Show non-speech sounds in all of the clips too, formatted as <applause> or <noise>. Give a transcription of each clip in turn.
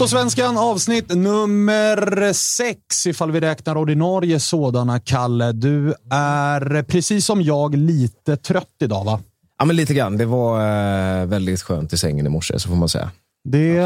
Totosvenskan avsnitt nummer sex, ifall vi räknar ordinarie sådana. Kalle, du är precis som jag lite trött idag va? Ja, men lite grann. Det var eh, väldigt skönt i sängen i morse, så får man säga. Det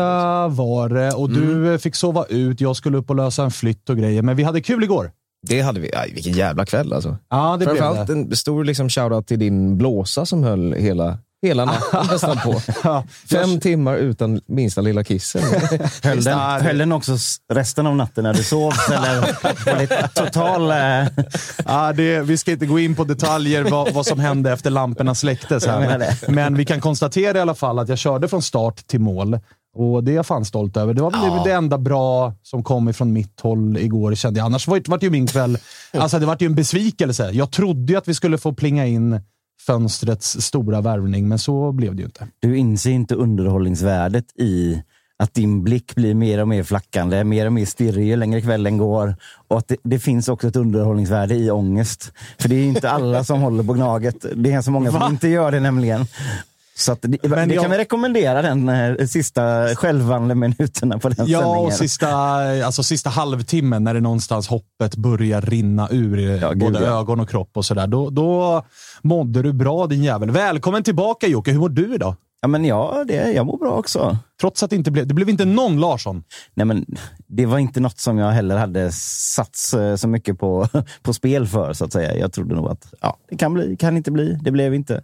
var det och du fick sova ut. Jag skulle upp och lösa en flytt och grejer, men vi hade kul igår. Det hade vi. Aj, vilken jävla kväll alltså. Ja, det blev Framförallt det. en stor liksom, shoutout till din blåsa som höll hela, hela natten nästan på. Ja, Fem timmar utan minsta lilla kissen. <laughs> Höll den, Ja, höll den också resten av natten när du sov? <laughs> Eller var det total... Eh, Ja, det, vi ska inte gå in på detaljer vad, vad som hände efter lamporna släcktes. Här. det. Men vi kan konstatera i alla fall att jag körde från start till mål. Och det är jag fan stolt över. Det var väl det enda bra som kom ifrån mitt håll igår, kände jag. Annars var det, var det ju min kväll... Alltså, det var ju en besvikelse. Jag trodde ju att vi skulle få plinga in fönstrets stora värvning, men så blev det ju inte. du inser inte underhållningsvärdet i att din blick blir mer och mer flackande, mer och mer stirrig ju längre kvällen går. Och att det, det finns också ett underhållningsvärde i ångest. För det är inte alla som håller på Gnaget. Det är så många som Va? inte gör det nämligen. Så det, Men det jag- kan vi rekommendera den eh, sista självande minuterna på den Ja, sändningen. och sista, alltså sista halvtimmen när det någonstans hoppet börjar rinna ur Ja, gud, både ja. ögon och kropp och sådär. Då, då mådde du bra din jävel. Välkommen tillbaka Jocke. Hur mår du idag? Ja, men ja, det, jag mår bra också. Trots att det inte blev, det blev inte någon Larsson. Nej, men det var inte något som jag heller hade satt eh, så mycket på, <laughs> på spel för, så att säga. Jag trodde nog att ja, det kan bli, kan inte bli. Det blev inte.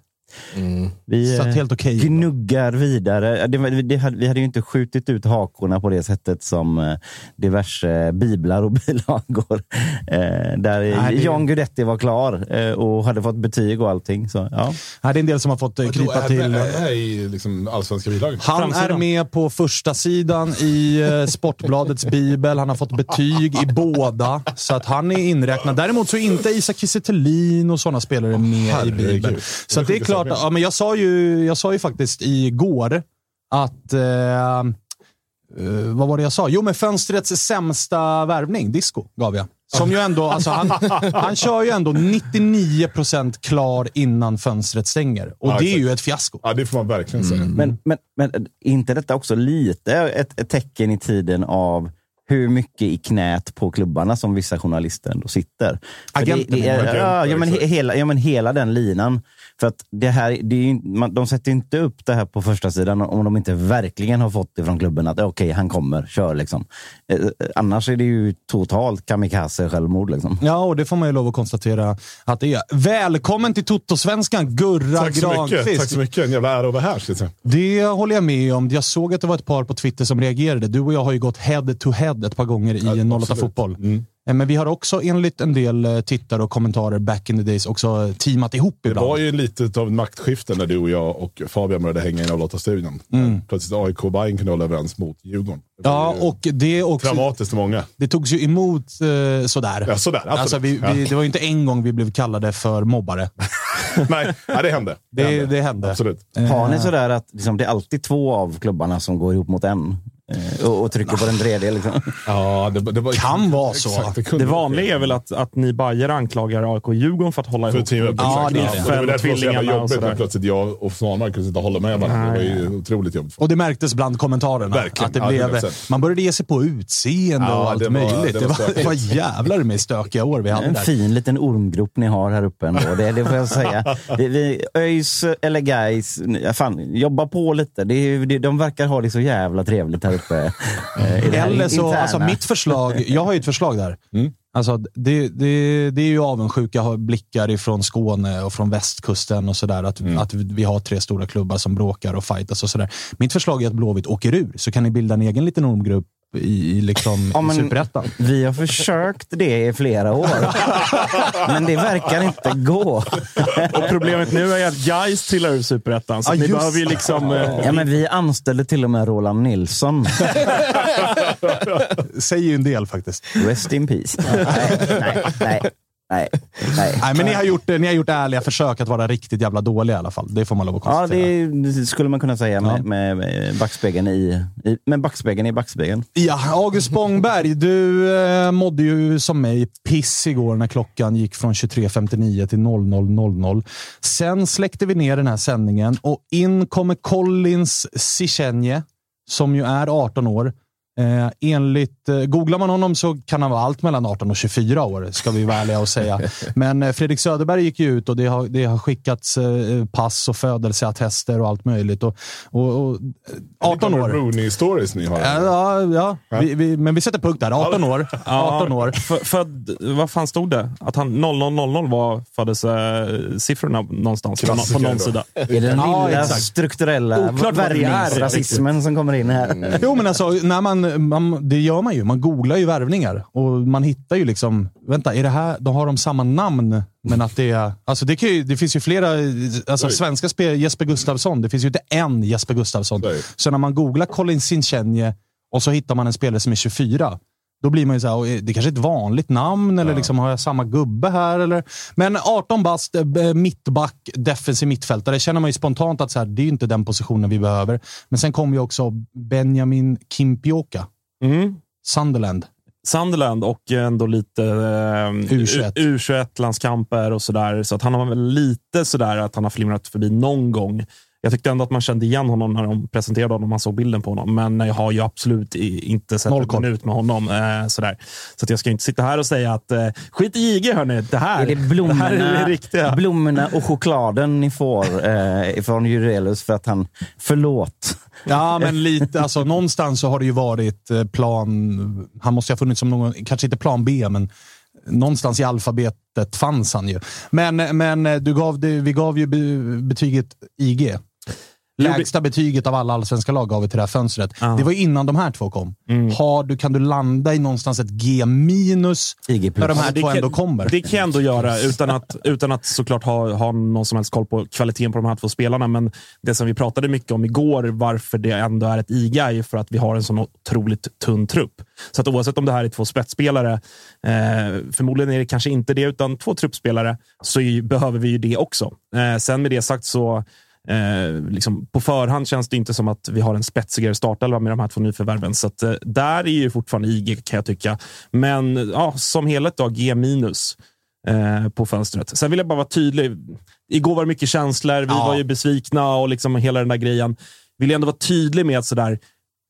Vi Satt eh, helt okej. gnuggar vidare. Det, det, hade- vi hade ju inte skjutit ut hakorna på det sättet som eh, diverse biblar och <laughs> bilagor. Eh, där Nej, det- John Guidetti var klar eh, och hade fått betyg och allting. Så, ja. Här är en del som har fått eh, krypa är, till. Är, är i liksom allsvenska bilagan? Han är Framsidan. med på första sidan i eh, Sportbladets bibel. Han har fått betyg i båda, så att han är inräknad. Däremot så är inte Isak Kiese och sådana spelare med i herregud. bibeln. Det Så är att det är sjuka klart. Ja, men jag, sa ju, jag sa ju faktiskt igår att... Eh, eh, vad var det jag sa? Jo, men fönstrets sämsta värvning, disco, gav jag. Som ju ändå, alltså han, han kör ju ändå 99% klar innan fönstret stänger. Och Ja, det är ju ett fiasko. Ja, det får man verkligen säga. Men, men, men är inte detta också lite ett, ett tecken i tiden av hur mycket i knät på klubbarna som vissa journalister ändå sitter? Agenten, det, det är, agenten, ja, men hela, ja, men hela den linan. För att det här, det är, ju- man, de sätter inte upp det här på första sidan om de inte verkligen har fått det från klubben att okej, han kommer, kör liksom. Eh, eh, annars är det ju totalt kamikaze-självmord. Liksom. Ja, och det får man ju lov att konstatera att det är. Välkommen till Toto-svenskan, Gurra Tack så mycket. Granqvist. Tack så mycket. En jävla ära att vara här. Det håller jag med om. Jag såg att det var ett par på Twitter som reagerade. Du och jag har ju gått head to head ett par gånger i Ja, en 08 absolut. Fotboll. Mm. Eh, Men vi har också enligt en del eh, tittare och kommentarer back in the days också teamat ihop Det ibland. var ju lite av ett maktskifte när du och jag och Fabian började hänga i 08-studion. Plötsligt AIK och Bayern kunde hålla överens mot Djurgården. Det Ja, och det också... Dramatiskt för många. Det togs ju emot eh, sådär. Ja, sådär, absolut. Alltså, vi, vi, det var ju inte en gång vi blev kallade för mobbare. <laughs> Nej, nej, det hände. Det, det hände. Absolut. Har ni sådär att liksom, det är alltid två av klubbarna som går ihop mot en eh, och, och trycker på den tredje? Liksom? Ja, det, det var, Kan vara så. Exakt, det, Det vanliga är väl att, att ni bajare anklagar AIK och Djurgården för att hålla För ihop. team Ja, det är Ja, det. och det var därför det var så jävla jobbigt när plötsligt jag och Svanmark kunde sitta och hålla med varandra. Det var ju otroligt jobbigt. Och det märktes bland kommentarerna. Verkligen. Att det Ja, blev, 100%. man började ge sig på utseende Ja, och allt det var- möjligt. det Det var det var jävlar med stökiga år vi hade En där. fin liten ormgrop ni har här uppe ändå. Det, det får jag säga. Det, ÖIS eller ja, fan, jobba på lite. Det, det, de verkar ha det så jävla trevligt här uppe. Eh, i det här Eller så, interna. alltså mitt förslag, jag har ju ett förslag där. Alltså, det, det, det är ju avundsjuka blickar ifrån Skåne och från västkusten och sådär. Att, att vi har tre stora klubbar som bråkar och fightas och sådär. Mitt förslag är att Blåvitt åker ur, så kan ni bilda en egen liten ormgrupp i, i, liksom, Ja, i Superettan. Vi har försökt det i flera år. <laughs> Men det verkar inte gå. Och problemet nu är att Gais tillhör ur Superettan. Så Ja, ni behöver ju liksom... eh, Ja, men vi anställde till och med Roland Nilsson. <laughs> Säger ju en del faktiskt. Rest in peace. Nej, nej, nej. Nej, nej. Nej, men ni har, gjort, ni har gjort ärliga försök att vara riktigt jävla dåliga i alla fall. Det får man lov att Ja, konstatera. det skulle man kunna säga med, Ja. med, med backspegeln i, i, med backspegeln i backspegeln. Ja, August Spångberg, du eh, mådde ju som mig piss igår när klockan gick från 23.59 till 00.00. Sen släckte vi ner den här sändningen och in kommer Collins Sichenje, som ju är 18 år. Eh, enligt, eh, googlar man honom så kan han vara allt mellan 18 och 24 år, ska vi vara ärliga och säga. <laughs> Men eh, Fredrik Söderberg gick ju ut och det har, det har skickats eh, pass och födelseattester och allt möjligt. Och, och, och, eh, 18 år. Rooney-stories ni har. Ja, ja, ja. Vi, vi, men vi sätter punkt där. 18 år. 18 år. För, född, vad fan stod det? Att han 0000 var födelsesiffrorna någonstans på, nå- på Klassiker någon då. sida. Är det den Ja, lilla exakt. strukturella Oklart värvningsrasismen som kommer in här? Jo, men alltså, när man, man, det gör man ju. Man googlar ju värvningar och man hittar ju liksom, vänta, är det här, de har de samma namn? Men att det är, alltså det, ju, det finns ju flera, alltså svenska spel, Jesper Gustafsson, det finns ju inte en Jesper Gustafsson. Nej. Så när man googlar Colin Sinchenye och så hittar man en spelare som är 24, då blir man ju "Oj, det kanske är ett vanligt namn eller liksom, har jag samma gubbe här? Eller? Men 18 bast, eh, mittback, defensiv mittfältare, känner man ju spontant att så här, det är ju inte den positionen vi behöver. Men sen kommer ju också Benjamin Kimpioka, Mm. Sunderland. Sunderland och ändå lite eh, U21. U- U21-landskamper och sådär. Så att han har väl lite sådär att han har flimrat förbi någon gång. Jag tyckte ändå att man kände igen honom när de presenterade honom. Man såg bilden på honom. Men jag har ju absolut inte sett Noll en minut med honom. Eh, sådär. Så att jag ska inte sitta här och säga att eh, skit i IG hörni. <laughs> Det här, Är det det här är blommorna, det riktiga. blommorna och chokladen ni får eh, från Jurelius för att han... Förlåt. Ja, men lite. Alltså, någonstans så har det ju varit eh, plan... Han måste ju ha funnits som någon, kanske inte plan B, men någonstans i alfabetet fanns han ju. Men, men eh, du gav det, vi gav ju be- betyget IG. Lägsta betyget av alla allsvenska lag gav vi till det här fönstret. Ja. Det var ju innan de här två kom. Mm. Har du, kan du landa i någonstans ett G minus när de här två kan- ändå kommer? Det kan jag ändå göra utan att, utan att såklart ha, ha någon som helst koll på kvaliteten på de här två spelarna. Men det som vi pratade mycket om igår, varför det ändå är ett IGA, är ju för att vi har en sån otroligt tunn trupp. Så att oavsett om det här är två spetsspelare, eh, förmodligen är det kanske inte det, utan två truppspelare, så är, behöver vi ju det också. Eh, sen med det sagt så Eh, liksom på förhand känns det inte som att vi har en spetsigare startelva med de här två nyförvärven. Så att, eh, där är ju fortfarande IG kan jag tycka. Men ja, som helhet då, G minus eh, på fönstret. Sen vill jag bara vara tydlig. Igår var det mycket känslor. Vi Ja. var ju besvikna och liksom hela den där grejen. Vill jag ändå vara tydlig med att sådär,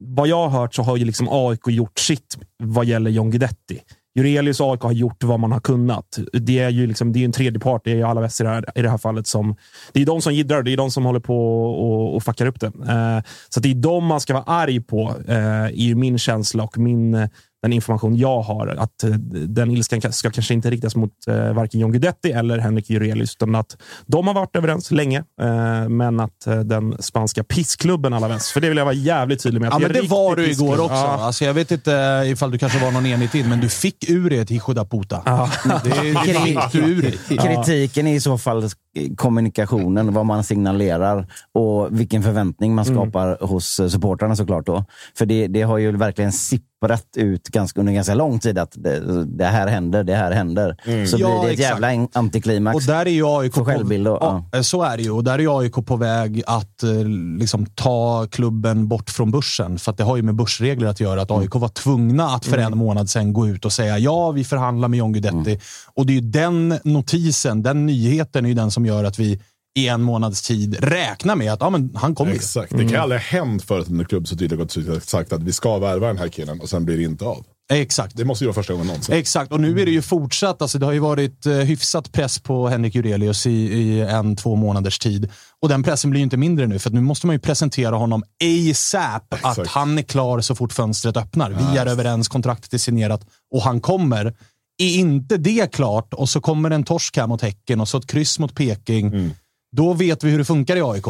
vad jag har hört så har ju liksom AIK gjort sitt vad gäller John Guidetti. Jurelius och AIK har gjort vad man har kunnat. Det är ju liksom, det är en tredje part, det är ju alla väster i det, här, i det här fallet. som Det är de som jiddrar, det är de som håller på och, och fuckar upp det. Eh, så det är de man ska vara arg på, eh, är ju min känsla och min den information jag har. Att eh, den ilskan ska kanske inte riktas mot eh, varken John Guidetti eller Henrik Jurelius, utan att de har varit överens länge, eh, men att eh, den spanska pissklubben alla väst, för det vill jag vara jävligt tydlig med. Ja, men det var du igår också. Ja. Alltså, jag vet inte ifall du kanske var någon enig tid, men du fick ur dig ett Hijo da puta. Det, det fick du ur dig. Kritiken är i så fall kommunikationen, vad man signalerar och vilken förväntning man skapar hos eh, supportrarna såklart. Då. För det, det har ju verkligen sipprat ut ganska, under ganska lång tid att det, det här händer, det här händer. Så Ja, blir det ett exakt. jävla antiklimax. Och där är ju AIK För självbild då, ja, eh, Så är det ju. Och där är AIK på väg att eh, liksom, ta klubben bort från börsen. För att det har ju med börsregler att göra. Att AIK var tvungna att för en månad sedan gå ut och säga ja, vi förhandlar med John Guidetti. Och det är ju den notisen, den nyheten är ju den som gör att vi i en månads tid räknar med att ja, men han kommer. Exakt. Det kan aldrig ha hänt förut att en klubb så tydligt gått ut och sagt att vi ska värva den här killen och sen blir det inte av. Exakt. Det måste ju vara första gången någonsin. Exakt, och nu är det ju fortsatt. Alltså det har ju varit eh, hyfsat press på Henrik Jurelius i, i en, två månaders tid. Och den pressen blir ju inte mindre nu, för att nu måste man ju presentera honom ASAP. Att Exakt. han är klar så fort fönstret öppnar. Vi är överens, kontraktet är signerat och han kommer. Är inte det klart och så kommer en torsk här mot Häcken och så ett kryss mot Peking. Mm. Då vet vi hur det funkar i AIK.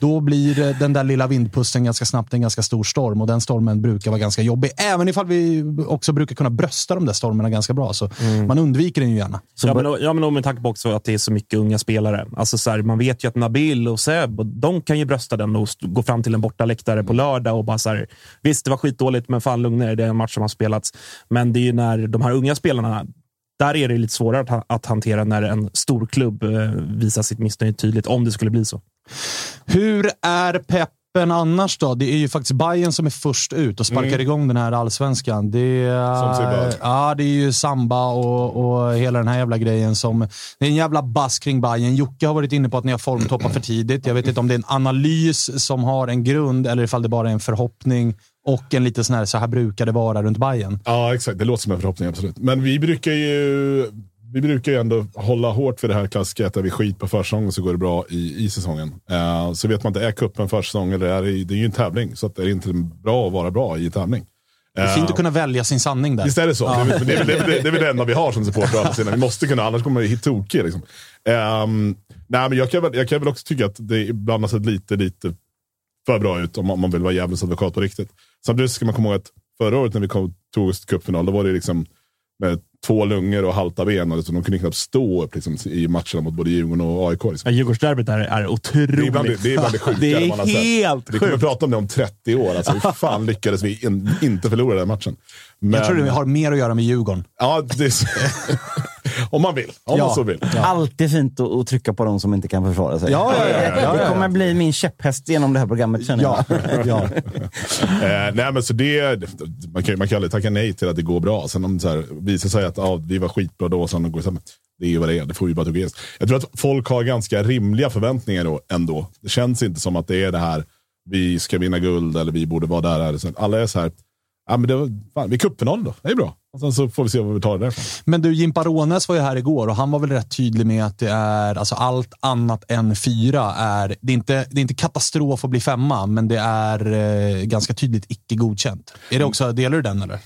Då blir den där lilla vindpusten ganska snabbt en ganska stor storm och den stormen brukar vara ganska jobbig. Även ifall vi också brukar kunna brösta de där stormarna ganska bra. Så man undviker den ju gärna. Ja, men, ja, men och med tanke på också att det är så mycket unga spelare. Alltså så här, man vet ju att Nabil och Seb, de kan ju brösta den och gå fram till en bortaläktare på lördag och bara så här, visst, det var skitdåligt, men fan lugna er, det är en match som har spelats. Men det är ju när de här unga spelarna, där är det lite svårare att hantera när en stor klubb eh, visar sitt missnöje tydligt, om det skulle bli så. Hur är peppen annars då? Det är ju faktiskt Bayern som är först ut och sparkar igång den här allsvenskan. Det är, ja, det är ju samba och, och hela den här jävla grejen. som Det är en jävla bass kring Bayern. Jocke har varit inne på att ni har formtoppat för tidigt. Jag vet inte om det är en analys som har en grund eller ifall det bara är en förhoppning och en lite sån här, så här brukar det vara runt Bayern. Ja, exakt. Det låter som en förhoppning, absolut. Men vi brukar ju, vi brukar ju ändå hålla hårt för det här klassiska att där vi skit på försäsongen så går det bra i, i säsongen. Eh, så vet man inte, är cupen försäsong eller är det, det är ju en tävling. Så att det är inte bra att vara bra i en tävling. Det är fint att kunna välja sin sanning där. Visst är det så? Det, är, väl- det, är, det, är, väl- det är väl det enda vi har som supportrar. Vi måste kunna, annars kommer hit tokiga. Liksom. Ehm, nej, men jag, kan väl, jag kan väl också tycka att det ibland har sett lite, lite för bra ut om man, om man vill vara djävulens advokat på riktigt. Samtidigt ska man komma ihåg att förra året när vi kom, tog oss till cupfinal, då var det liksom med två lungor och halta ben. Och liksom, de kunde knappt stå upp liksom, i matcherna mot både Djurgården och AIK. Liksom. Ja, Djurgårdsderbyt är, är otroligt. Det är bland det, det, är bland det sjukare Det man har sett. Vi kommer prata om det om 30 år. Alltså, hur fan lyckades vi in, inte förlora den matchen? Men, Jag tror det har mer att göra med Djurgården. Ja, det. <laughs> <laughs> om man vill. Om Ja. man så vill. Alltid fint att, att trycka på de som inte kan försvara sig. Ja, ja, ja, ja, ja, Det kommer bli min käpphäst genom det här programmet känner jag. ja. <laughs> Eh, nej, men så det, man, kan, man kan aldrig tacka nej till att det går bra. Sen om det så här, visar sig att ja, vi var skitbra då, sen går det det är ju vad det är. Det får vi bara tugga. Jag tror att folk har ganska rimliga förväntningar då, ändå. Det känns inte som att det är det här, vi ska vinna guld eller vi borde vara där. Eller så. Alla är så här, ja, men det var, fan, vi är cupfinal då, det är bra. Och sen så får vi se vad vi tar därifrån. Men du, Jimpa Rånes var ju här igår och han var väl rätt tydlig med att det är alltså allt annat än fyra. Är, det, är inte, det är inte katastrof att bli femma, men det är eh, ganska tydligt icke godkänt. Är det också, delar du den eller?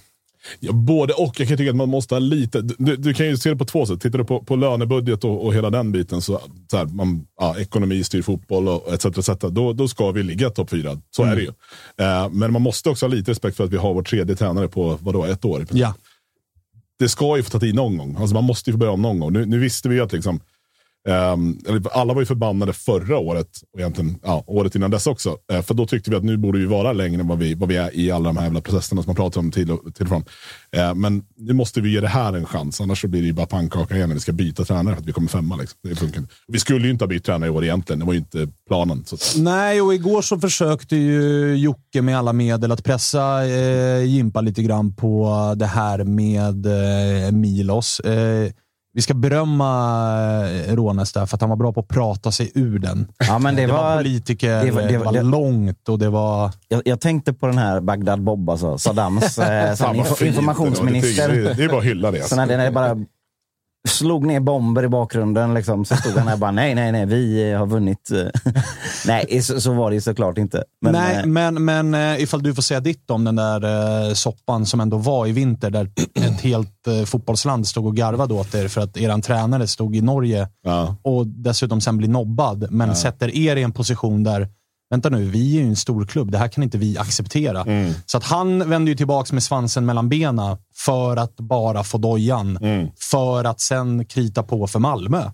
Ja, både och. Jag kan tycka att man måste ha lite. Du, du kan ju se det på två sätt. Tittar du på, på lönebudget och, och hela den biten, så, så här, man, ja, ekonomi styr fotboll och etc. etc då, då ska vi ligga topp fyra. Så är det ju. Eh, men man måste också ha lite respekt för att vi har vår tredje tränare på vadå, ett år. Ja. Det ska ju få ta tid någon gång. Alltså man måste ju få börja om någon gång. Nu, nu visste vi ju att liksom, ehm, alla var ju förbannade förra året och egentligen ja, året innan dess också. Eh, för då tyckte vi att nu borde vi vara längre än vad vi, vad vi är i alla de här jävla processerna som man pratar om till och, till och från. Eh, men nu måste vi ge det här en chans, annars så blir det ju bara pannkaka igen när vi ska byta tränare för att vi kommer femma. Liksom. Det funkar. Vi skulle ju inte ha bytt tränare i år egentligen, det var ju inte planen. Så. Nej, och igår så försökte ju Jocke med alla medel att pressa eh, Jimpa lite grann på det här med eh, Milos. Eh, vi ska berömma eh, Rånes där för att han var bra på att prata sig ur den. Ja, men det, Det var var, politiker, det var- det var- det var långt och det var... jag, jag tänkte på den här Bagdad Bob, alltså, Saddams eh, <laughs> informationsminister. det, det är bara att hylla det. Så när det, när det bara slog ner bomber i bakgrunden liksom, så stod han där och bara nej, nej, nej, vi eh, har vunnit. <laughs> nej, så, så var det såklart inte. Men, Nej, eh, men, men eh, ifall du får säga ditt om den där eh, soppan som ändå var i vinter, där <clears throat> ett helt eh, fotbollsland stod och garvade åt er för att eran tränare stod i Norge Ja. och dessutom sen blir nobbad, men sätter er i en position där Vänta nu, vi är ju en stor klubb. Det här kan inte vi acceptera. Mm. Så att han vänder ju tillbaka med svansen mellan benen för att bara få dojan. Mm. För att sen krita på för Malmö.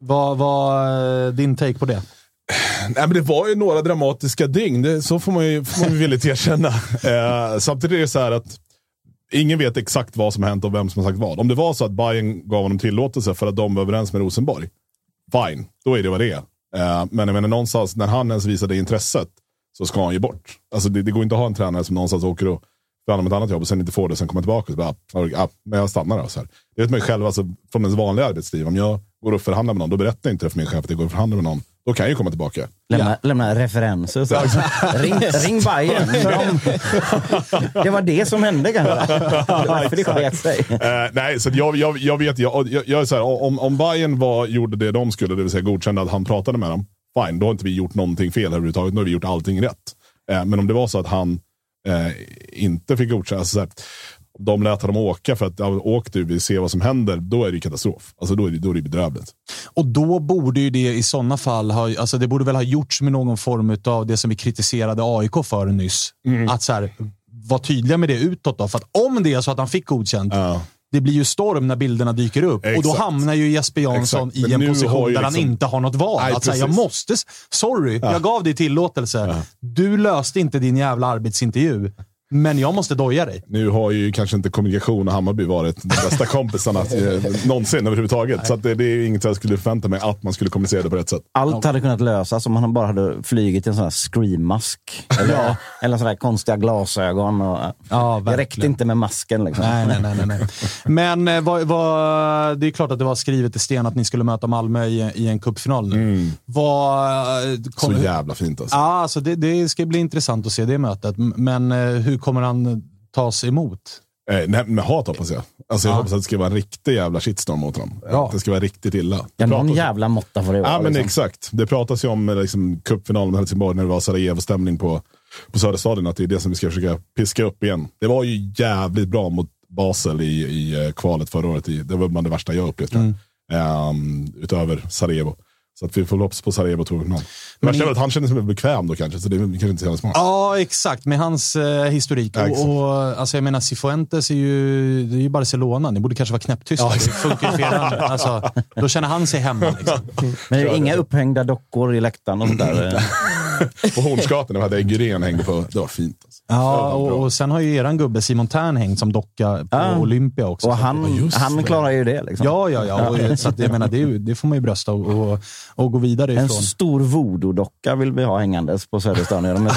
Vad var din take på det? Nej, men det var ju några dramatiska dygn, det, så får man ju, får man ju villigt erkänna. <laughs> Eh, samtidigt är det så här att ingen vet exakt vad som har hänt och vem som har sagt vad. Om det var så att Bayern gav honom tillåtelse för att de var överens med Rosenborg, fine, då är det vad det är. Eh, men jag menar någonstans, när han ens visade intresset så ska han ju bort. Alltså det, det går inte att ha en tränare som någonstans åker och förhandlar med ett annat jobb och sen inte får det, sen kommer tillbaka och så bara, ah, ah, ah, men jag stannar då. Så här. Det vet man ju själv, alltså, från ens vanliga arbetsliv. Om jag går och förhandlar med någon, då berättar jag inte det för min chef att jag går och förhandlar med någon. Då kan jag ju komma tillbaka. lämna, lämna referenser. Så. ring, ring Bayern. <laughs> De, det var det som hände kanske. <laughs> För det sket sig. Eh, nej, så jag, jag, jag vet, jag, jag, jag är så här, om, om Bayern var, gjorde det de skulle, det vill säga godkände att han pratade med dem, fine, då har inte vi gjort någonting fel överhuvudtaget. Då har vi gjort allting rätt. Eh, men om det var så att han eh, inte fick godkänna, alltså de lät honom åka för att ja, åk du, vi ser vad som händer, då är det ju katastrof. Alltså då är det, då är det bedrövligt. Och då borde ju det i sådana fall ha, alltså det borde väl ha gjorts med någon form av det som vi kritiserade AIK för nyss. Mm. Att så här, vara tydliga med det utåt då. För att om det är så att han fick godkänt, Ja. det blir ju storm när bilderna dyker upp. Och då Exakt. hamnar ju Jesper Jansson Exakt. I en position där han liksom- inte har något val. Nej, att säga, jag måste, sorry, jag gav dig tillåtelse. Du löste inte din jävla arbetsintervju. Men jag måste doja dig. Nu har ju kanske inte kommunikation och Hammarby varit de bästa <laughs> kompisarna eh, någonsin överhuvudtaget. Så att det, det är inget jag skulle förvänta mig, att man skulle kommunicera det på rätt sätt. Allt hade kunnat lösas om han bara hade flugit i en sån här scream-mask. Eller, eller sådana här konstiga glasögon. Och, Ja, det räckte inte med masken. Liksom. Nej, nej, nej. nej, nej. Men eh, vad, vad, det är klart att det var skrivet i sten att ni skulle möta Malmö i, i en cupfinal nu. Vad, eh, Så kommer- jävla fint alltså. Ja, alltså det, det ska bli intressant att se det mötet. Men eh, hur kommer han tas emot? Eh, nej, med hat hoppas jag. Alltså, jag Ja. hoppas att det ska vara en riktig jävla shitstorm mot dem. Ja. Att det ska vara riktigt illa. Det Ja, någon jävla måtta får det vara. Ja, men liksom. exakt. Det pratas ju om eh, liksom, cupfinalen med Helsingborg när det var Sarajevo-stämning på, på Söderstadion. Att det är det som vi ska försöka piska upp igen. Det var ju jävligt bra mot Basel i, i eh, kvalet förra året. Det var bland det värsta jag upplevt. jag. Ehm, utöver Sarajevo. Så att vi får hoppas på Sarajevo. Det värsta är väl att han känner sig bekväm då kanske, så det är kanske inte så jävla smart. Ja, exakt. Med hans eh, historik. Ja, exakt. och, och, alltså, jag menar, Cifuentes är ju, det är ju Barcelona. Ni borde kanske vara knäpptysta. det funkar ju alltså, Då känner han sig hemma. Liksom. <laughs> Men det är inga upphängda dockor i läktaren och sånt där. <laughs> <laughs> På Hornsgatan, när vi hade Gyrén hängde på. Det var fint. Alltså. Ja, och, och sen har ju eran gubbe Simon Tern hängt som docka på Ja. Olympia också. Och han, han klarar ju det. Liksom. Ja, ja, ja. Och, <laughs> så att, jag menar, det, ju- det får man ju brösta och, och, och gå vidare En ifrån. stor voodoo-docka vill vi ha hängandes på Söderstadion med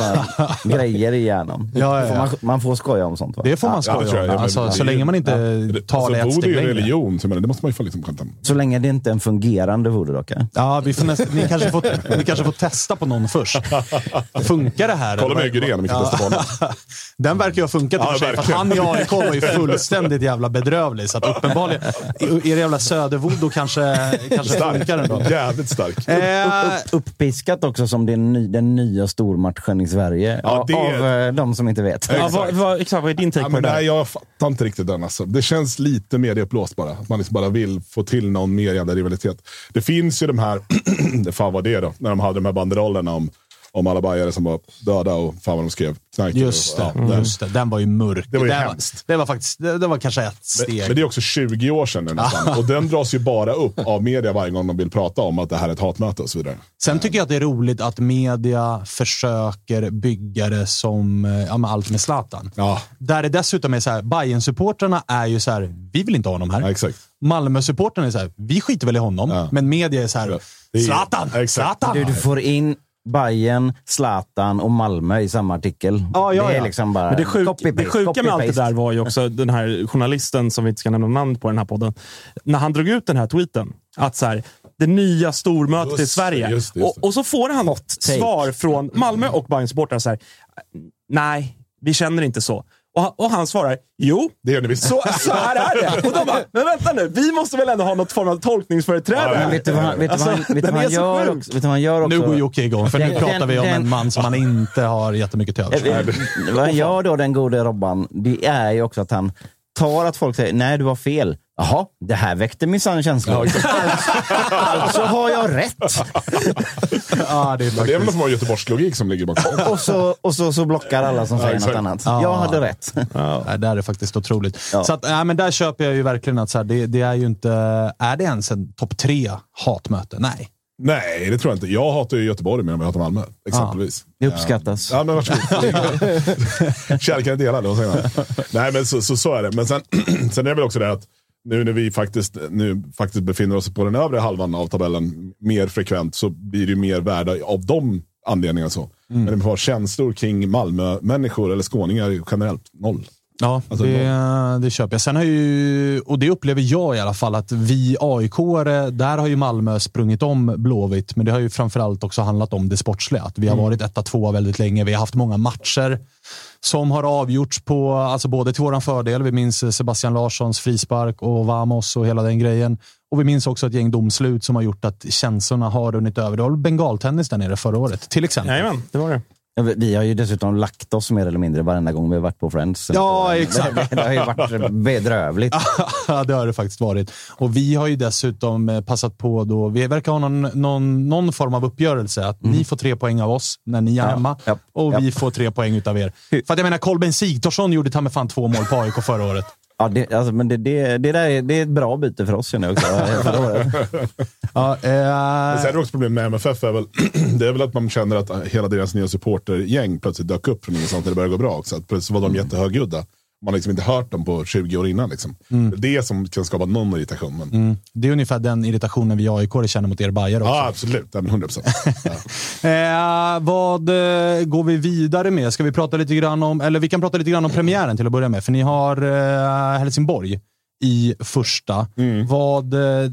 <laughs> grejer i hjärnan. Ja, ja, Får ja. man, man får skoja om sånt va? Det får man Ja, skoja jag. om. Alltså, det så länge man inte Det- tar det ett alltså, steg längre. religion, så menar, det måste man ju få liksom skämta om. Så länge det inte är en fungerande voodoo-docka. Ja, vi får näst, ni, kanske får, ni kanske får testa på någon först. <laughs> Funkar det här? Kolla med Gyrén om vi kan testa honom. Den verkar ju ha funkat i Ja, och för sig. Han i AIK var ju fullständigt jävla bedrövlig. Så att uppenbarligen, <laughs> er jävla södervoodoo kanske, kanske funkar ändå. Jävligt stark. Eh, Upp, uppiskat också som den, ny, den nya stormatchen i Sverige. Ja, av, det- av eh, de som inte vet. Ja, Exakt. vad, vad, exakt, vad är din take Ja, på men det nej, jag fattar inte riktigt den. Alltså. Det känns lite medieuppblåst bara. Att man liksom bara vill få till någon mer jävla rivalitet. Det finns ju de här, <clears throat> det fan var det då? När de hade de här banderollerna om, om alla bajare som var döda och fan vad de skrev. Knark. just det, Ja, just det. Den var ju mörk. Det var ju den hemskt. det var faktiskt, det, det var kanske ett steg. Men det är också 20 år sedan nu nästan. Och den dras ju bara upp av media varje gång de vill prata om att det här är ett hatmöte och så vidare. Sen tycker jag att det är roligt att media försöker bygga det som eh, ja, med allt med Zlatan. Ja, Där det dessutom är så här, bayern supportrarna är ju så här, vi vill inte ha honom här. ja exakt. Malmö-supportrarna är så här, vi skiter väl i honom. Ja. Men media är så här, Zlatan, exakt. Zlatan. Du, du får in Bayern, Zlatan och Malmö i samma artikel. Ja, ja, det är ja. liksom bara Men det, sjuk, det sjuka med allt det där var ju också den här journalisten, som vi inte ska nämna namn på den här podden, när han drog ut den här tweeten. Att så här, det nya stormötet Just i Sverige. just just. Och, och så får han svar från Malmö och Bayerns supportrar så här. Nej, vi känner inte så. Och han, och han svarar, jo, Det gör ni visst. så, så här är det. Och de bara, men vänta nu, vi måste väl ändå ha något form av tolkningsföreträde? Ja, vet du vad han, vet du vad Alltså, vet den vad han gör sjuk. också? Vet du vad han gör också? Nu går Jocke igång, för nu Den- pratar vi om den- en man som han inte har jättemycket till övers Vad han gör då, den gode Robban, det är ju också att han tar att folk säger nej, du har fel. Jaha, det här väckte minsann känslor. alltså, alltså har jag rätt. Ja, det är det är väl någon form av göteborgslogik som ligger bakom. Och så, och så, så blockar alla som säger något exakt. annat. Ja. Jag hade rätt. Nej, det är faktiskt otroligt. Ja. Så att, nej, men där köper jag ju verkligen att så här, det, det är ju inte... Är det ens en topp tre hatmöte? Nej. Nej, det tror jag inte. Jag hatar ju Göteborg mer än vad jag hatar Malmö. Exempelvis. Det uppskattas. Ja, men varsågod. <laughs> Kärleken är delad, vad säger man? Nej, men så, så, så är det. Men sen, <clears throat> sen är det väl också det att nu när vi faktiskt, nu faktiskt befinner oss på den övre halvan av tabellen mer frekvent så blir det ju mer värda av de anledningarna. Så. Mm. Men har känslor kring Malmö-människor eller skåningar generellt noll. Ja, Alltså, det, det köper jag. Sen har ju, och det upplever jag i alla fall, att vi aik där har ju Malmö sprungit om Blåvitt, men det har ju framförallt också handlat om det sportsliga. Att vi har varit etta, tvåa väldigt länge. Vi har haft många matcher som har avgjorts på, alltså både till våran fördel. Vi minns eh, Sebastian Larssons frispark och Vamos och hela den grejen. Och vi minns också ett gäng domslut som har gjort att känslorna har runnit över. Det var väl bengaltennis där nere förra året, till exempel. Jajamän, det var det. Vi- har ju dessutom lagt oss mer eller mindre varenda gång vi har varit på Friends. Ja, exakt. Det, <laughs> det har ju varit bedrövligt. <laughs> Ja, det har det faktiskt varit. Och vi har ju dessutom eh, passat på då, vi verkar ha någon, någon, någon form av uppgörelse. Att ni får tre poäng av oss när ni är Ja, hemma ja, och ja. vi får tre poäng utav er. För att jag menar, Kolben Sigthorsson gjorde ta med fan två mål på AIK förra året. Ja, det, alltså, men det, det, det, där är, det är ett bra byte för oss känner <laughs> jag också. Ja, eh, sen är det också problem med MFF är väl, <clears throat> det är väl att man känner att hela deras nya supportergäng plötsligt dök upp från ingenstans när det började gå bra också. Att plötsligt var de jättehögljudda. Man har liksom inte hört dem på 20 år innan. Liksom. Det är det som kan skapa någon irritation. Men, mm, det är ungefär den irritationen vi aik känner mot er Bajare också. Ja, absolut. Ja, men 100 procent. <laughs> Ja. Eh, vad eh, går vi vidare med? Ska vi prata lite grann om, eller vi kan prata lite grann om premiären till att börja med. För ni har eh, Helsingborg i första. Vad, eh,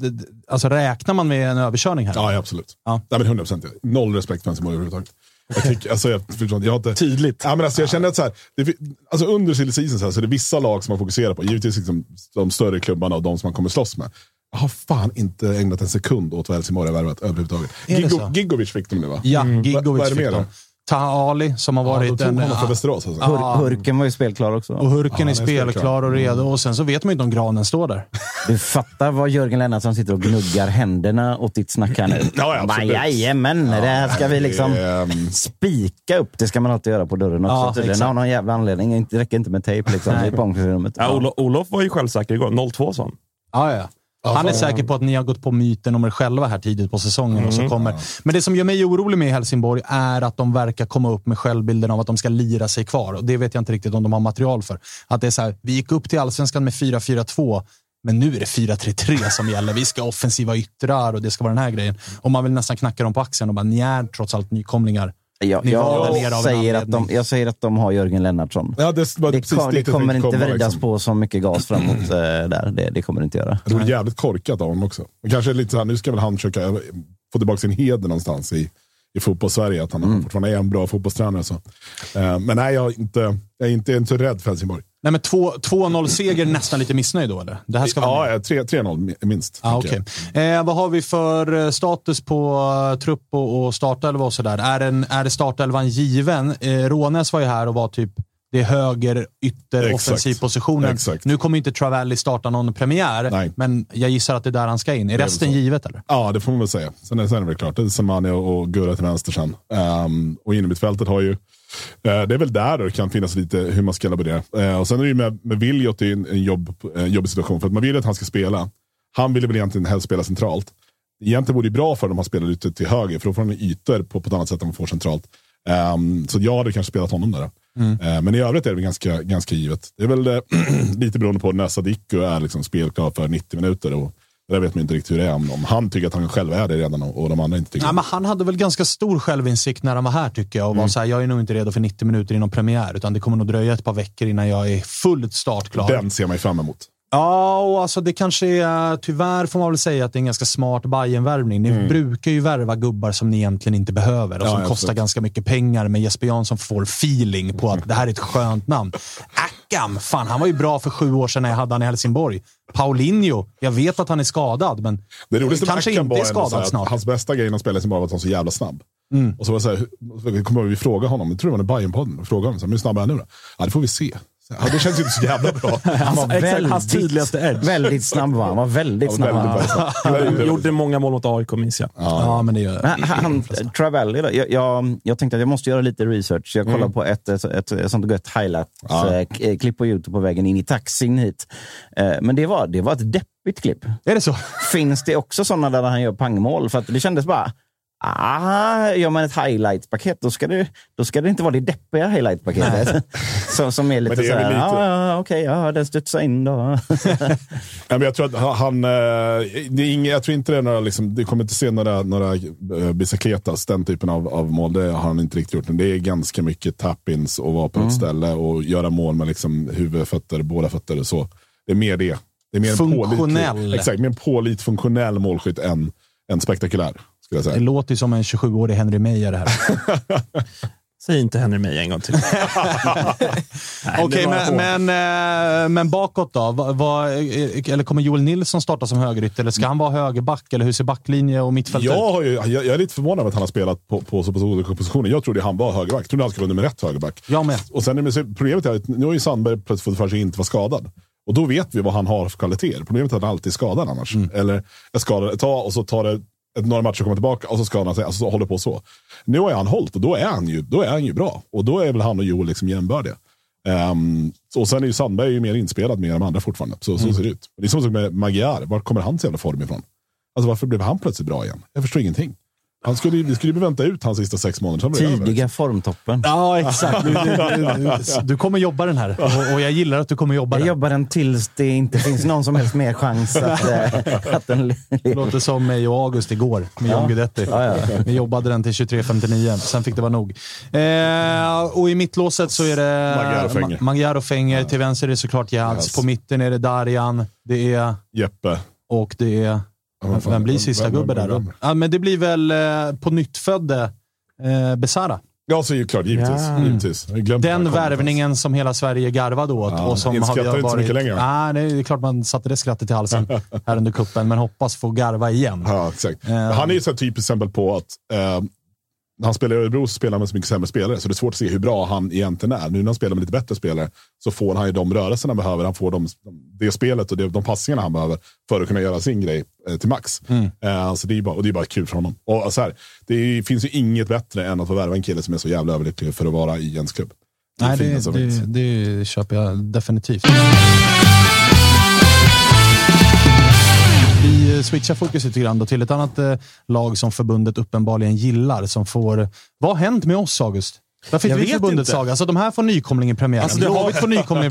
alltså räknar man med en överkörning här? Ja, absolut. Ja. Ja. men 100 procent. Noll respekt för Helsingborg överhuvudtaget. Jag, tycker, alltså, jag, jag har inte, Tydligt. Ja, men alltså, jag känner att så här, det, alltså, under silly season så, här, så är det vissa lag som man fokuserar på. Givetvis liksom, de större klubbarna och de som man kommer slåss med. Jag har fan inte ägnat en sekund åt vad Helsingborg har värvat överhuvudtaget. Gigo, Gigovic fick de nu va? Ja, Vad- Gigovic fick de. Taha Ali som har Ja, varit de tog en... honom Västerås. Alltså. Hur, Hurken var ju spelklar också. Och Hurken Ja, är spelklar. spelklar och redo och sen så vet man ju inte om granen står där. Du fattar vad Jörgen Lennartsson sitter och gnuggar händerna åt ditt snack här nu. Ja, ja. Jajamän, det här ska vi liksom Ehm, spika upp. Det ska man alltid göra på dörren också. Ja, tydligen. Av någon jävla anledning. Det räcker inte med tejp liksom. Ja, Olof, Olof var ju självsäker igår. 0-2 sa han. Ja, ja. Han är säker på att ni har gått på myten om er själva här tidigt på säsongen. Och så kommer. Men det som gör mig orolig med Helsingborg är att de verkar komma upp med självbilden av att de ska lira sig kvar. Och Det vet jag inte riktigt om de har material för. Att det är så här, vi gick upp till allsvenskan med 4-4-2, men nu är det 4-3-3 <laughs> som gäller. Vi ska offensiva yttrar och det ska vara den här grejen. Och man vill nästan knacka dem på axeln och bara, ni är trots allt nykomlingar. Ni nere jag, säger att de, jag säger att de har Jörgen Lennartsson. ja, det, Det, precis kom, det kommer inte komma, vridas liksom. på så mycket gas framåt <clears throat> eh, där. Det, det kommer det inte göra. Det vore jävligt korkat av honom också. Och kanske lite så här, nu ska väl han försöka få tillbaka sin heder någonstans i, i fotbollssverige. Att han Mm. fortfarande är en bra fotbollstränare. Så. Eh, men nej, jag är inte, jag är inte, jag är inte rädd för Helsingborg. Nej, men 2 2-0-seger, nästan lite missnöjd då eller? Det här ska vara. Ja, eh, tre- 3-0 minst. Ah, okay. eh, vad har vi för eh, status på uh, trupp och, och startelva och sådär? Är, en, är startelvan given? Eh, Rånäs var ju här och var typ det är höger, ytter, offensiv positionen. Nu kommer inte Travalli starta någon premiär, Nej. men jag gissar att det är där han ska in. Är resten givet eller? Ja, det får man väl säga. Sen är, sen är det väl klart. Det är Semani och, och Gurra till vänster sen. Um, och innermittfältet har ju, det är väl där det kan finnas lite hur man ska laborera. Uh, och sen är det ju med, med Viljot i en, en jobb, en jobbig situation. För att man vill att han ska spela. Han ville väl egentligen helst spela centralt. Egentligen vore det bra för dem att spela ute till höger, för då får han ytor på, på ett annat sätt än man får centralt. Um, så jag hade kanske spelat honom där. Eh, men i övrigt är det väl ganska, ganska givet. Det är väl eh, <clears throat> lite beroende på när Sadiko är liksom spelklar för 90 minuter. Och Det där vet man inte riktigt hur det är. Om, han tycker att han själv är det redan och, de andra inte tycker det. men han hade väl ganska stor självinsikt när han var här tycker jag. Och Mm. var så här, jag är nog inte redo för 90 minuter inom premiär, utan det kommer nog dröja ett par veckor innan jag är fullt startklar. Den ser man ju fram emot. Ja, och alltså det kanske är, tyvärr får man väl säga att det är en ganska smart Bayern-värvning. Ni brukar ju värva gubbar som ni egentligen inte behöver och Mm. Som ja, kostar ganska mycket pengar, men Jesper Jansson får feeling på att <laughs> det här är ett skönt namn. Akam, fan han var ju bra för sju år sedan när jag hade han i Helsingborg. Paulinho, jag vet att han är skadad, men Det med kanske inte är skadad snart. Hans bästa grej när han spelade i Helsingborg var att han var så jävla snabb. Mm. Och så var det så här, kommer vi fråga honom, jag tror det var i Bajenpodden, honom, så här, hur snabb är han nu då? Ja, det får vi se. Ja, det känns ju inte så jävla bra. <laughs> Han var Exakt, hans tydligaste edge. Väldigt snabb var han. Var väldigt Ja, snabb. väldigt, han. väldigt. Väldigt- Gjorde många mål mot AIK minns jag. Ja, men det gör Men han, han, Travelli då? Jag, jag, jag tänkte att jag måste göra lite research. Jag kollade på ett, ett, ett, ett sånt gött highlight-klipp på Youtube på vägen in i taxin hit. Eh, Men det var, det var ett deppigt klipp. Är det så? Finns det också sådana där han gör pangmål? För att det kändes bara... Ah, gör man ett highlight-paket, då ska, det, då ska det inte vara det deppiga highlight-paketet. <laughs> som, som är lite Men det är så här, väl lite- ja, ja, okej, ja, den studsar in då. <laughs> Ja, men jag tror att han, eh, det är inga, jag tror inte det är några, liksom, det kommer inte se några, några uh, bicicletas, den typen av, av mål. Det har han inte riktigt gjort. Men det är ganska mycket tap-ins och vara på Mm. ett ställe och göra mål med liksom huvud, fötter, båda fötter och så. Det är mer det. Det är mer en Funktionell. Pålitlig, exakt, mer en pålit funktionell målskytt än, än spektakulär. Skulle jag Det säga. låter ju som en 27-årig Henry Meyer det här. <laughs> Säg inte Henry May en gång till. <laughs> Okej, det var men, men, eh, men bakåt då? Vad, vad, eller kommer Joel Nilsson starta som högerytter? Eller ska han vara högerback? Eller hur ser backlinje och mittfält ut? Jag, jag, jag är lite förvånad över att han har spelat på, på så pass olika positioner. Jag trodde han var högerback. Jag trodde han skulle vara nummer ett högerback. Jag med. Och sen är det, problemet är att nu har ju Sandberg plötsligt fått för sig inte vara skadad. Och då vet vi vad han har för kvaliteter. Problemet är att han alltid är skadad annars. Mm. Eller är skadad ett tag och så tar det några matcher komma tillbaka och så skadar han sig. Alltså så håller på så. Nu har han hållit och då är han ju, då är han ju bra. Och då är väl han och Joel liksom jämbördiga. Um, och sen är ju Sandberg ju mer inspelad med de andra fortfarande. Så, Mm. så ser det ut. Det är sak med Magyar. Var kommer hans jävla form ifrån? Alltså varför blev han plötsligt bra igen? Jag förstår ingenting. Han skulle, vi skulle ju vänta ut hans sista sex månader. Tidiga formtoppen. Ja, exakt. Du, du, du, du kommer jobba den här. Och, och jag gillar att du kommer jobba Jag den. jobbar den tills det inte finns någon som helst mer chans att, eh, <laughs> att den Det låter som mig och August igår med John Guidetti. Ja, ja. Vi jobbade den till 23.59, sen fick det vara nog. Eh, och i mittlåset så är det Magyar och Fenger. Till vänster är det såklart Jads. Yes. På mitten är det Darjan. Det är... Jeppe. Och det är... Fan, Vem blir vem- sista vem- gubbe vem- där då? vem- Ja, men det blir väl eh, på nyttfödde eh, Besara. Ja, så är ju klart. Givetvis. Ja. givetvis. Den värvningen som hela Sverige garvade åt. Ja, och som inte skrattar har inte så mycket längre, Nej, det är klart man satte det skrattet i halsen <laughs> här under kuppen men hoppas få garva igen. Ja, exakt. Eh. Han är ju så här typiskt exempel på att eh, när han spelar i Örebro så spelar han med så mycket sämre spelare, så det är svårt att se hur bra han egentligen är. Nu när han spelar med lite bättre spelare så får han ju de rörelserna han behöver. Han får de, det spelet och det, de passningarna han behöver för att kunna göra sin grej eh, till max. Mm. Eh, så det är bara, och det är bara kul för honom. Och så här, det är, finns ju inget bättre än att få värva en kille som är så jävla överlycklig för att vara i ens klubb. är Nej, det, finns. det, det köper jag definitivt. Vi eh, switchar fokus lite grann då till ett annat eh, lag som förbundet uppenbarligen gillar. Som får... Vad har hänt med oss, August? Vad fick Jag vi inte. saga? Alltså, de här får nykomling i premiären. Alltså, det har- Blåvitt får nykomling.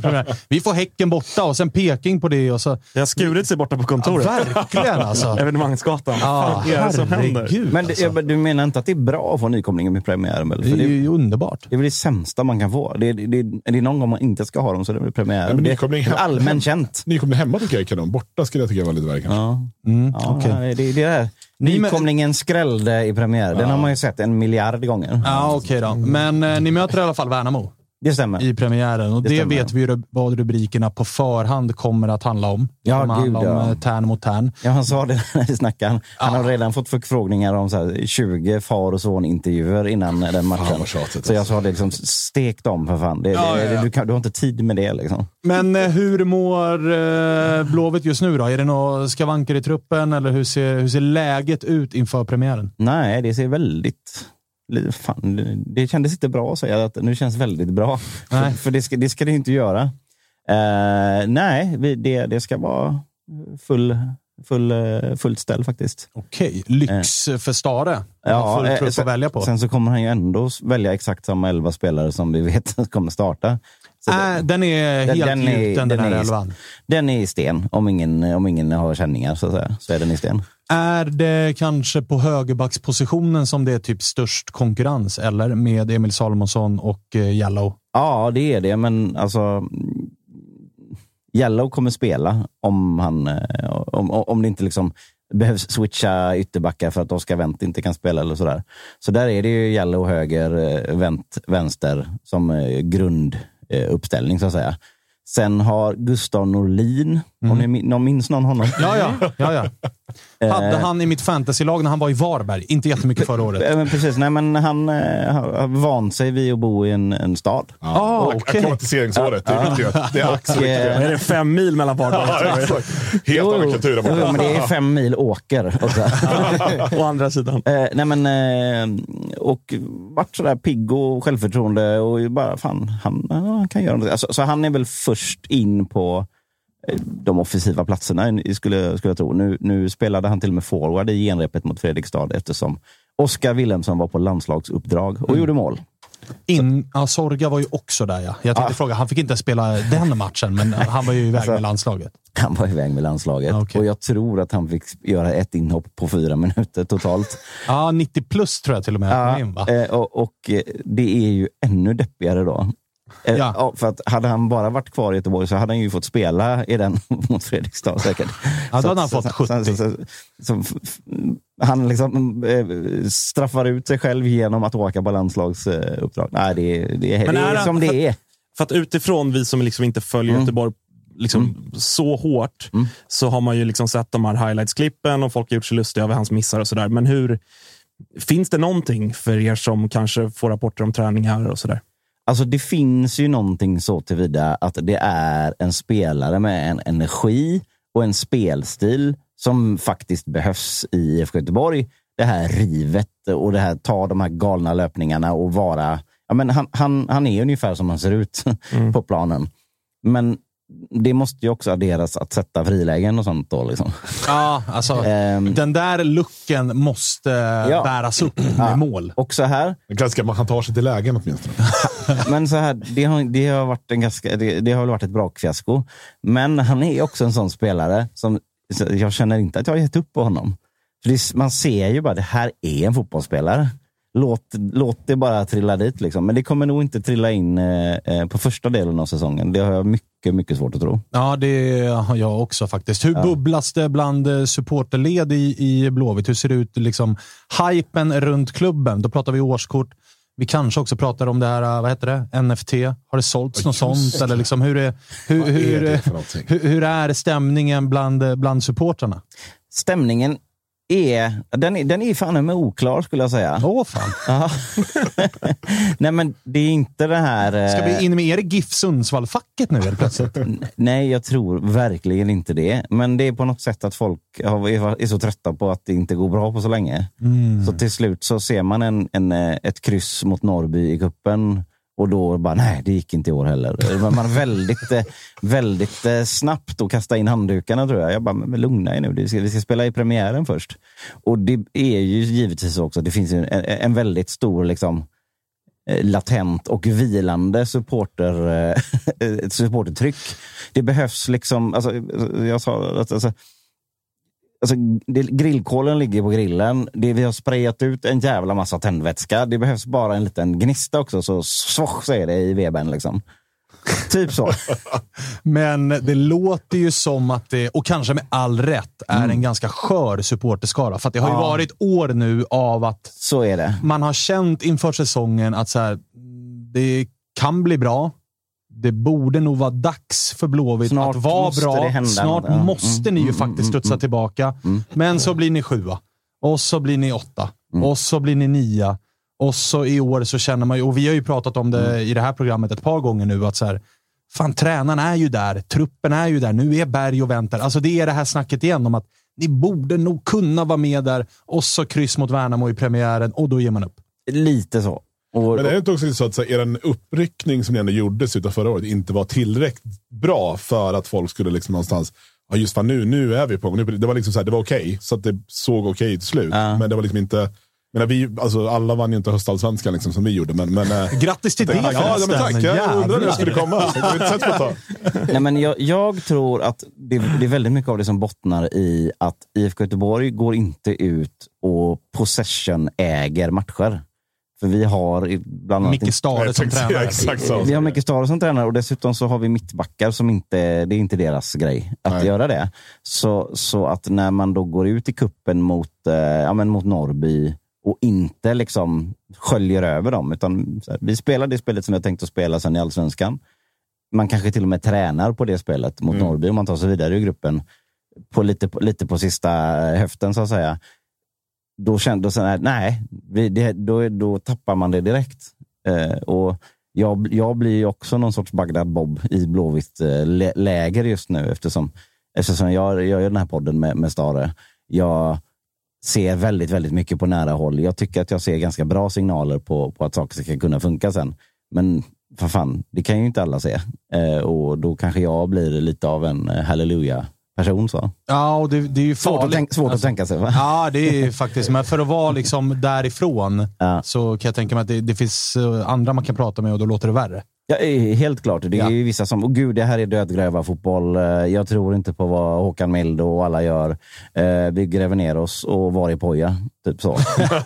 Vi får Häcken borta och sen Peking på det. Och så... Det har skurit sig borta på kontoret. Verkligen alltså. <laughs> Evenemangsgatan. Ja, Vad är det som händer? herregud. Men det, alltså. du menar inte att det är bra att få nykomlingen med premiären? Väl? Det är det, ju underbart. det är väl det sämsta man kan få. Det, det, det, är det någon gång man inte ska ha dem så är det väl premiären. Nej, men det nykomling är allmänt känt. Nykomling hemma tycker jag är kanon. Borta skulle jag tycka var lite värre kanske. Ja. Mm, Ja, okej. det, det är Nykomlingen skrällde i premiär. Den har man ju sett en miljard gånger. Ja, okej då. Men eh, ni möter i alla fall Värnamo. Det stämmer. i premiären. Och Det det, vet vi ju vad rubrikerna på förhand kommer att handla om. Det Ja, kommer gud, handla om ja. eh, tärn mot tärn. Ja, han sa det <laughs> när vi snackade. Han, han har redan fått förfrågningar om så här 20 far och son-intervjuer innan den matchen. Tjatigt, så jag alltså. sa det liksom, stek dem för fan. Det, Ja, det, ja, ja. Du, kan, du har inte tid med det liksom. Men eh, hur mår eh, Blåvitt just nu då? Är det några skavanker i truppen eller hur ser, hur ser läget ut inför premiären? Nej, det ser väldigt... Fan, det- kändes inte bra att säga att nu känns väldigt bra. För, för det, ska, det ska det inte göra. Eh, nej, vi, det, det ska vara full, full, eh, fullt ställ faktiskt. Okej, lyx för Stare. Ja, full eh, trupp att välja på. Sen så kommer han ju ändå välja exakt samma elva spelare som vi vet <laughs> kommer starta. Äh, den är helt Den- den är- gjuten, den, den här är- elvan. Den är i sten, om ingen, om ingen har känningar så säga. Så är den i sten. Är det kanske på högerbackspositionen som det är typ störst konkurrens, eller? Med Emil Salomonsson och eh, Jallow? Ja, det är det, men alltså... Yellow kommer spela om, han, eh, om, om det inte liksom behövs switcha ytterbackar för att Oscar Wendt inte kan spela eller sådär. Så där är det ju Yellow höger, eh, Wendt vänster som eh, grunduppställning så att säga. Sen har Gustav Norlin, om ni någon minns någon honom? Ja, ja. ja, ja. Hade han i mitt fantasylag när han var i Varberg. Inte jättemycket förra året. Eh, men Precis, nej men han eh, har vant sig vid att bo i en, en stad. Ah, Och okej. Akklimatiseringsåret, det är viktigt. Det är Och, eh, Är det fem mil mellan Ja, Varberg exakt. Helt annan kultur där Jo, borta. men det är fem mil åker också. <laughs> Å andra sidan. Eh, nej men, eh, och vart sådär pigg och självförtroende och bara fan, han, ja, han kan göra något. Alltså, så han är väl först in på eh, de offensiva platserna, skulle, skulle jag tro. Nu, nu spelade han till och med forward i genrepet mot Fredrikstad eftersom Oskar Wilhelmsson var på landslagsuppdrag och gjorde mål. In, ja, Sorga var ju också där, ja. Jag tänkte Ah. fråga, han fick inte spela den matchen, men <laughs> han var ju iväg med landslaget. Han var iväg med landslaget Okej. och jag tror att han fick göra ett inhopp på fyra minuter totalt. <laughs> Ja, 90 plus tror jag till och med. in, eh, och, och eh, det är ju ännu deppigare då. Eh, Ja. för att hade han bara varit kvar i Göteborg så hade han ju fått spela i den <laughs> mot Fredrikstad säkert. Ja, då hade han fått så- så- 70. så- så- så- Han liksom eh, straffar ut sig själv genom att åka på landslagsuppdrag. Nej, det, det, Men det är som det är. För att utifrån, vi som liksom inte följer Mm. Göteborg liksom så hårt, så har man ju liksom sett de här highlights-klippen och folk har gjort sig lustiga över hans missar och sådär. Men hur, finns det någonting för er som kanske får rapporter om träningar och sådär? Alltså det finns ju någonting så tillvida att det är en spelare med en energi och en spelstil som faktiskt behövs i IFK Göteborg. Det här rivet och det här ta de här galna löpningarna och vara... Ja, men han, han, han är ungefär som han ser ut <laughs> på planen. Men det måste ju också adderas att sätta frilägen och sånt. Då, liksom. <laughs> Ja, alltså, Ehm. den där looken måste Ja. bäras upp med mål. Och så här, Det kanske man kan ta sig till lägen åtminstone. <laughs> Men så här, det har, det har varit en ganska, det, det har väl varit ett bra fiasko. Men han är också en sån spelare som jag känner inte att jag har gett upp på honom. För det, man ser ju bara, det här är en fotbollsspelare. Låt, låt det bara trilla dit. Liksom. Men det kommer nog inte trilla in eh, eh, på första delen av säsongen. Det har jag mycket, mycket svårt att tro. Ja, det har jag också faktiskt. Hur bubblas det bland eh, supporterled i, i Blåvitt? Hur ser det ut? Liksom, hypen runt klubben. Då pratar vi årskort. Vi kanske också pratar om det här, eh, vad heter det? NFT. Har det sålts något sånt? Eller liksom, hur, är, hur, Vad är hur, hur, hur är stämningen bland, bland supportrarna? Stämningen är, den den är fan med oklar skulle jag säga. Åh fan. <laughs> <laughs> Nej men det är inte det här... Ska eh, vi in med er i GIF Sundsvall-facket nu helt plötsligt? <laughs> Nej, jag tror verkligen inte det. Men det är på något sätt att folk är så trötta på att det inte går bra på så länge. Så till slut så ser man en, en, eh, ett kryss mot Norrby i kuppen och då bara, nej, det gick inte i år heller. Man väldigt, eh, väldigt eh, snabbt att kasta in handdukarna tror jag. Jag bara, men lugna er nu, vi ska, vi ska spela i premiären först. Och det är ju givetvis också, det finns en, en väldigt stor liksom, eh, latent och vilande supporter, <laughs> supportertryck. Det behövs liksom, alltså, jag sa alltså, Alltså, det, grillkolen ligger på grillen. Det, vi har sprayat ut en jävla massa tändvätska. Det behövs bara en liten gnista också, så svosch säger det i webben. Liksom. Typ så. <laughs> Men det låter ju som att det, och kanske med all rätt, är Mm. en ganska skör supporterskara. För det har ju varit år nu av att Så är det. man har känt inför säsongen att så här, det kan bli bra. Det borde nog vara dags för Blåvitt Snart att vara bra. Snart ja. måste ni ju faktiskt studsa tillbaka. Men så blir ni sjua. Och så blir ni åtta. Och så blir ni nia. Och så i år så känner man ju, och vi har ju pratat om det i det här programmet ett par gånger nu, att så här, fan tränaren är ju där, truppen är ju där, nu är Berg och väntar. Alltså det är det här snacket igen om att ni borde nog kunna vara med där och så kryss mot Värnamo i premiären och då ger man upp. Lite så. Och, Men är det inte också så att så här, er uppryckning som ni ändå gjorde slutet av förra året inte var tillräckligt bra för att folk skulle liksom någonstans, ja just fan nu, nu är vi på gång. Nu- Det var liksom så här, det var okej, så att det såg okej till slut. Ja. Men det var liksom inte, Men vi, alltså, alla vann ju inte höstallsvenskan liksom, som vi gjorde. Men, men, eh, Grattis till det ja, ja, men tack. Jag undrade när det skulle komma. Jag. <laughs> Nej, men jag, jag tror att det, det är väldigt mycket av det som bottnar i att IFK Göteborg går inte ut och possession äger matcher. För vi har bland annat Micke Stare som tränare. <laughs> exakt så. vi har mycket Stare som tränare och dessutom så har vi mittbackar som inte, det är inte deras grej att Nej. göra det. Så, så att när man då går ut i kuppen mot, eh, ja, men mot Norrby och inte liksom sköljer över dem, utan så här, vi spelar det spelet som har tänkt att spela sen i Allsvenskan. Man kanske till och med tränar på det spelet mot Norrby om man tar sig vidare i gruppen på lite, på, lite på sista höften så att säga. Då kände jag att nej, vi, det, då, då tappar man det direkt. Eh, och jag, jag blir ju också någon sorts Bagdad Bob i blåvitt eh, lä- läger just nu eftersom, eftersom jag, jag gör den här podden med, med Stare. Jag ser väldigt, väldigt mycket på nära håll. Jag tycker att jag ser ganska bra signaler på, på att saker ska kunna funka sen. Men för fan, det kan ju inte alla se. Eh, och då kanske jag blir lite av en eh, halleluja halleluja-person. Så. Ja, och det, det är ju Svårt, att, farligt. tänk, svårt att Alltså, tänka sig. Va? Ja, det är <laughs> faktiskt. Men för att vara liksom därifrån Ja. så kan jag tänka mig att det, det finns eh, andra man kan prata med och då låter det värre. Ja, eh, helt klart. Det är Ja. ju vissa som, oh, gud det här är dödgrävarfotboll. Eh, Jag tror inte på vad Håkan Mild och alla gör. Vi gräver ner oss och var är Poja? Typ så.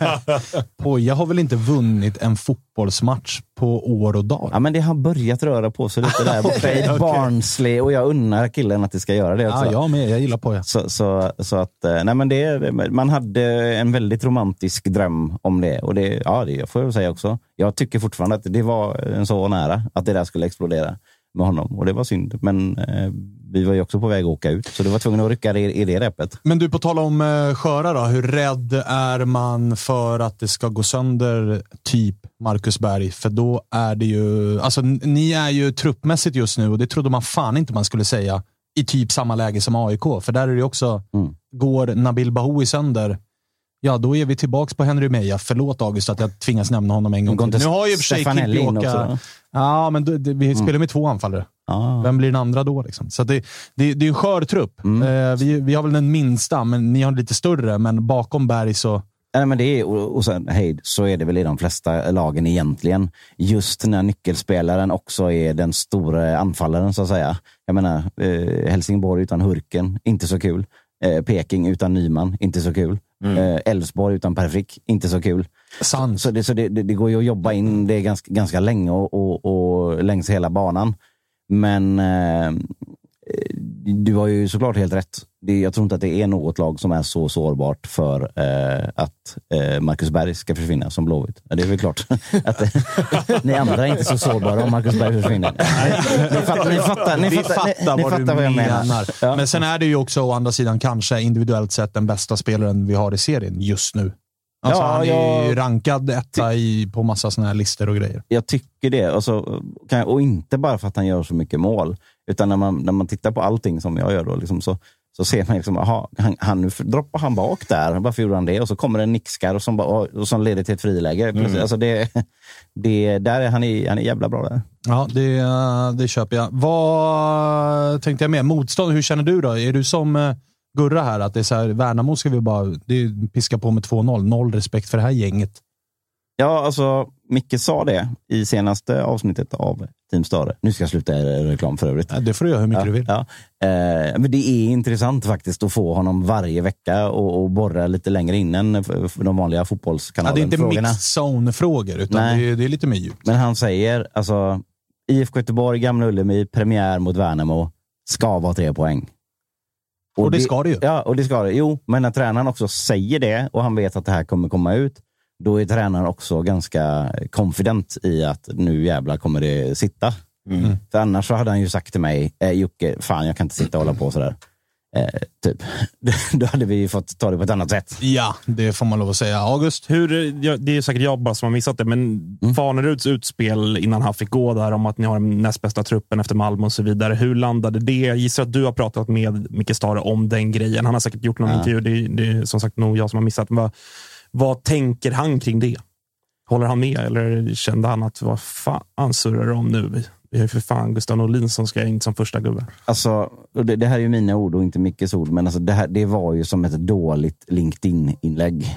<laughs> <laughs> Poja har väl inte vunnit en fotbollsmatch på år och dag? Ja, men det har börjat röra på sig lite där borta <laughs> Okej, i okej. Barnsley och jag unnar killen att det ska göra det också. Ja, jag med. Jag gillar Poja. Så, så, så att, eh, nej men det, man hade en väldigt romantisk dröm om det. Och det, ja, det får jag säga också. Jag tycker fortfarande att det var en så nära att det där skulle explodera med honom. Och det var synd. Men eh, vi var ju också på väg att åka ut. Så det var tvungen att rycka i, i det repet. Men du, på tal om uh, sköra då. Hur rädd är man för att det ska gå sönder typ Marcus Berg? För då är det ju... Alltså, ni är ju truppmässigt just nu och det trodde man fan inte man skulle säga i typ samma läge som AIK. För där är det också, Mm. går Nabil Bahoui sönder, ja då är vi tillbaka på Henry Meja. Förlåt August att jag tvingas nämna honom en gång till. Nu har ju för sig Stefanelli Ja, men det, vi spelar med två anfallare. Ja. Vem blir den andra då? Liksom? Så det, det, det är en skör trupp. Mm. Eh, vi, vi har väl den minsta, men ni har lite större. Men bakom Berg så... Nej, men det är, och, sen, hej, så är det väl i de flesta lagen egentligen. Just när nyckelspelaren också är den stora anfallaren, så att säga. Jag menar, eh, Helsingborg utan Hurken, inte så kul. Eh, Peking utan Nyman, inte så kul. Eh, Elfsborg utan Per Frick, inte så kul. Sans. Så, det, så det, det, det går ju att jobba in det ganska, ganska länge och, och, och längs hela banan. Men eh, du har ju såklart helt rätt. Det, jag tror inte att det är något lag som är så sårbart för eh, att eh, Marcus Berg ska försvinna som Blåvitt. Det är väl klart <laughs> att eh, ni andra är inte så sårbara om Marcus Berg försvinner. Ni, fattar, ni fattar, ni fattar, fattar ni vad fattar vad jag menar. menar. Ja. Men sen är det ju också å andra sidan kanske individuellt sett den bästa spelaren vi har i serien just nu. Alltså, Ja, han är ju jag- rankad etta i, på massa såna här listor och grejer. jag tycker det. Och, så, kan- och inte bara för att han gör så mycket mål. Utan när man, när man tittar på allting som jag gör då, liksom, så, så ser man liksom, aha, han, han, nu droppar han bak där. Varför gjorde han det? Och så kommer en nickskar och som, och som leder till ett friläge. Plötsligt. Alltså det, det, där är han, är, han är jävla bra där. Ja, det, det köper jag. Vad tänkte jag med? Motstånd, hur känner du då? Är du som eh, Gurra här, att det är så här, Värnamo ska vi bara det är, piska på med 2-0. Noll respekt för det här gänget. Ja, alltså Micke sa det i senaste avsnittet av Team Stare. Nu ska jag sluta reklam för övrigt. Ja, det får du göra hur mycket Ja, du vill. ja. Eh, men det är intressant faktiskt att få honom varje vecka och, och borra lite längre in än de vanliga fotbollskanalerna. det är inte frågorna. mixed zone-frågor, utan Nej. det är, det är lite mer djupt. Men han säger, alltså IFK Göteborg, Gamla Ullevi, premiär mot Värnamo, ska vara tre poäng. Och det ska det ju. Ja, och det ska det. Jo, men när tränaren också säger det och han vet att det här kommer komma ut, då är tränaren också ganska confident i att nu jävlar kommer det sitta. Mm. För annars så hade han ju sagt till mig, eh, Jocke, fan jag kan inte sitta och hålla på sådär. Eh, typ. <laughs> Då hade vi fått ta det på ett annat sätt. Ja, det får man lov att säga. August? Hur, det är säkert jag bara som har missat det, men Mm. Faneruds utspel innan han fick gå där om att ni har den näst bästa truppen efter Malmö och så vidare. Hur landade det? Jag gissar att du har pratat med Micke Stare om den grejen. Han har säkert gjort någon Ja. intervju. Det, det är som sagt nog jag som har missat. Vad, vad tänker han kring det? Håller han med eller kände han att vad fan surrar du om nu? Vi har ju för fan Gustav Norlin som ska in som första gubbe. Alltså, det, det här är ju mina ord och inte Mickes ord, men alltså det, här, det var ju som ett dåligt LinkedIn-inlägg.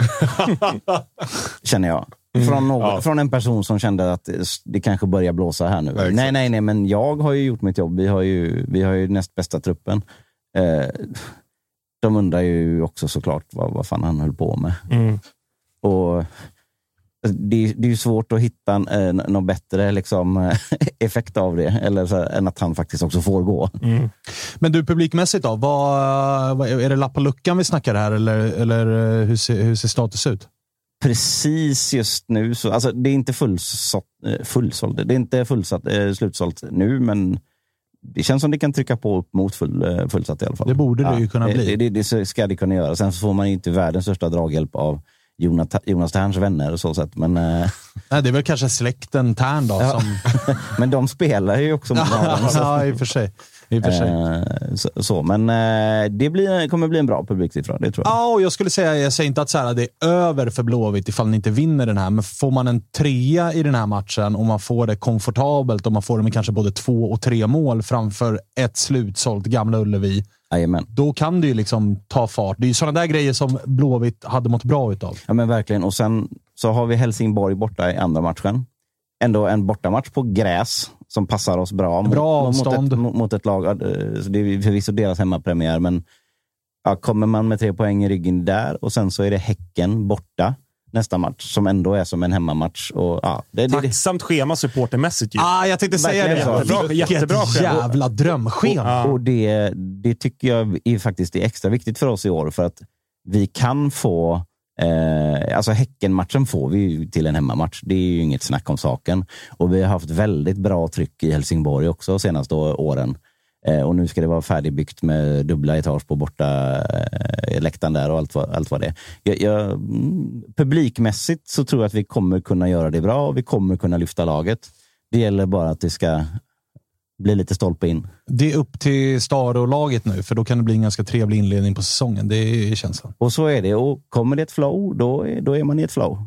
<laughs> Känner jag. Från, någon, Ja. från en person som kände att det, det kanske börjar blåsa här nu. exakt. nej, nej, nej, men jag har ju gjort mitt jobb. Vi har ju, vi har ju näst bästa truppen. Eh, de undrar ju också såklart vad, vad fan han höll på med. Mm. Och det, det är ju svårt att hitta eh, någon bättre liksom, <laughs> effekt av det, eller så, än att han faktiskt också får gå. Mm. Men du, publikmässigt då? Vad, vad, är det lapp på luckan vi snackar här eller, eller eh, hur, ser, hur ser status ut? Precis just nu, så, alltså, det är inte fullsålt, eh, fullsålt, det är inte fullsatt, eh, slutsålt nu, men det känns som det kan trycka på upp mot full, eh, fullsatt i alla fall. Det borde det ju kunna bli. Det, det, det ska det kunna göra. Sen så får man ju inte världens största draghjälp av Jonas, Jonas Terns vänner och så sätt, men, eh, <laughs> Nej, det är väl kanske släkten Tern då. Ja. Som, <laughs> men de spelar ju också mot varandra. ja, i och för sig. I och för sig. Eh, så, så, men eh, det blir, kommer bli en bra publiksiffra, det tror jag. Ja, och jag skulle säga, jag säger inte att så här, det är över för Blåvitt ifall ni inte vinner den här, men får man en trea i den här matchen och man får det komfortabelt och man får det med kanske både två och tre mål framför ett slutsålt Gamla Ullevi, Jajamän. då kan det ju liksom ta fart. Det är ju sådana där grejer som Blåvitt hade mått bra utav. Ja, men verkligen. Och sen så har vi Helsingborg borta i andra matchen. Ändå en bortamatch på gräs som passar oss bra. Mot, Bra mot, avstånd. ett, mot, mot ett lag. så Det är förvisso deras hemmapremiär, men ja, kommer man med tre poäng i ryggen där och sen så är det Häcken borta nästa match som ändå är som en hemmamatch. Och, ja, det, det, det, Tacksamt schema supportermässigt ju. Ah, jag tänkte säga det. Jättebra- Vilket jävla drömschema. Och det, det tycker jag är faktiskt är extra viktigt för oss i år. För att vi kan få... Eh, alltså Häckenmatchen får vi ju till en hemmamatch. Det är ju inget snack om saken. Och vi har haft väldigt bra tryck i Helsingborg också de senaste åren. Eh, och nu ska det vara färdigbyggt med dubbla etage på borta eh, läktaren där och allt vad, allt vad det är. Jag, jag, mm, publikmässigt så tror jag att vi kommer kunna göra det bra och vi kommer kunna lyfta laget. Det gäller bara att det ska bli lite stolpe in. Det är upp till Staro-laget nu, för då kan det bli en ganska trevlig inledning på säsongen. Det är känslan. Och så är det. Och kommer det ett flow, då är, då är man i ett flow.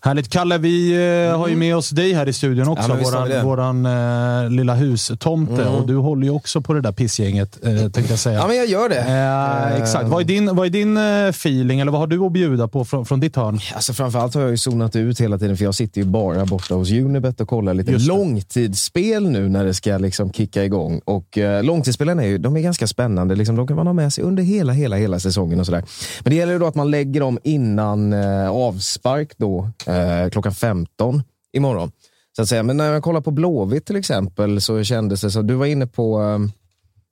Härligt. Kalle, vi eh, har ju med oss dig här i studion också. Ja, våran våran eh, lilla hustomte. Och du håller ju också på det där pissgänget, eh, tänkte jag säga. Ja, men jag gör det. Eh, exakt. Vad är din, vad är din eh, feeling, eller vad har du att bjuda på från, från ditt hörn? Alltså framförallt har jag ju zonat ut hela tiden, för jag sitter ju bara borta hos Unibet och kollar lite långtidsspel nu när det ska liksom kicka igång. Och eh, Långtidsspelen är ju de är ganska spännande. Liksom, de kan man ha med sig under hela, hela, hela säsongen. och sådär. Men det gäller ju då att man lägger dem innan eh, avspark då, eh, klockan 15 imorgon. Så att säga. Men när jag kollar på Blåvitt till exempel så kändes det så. Du var inne på, eh,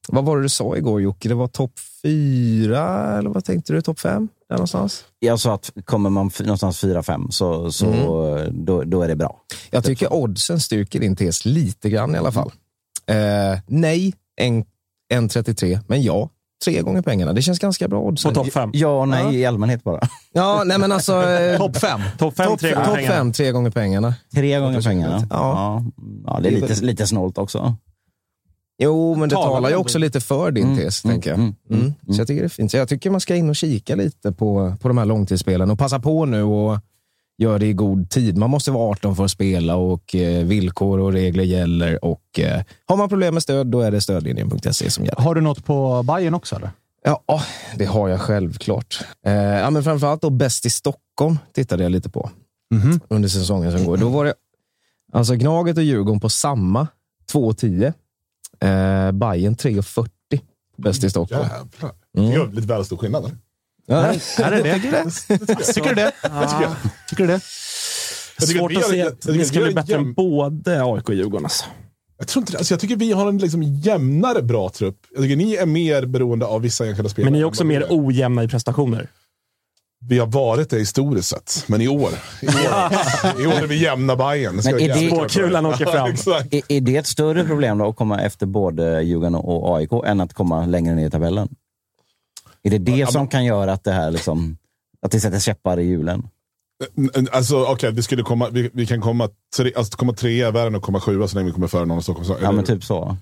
vad var det du sa igår Jocke? Det var topp fyra, eller vad tänkte du? Topp fem? Där någonstans? Jag sa att kommer man någonstans 4-5 så, så då, då är det bra. Jag tycker oddsen styrker din tes lite grann i alla fall. Eh, nej, 1,33. Men ja, tre gånger pengarna. Det känns ganska bra odds. På topp fem. Ja och nej i allmänhet bara. Ja, nej men alltså... <laughs> Eh, Topp fem. Topp fem, Topp tre gånger top pengarna. fem, tre gånger pengarna. Tre gånger pengarna. Ja. Ja. Ja, det är lite, lite snålt också. Jo, men det Talar ju också lite för din Mm, tes, mm, tänker jag. mm, Mm. mm, Så jag tycker det är fint. Så jag tycker man ska in och kika lite på, på de här långtidsspelen och passa på nu och göra det i god tid. Man måste vara 18 för att spela och eh, villkor och regler gäller. Och eh, Har man problem med stöd, då är det stödlinjen.se som gäller. Har du något på Bayern också? Eller? Ja, det har jag självklart. Eh, ja, men framförallt då Bäst i Stockholm tittade jag lite på Mhm. under säsongen som går. Då var det alltså Gnaget och Djurgården på samma 2,10. Eh, Bayern 3,40 Bäst i Stockholm. Jävlar. Mm. Det är lite väl stor skillnad. eller? Ja, Är det det? Tycker du det? Tycker du det? Jag tycker Svårt vi att har- se att tycker ni vi ska har bli bättre jäm- än både AIK och Djurgården. Alltså. Jag, tror inte, det. alltså jag tycker vi har en liksom jämnare bra trupp. Jag tycker ni är mer beroende av vissa enskilda spelare. Men ni är än också vad vi mer ojämna i prestationer. Vi har varit det historiskt sett, men i år. I år, <laughs> i år är vi jämna Bayern. Men är det- Spåkulan åker fram. exakt. Är, är det ett större problem då att komma efter både Djurgården och AIK än att komma längre ner i tabellen? Är det det Ja, som men- kan göra att det här liksom, att det sätter käppar i hjulen? Alltså okej, vi, skulle komma, vi, vi kan komma, tre, alltså, komma trea är värre än att komma sjua så länge vi kommer före någon av Stockholms Ja, men typ så.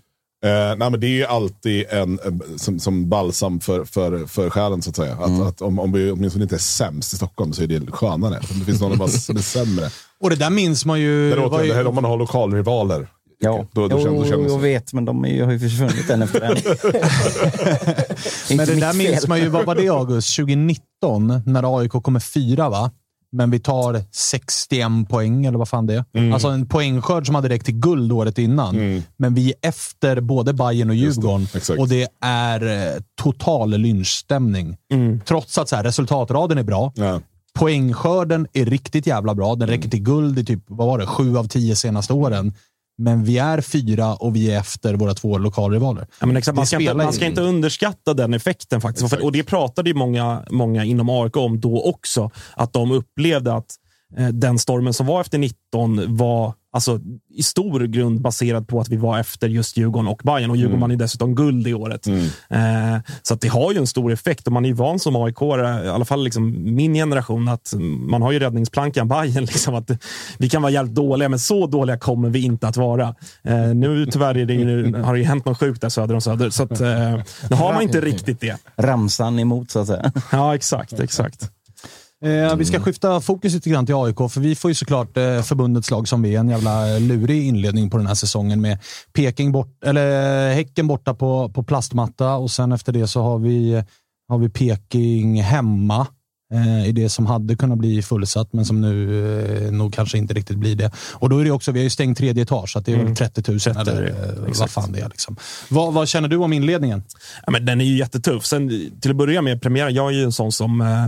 Eh, nej, men det är ju alltid en, som, som balsam för, för, för själen så att säga. Att, Mm. att om, om vi åtminstone inte är sämst i Stockholm så är det skönare. Om det finns någon som är sämre. Och det där minns man ju. Det var låter ju- det här om man har lokalrivaler. Ja, Då- då jo, då det jag vet, men de är, ju- har ju försvunnit en efter en. <laughs> Men det där mitt minns fel. man ju, vad var det August? 2019 när AIK kommer fyra va? Men vi tar 61 poäng, eller vad fan det är. Mm. Alltså en poängskörd som hade räckt till guld året innan. Men vi är efter både Bayern och det, Djurgården. exakt. och det är eh, total lynchstämning. Trots att så här, resultatraden är bra. Ja. Poängskörden är riktigt jävla bra. Den räcker till guld i typ, vad var det, sju av tio senaste åren. Men vi är fyra och vi är efter våra två lokalrivaler. Ja, men exakt, man, ska inte, man ska in. inte underskatta den effekten. faktiskt. Exakt. Och Det pratade ju många, många inom AIK om då också. Att de upplevde att eh, den stormen som var efter 19 var alltså, i stor grund baserad på att vi var efter just Djurgården och Bayern Och Djurgården vann ju dessutom guld i året. Eh, så det har ju en stor effekt och man är ju van som aik i alla fall liksom min generation, att man har ju räddningsplankan Bayern <laughs> Liksom, att vi kan vara jävligt dåliga, men så dåliga kommer vi inte att vara. Eh, nu tyvärr är det ju, har det ju hänt något sjukt där söder om Söder, så att, eh, nu har man inte <laughs> riktigt det. Ramsan emot, så att säga. Ja, exakt. exakt. Eh, vi ska skifta fokus lite grann till AIK, för vi får ju såklart eh, förbundets lag som vi är. En jävla lurig inledning på den här säsongen med Peking bort, eller eh, Häcken borta på, på plastmatta och sen efter det så har vi, har vi Peking hemma eh, i det som hade kunnat bli fullsatt, men som nu eh, nog kanske inte riktigt blir det. Och då är det också, vi har ju stängt tredje etage, så det är väl 30 000 eller eh, vad fan det är. Liksom. Vad, vad känner du om inledningen? Ja, men den är ju jättetuff. Sen, till att börja med, premiären. Jag är ju en sån som... Eh,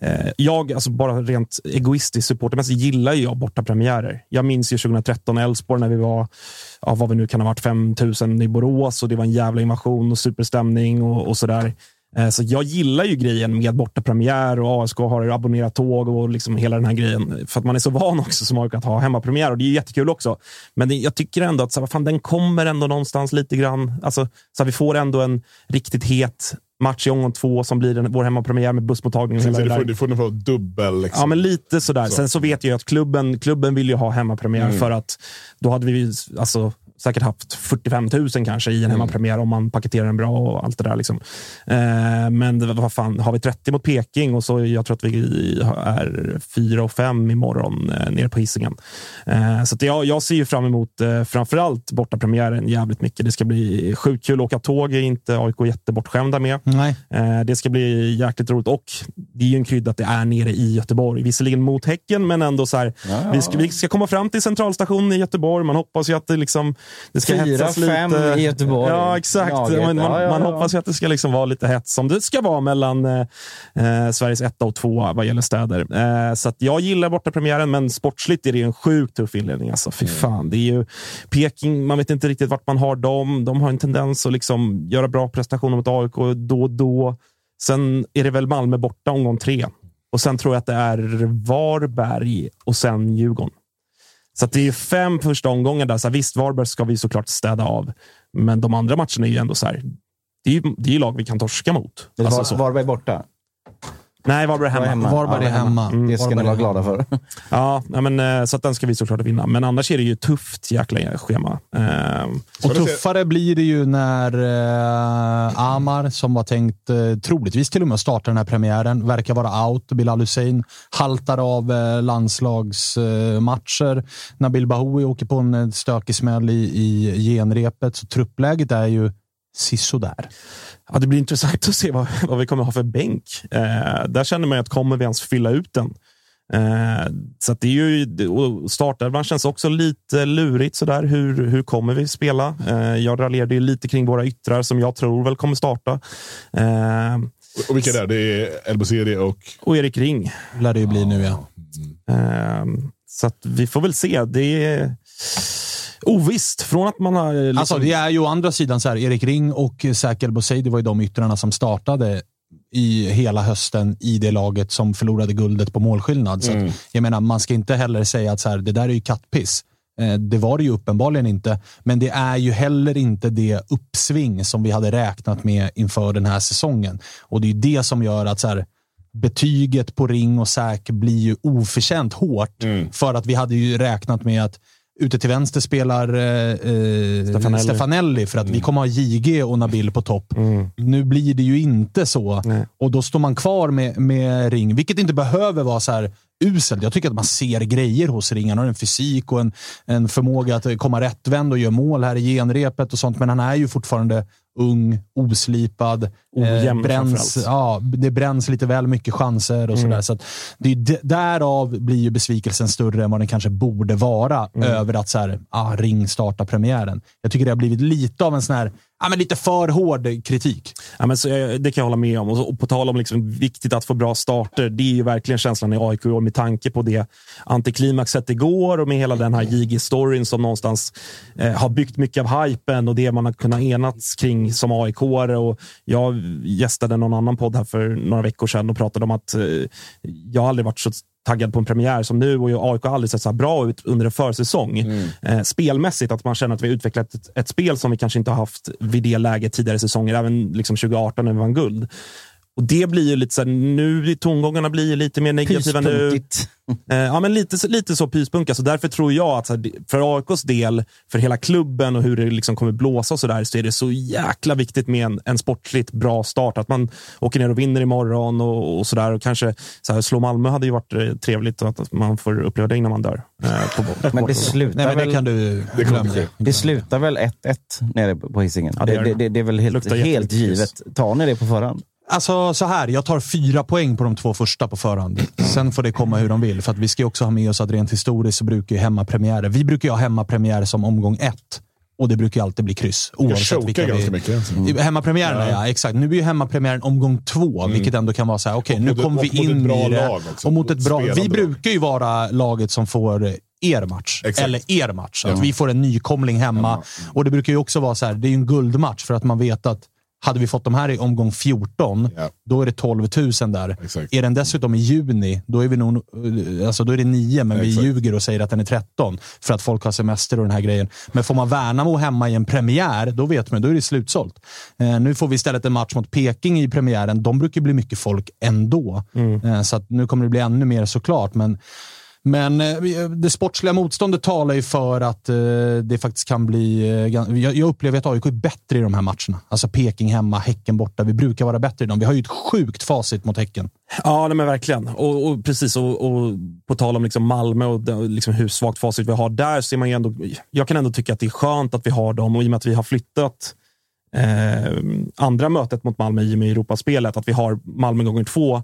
eh, jag, alltså bara rent egoistiskt supportermässigt, gillar ju jag borta premiärer. Jag minns ju 2013 Elfsborg när vi var, ja, vad vi nu kan ha varit, 5000 i Borås och det var en jävla invasion och superstämning och, och sådär. Eh, Så jag gillar ju grejen med borta premiär och ASK har abonnerat tåg och liksom hela den här grejen. För att man är så van också som AIK att ha hemmapremiär och det är ju jättekul också. Men det, jag tycker ändå att så, här, vad fan, den kommer ändå någonstans lite grann. Alltså, så här, vi får ändå en riktigt het match i omgång två som blir den, vår hemmapremiär med bussmottagning. Du får, du får nog få dubbel. Liksom. Ja, men lite sådär. Så. Sen så vet jag att klubben, klubben vill ju ha hemmapremiär Mm. för att då hade vi alltså, säkert haft 45 000 kanske i en hemmapremiär om man paketerar den bra och allt det där. Liksom. Eh, men vad fan, har vi 30 mot Peking och så jag tror att vi är 4 och 5 imorgon eh, nere på Hisingen. Eh, så jag, jag ser ju fram emot eh, framförallt bortapremiären jävligt mycket. Det ska bli sjukt kul åka tåg, är inte AIK jättebortskämda med. Nej. Eh, Det ska bli jäkligt roligt och det är ju en krydda att det är nere i Göteborg. Visserligen mot Häcken, men ändå så här. Vi, ska, vi ska komma fram till centralstationen i Göteborg. Man hoppas ju att det liksom det ska Fyra, hetsas fem lite. i Göteborg. Ja, exakt. Laget. Man, man, Ja, ja, man hoppas ju att det ska liksom vara lite hets som det ska vara mellan eh, eh, Sveriges etta och tvåa vad gäller städer. Eh, så att jag gillar borta premiären, men sportsligt är det en sjukt tuff inledning. Alltså, fy fan. Det är ju Peking, man vet inte riktigt vart man har dem. De har en tendens att liksom göra bra prestationer mot AIK då och då. Sen är det väl Malmö borta omgång tre. Och sen tror jag att det är Varberg och sen Djurgården. Så det är fem första omgångar där. Så här, visst, Varberg ska vi såklart städa av. Men de andra matcherna är ju ändå så här. Det är ju det är lag vi kan torska mot. Alltså, så. Varberg borta. Nej, Varberg är hemma. hemma. Varberg är hemma. Mm. Det ska ni vara glada för. <laughs> Ja, men, eh, så att den ska vi såklart vinna. Men annars är det ju tufft jäkla schema. Ehm, Och tuffare blir det ju när eh, Amar, som var tänkt eh, troligtvis till och med starta den här premiären, verkar vara out. Bilal Hussein haltar av eh, landslagsmatcher. Eh, Nabil Bahoui åker på en eh, stökig smäll i, i genrepet. Så truppläget är ju sisådär. Ja, det blir intressant att se vad, <laughs> vad vi kommer ha för bänk. Eh, där känner man ju att kommer vi ens fylla ut den? Eh, så att det är ju, och startelvan känns också lite lurigt. Sådär. Hur, hur kommer vi spela? Eh, jag raljerade ju lite kring våra yttrar som jag tror väl kommer starta. Eh, Och vilka är det? Det är Elbouzeri och... och Erik Ring. Lär det ju bli nu ja. Eh, så att vi får väl se. Det är ovisst. Från att man har... Liksom, Alltså, det är ju å andra sidan så här, Erik Ring och Säker Bouzei, det var ju de yttrarna som startade i hela hösten i det laget som förlorade guldet på målskillnad. Så att, jag menar, man ska inte heller säga att så här, det där är ju kattpiss. Eh, Det var det ju uppenbarligen inte, men det är ju heller inte det uppsving som vi hade räknat med inför den här säsongen. Och det är ju det som gör att så här, betyget på Ring och Säk blir ju oförtjänt hårt. För att vi hade ju räknat med att ute till vänster spelar eh, eh, Stefanelli. Stefanelli. för att vi kommer ha JG och Nabil på topp. Nu blir det ju inte så. Nej. Och då står man kvar med, med Ring, vilket inte behöver vara så här uselt. Jag tycker att man ser grejer hos Ring. Han har en fysik och en, en förmåga att komma rättvänd och göra mål här i genrepet och sånt. Men han är ju fortfarande ung, oslipad. eh, Ojämn bränns, framförallt. ja, det bränns lite väl mycket chanser och Mm. sådär. Så att det är därav blir ju besvikelsen större än vad den kanske borde vara Mm. över att så här, ah, Ring startar premiären. Jag tycker det har blivit lite av en sån här, ja, men lite för hård kritik. Ja, men så, det kan jag hålla med om. Och, så, och på tal om liksom, viktigt att få bra starter. Det är ju verkligen känslan i AIK i år med tanke på det antiklimaxet igår och med hela den här JG-storyn som någonstans eh, har byggt mycket av hypen och det man har kunnat enats kring som aik och Jag gästade någon annan podd här för några veckor sedan och pratade om att eh, jag aldrig varit så taggad på en premiär som nu och AIK har aldrig sett så här bra ut under en försäsong. Eh, spelmässigt, att man känner att vi har utvecklat ett, ett spel som vi kanske inte har haft vid det läget tidigare säsonger, även liksom 2018 när vi vann guld. Och det blir ju lite så här, nu tongångarna blir ju lite mer negativa nu. Eh, ja, men lite, så- lite så pyspunka. Så därför tror jag att här, det- för AIKs del, för hela klubben och hur det liksom kommer blåsa och så där, så är det så jäkla viktigt med en, en sportligt bra start. Att man åker ner och vinner imorgon och, och så där. Och kanske så här, slå Malmö hade ju varit eh, trevligt att man får uppleva det innan man dör. Eh, på, på, Men det Nej, slutar men det väl... kan du glömma. Det slutar väl 1-1 nere på Hisingen? Ja, det det, det, det. det, det är väl helt, helt givet. Tar ni det på förhand? Alltså så här, jag tar fyra poäng på de två första på förhand. Sen får det komma hur de vill. För att vi ska ju också ha med oss att rent historiskt så brukar ju hemmapremiärer, vi brukar ju ha hemmapremiär som omgång ett. Och det brukar ju alltid bli kryss. Oavsett vilka ganska vi... mycket. Alltså. I Hemmapremiärerna, ja. exakt. Nu blir ju hemmapremiären omgång två, vilket ändå kan vara så här, okej, Och nu kommer vi in i det. lag också. och mot ett bra... Spelande Vi lag. brukar ju vara laget som får er match. Exakt. Eller er match. Att vi får en nykomling hemma. Och det brukar ju också vara så här, det är ju en guldmatch för att man vet att hade vi fått de här i omgång 14, Ja. då är det 12 000 där. Exakt. Är den dessutom i juni, då är, vi nog, eh, alltså då är det 9, men vi Exakt. ljuger och säger att den är 13 för att folk har semester och den här grejen. Men får man Värnamo hemma i en premiär, då vet man, då är det slutsålt. Eh, nu får vi istället en match mot Peking i premiären. De brukar bli mycket folk ändå. Eh, så nu kommer det bli ännu mer såklart. Men men eh, eh, det sportsliga motståndet talar ju för att eh, det faktiskt kan bli... Jag, upplever att AIK är bättre i de här matcherna. Alltså Peking hemma, Häcken borta. Vi brukar vara bättre i dem. Vi har ju ett sjukt facit mot Häcken. Ja, nej, men verkligen. Och, och precis, och, och på tal om liksom Malmö och liksom hur svagt facit vi har där, så är man ju ändå, jag kan ändå tycka att det är skönt att vi har dem och i och med att vi har flyttat eh, andra mötet mot Malmö i och med Europaspelet, att vi har Malmö gånger två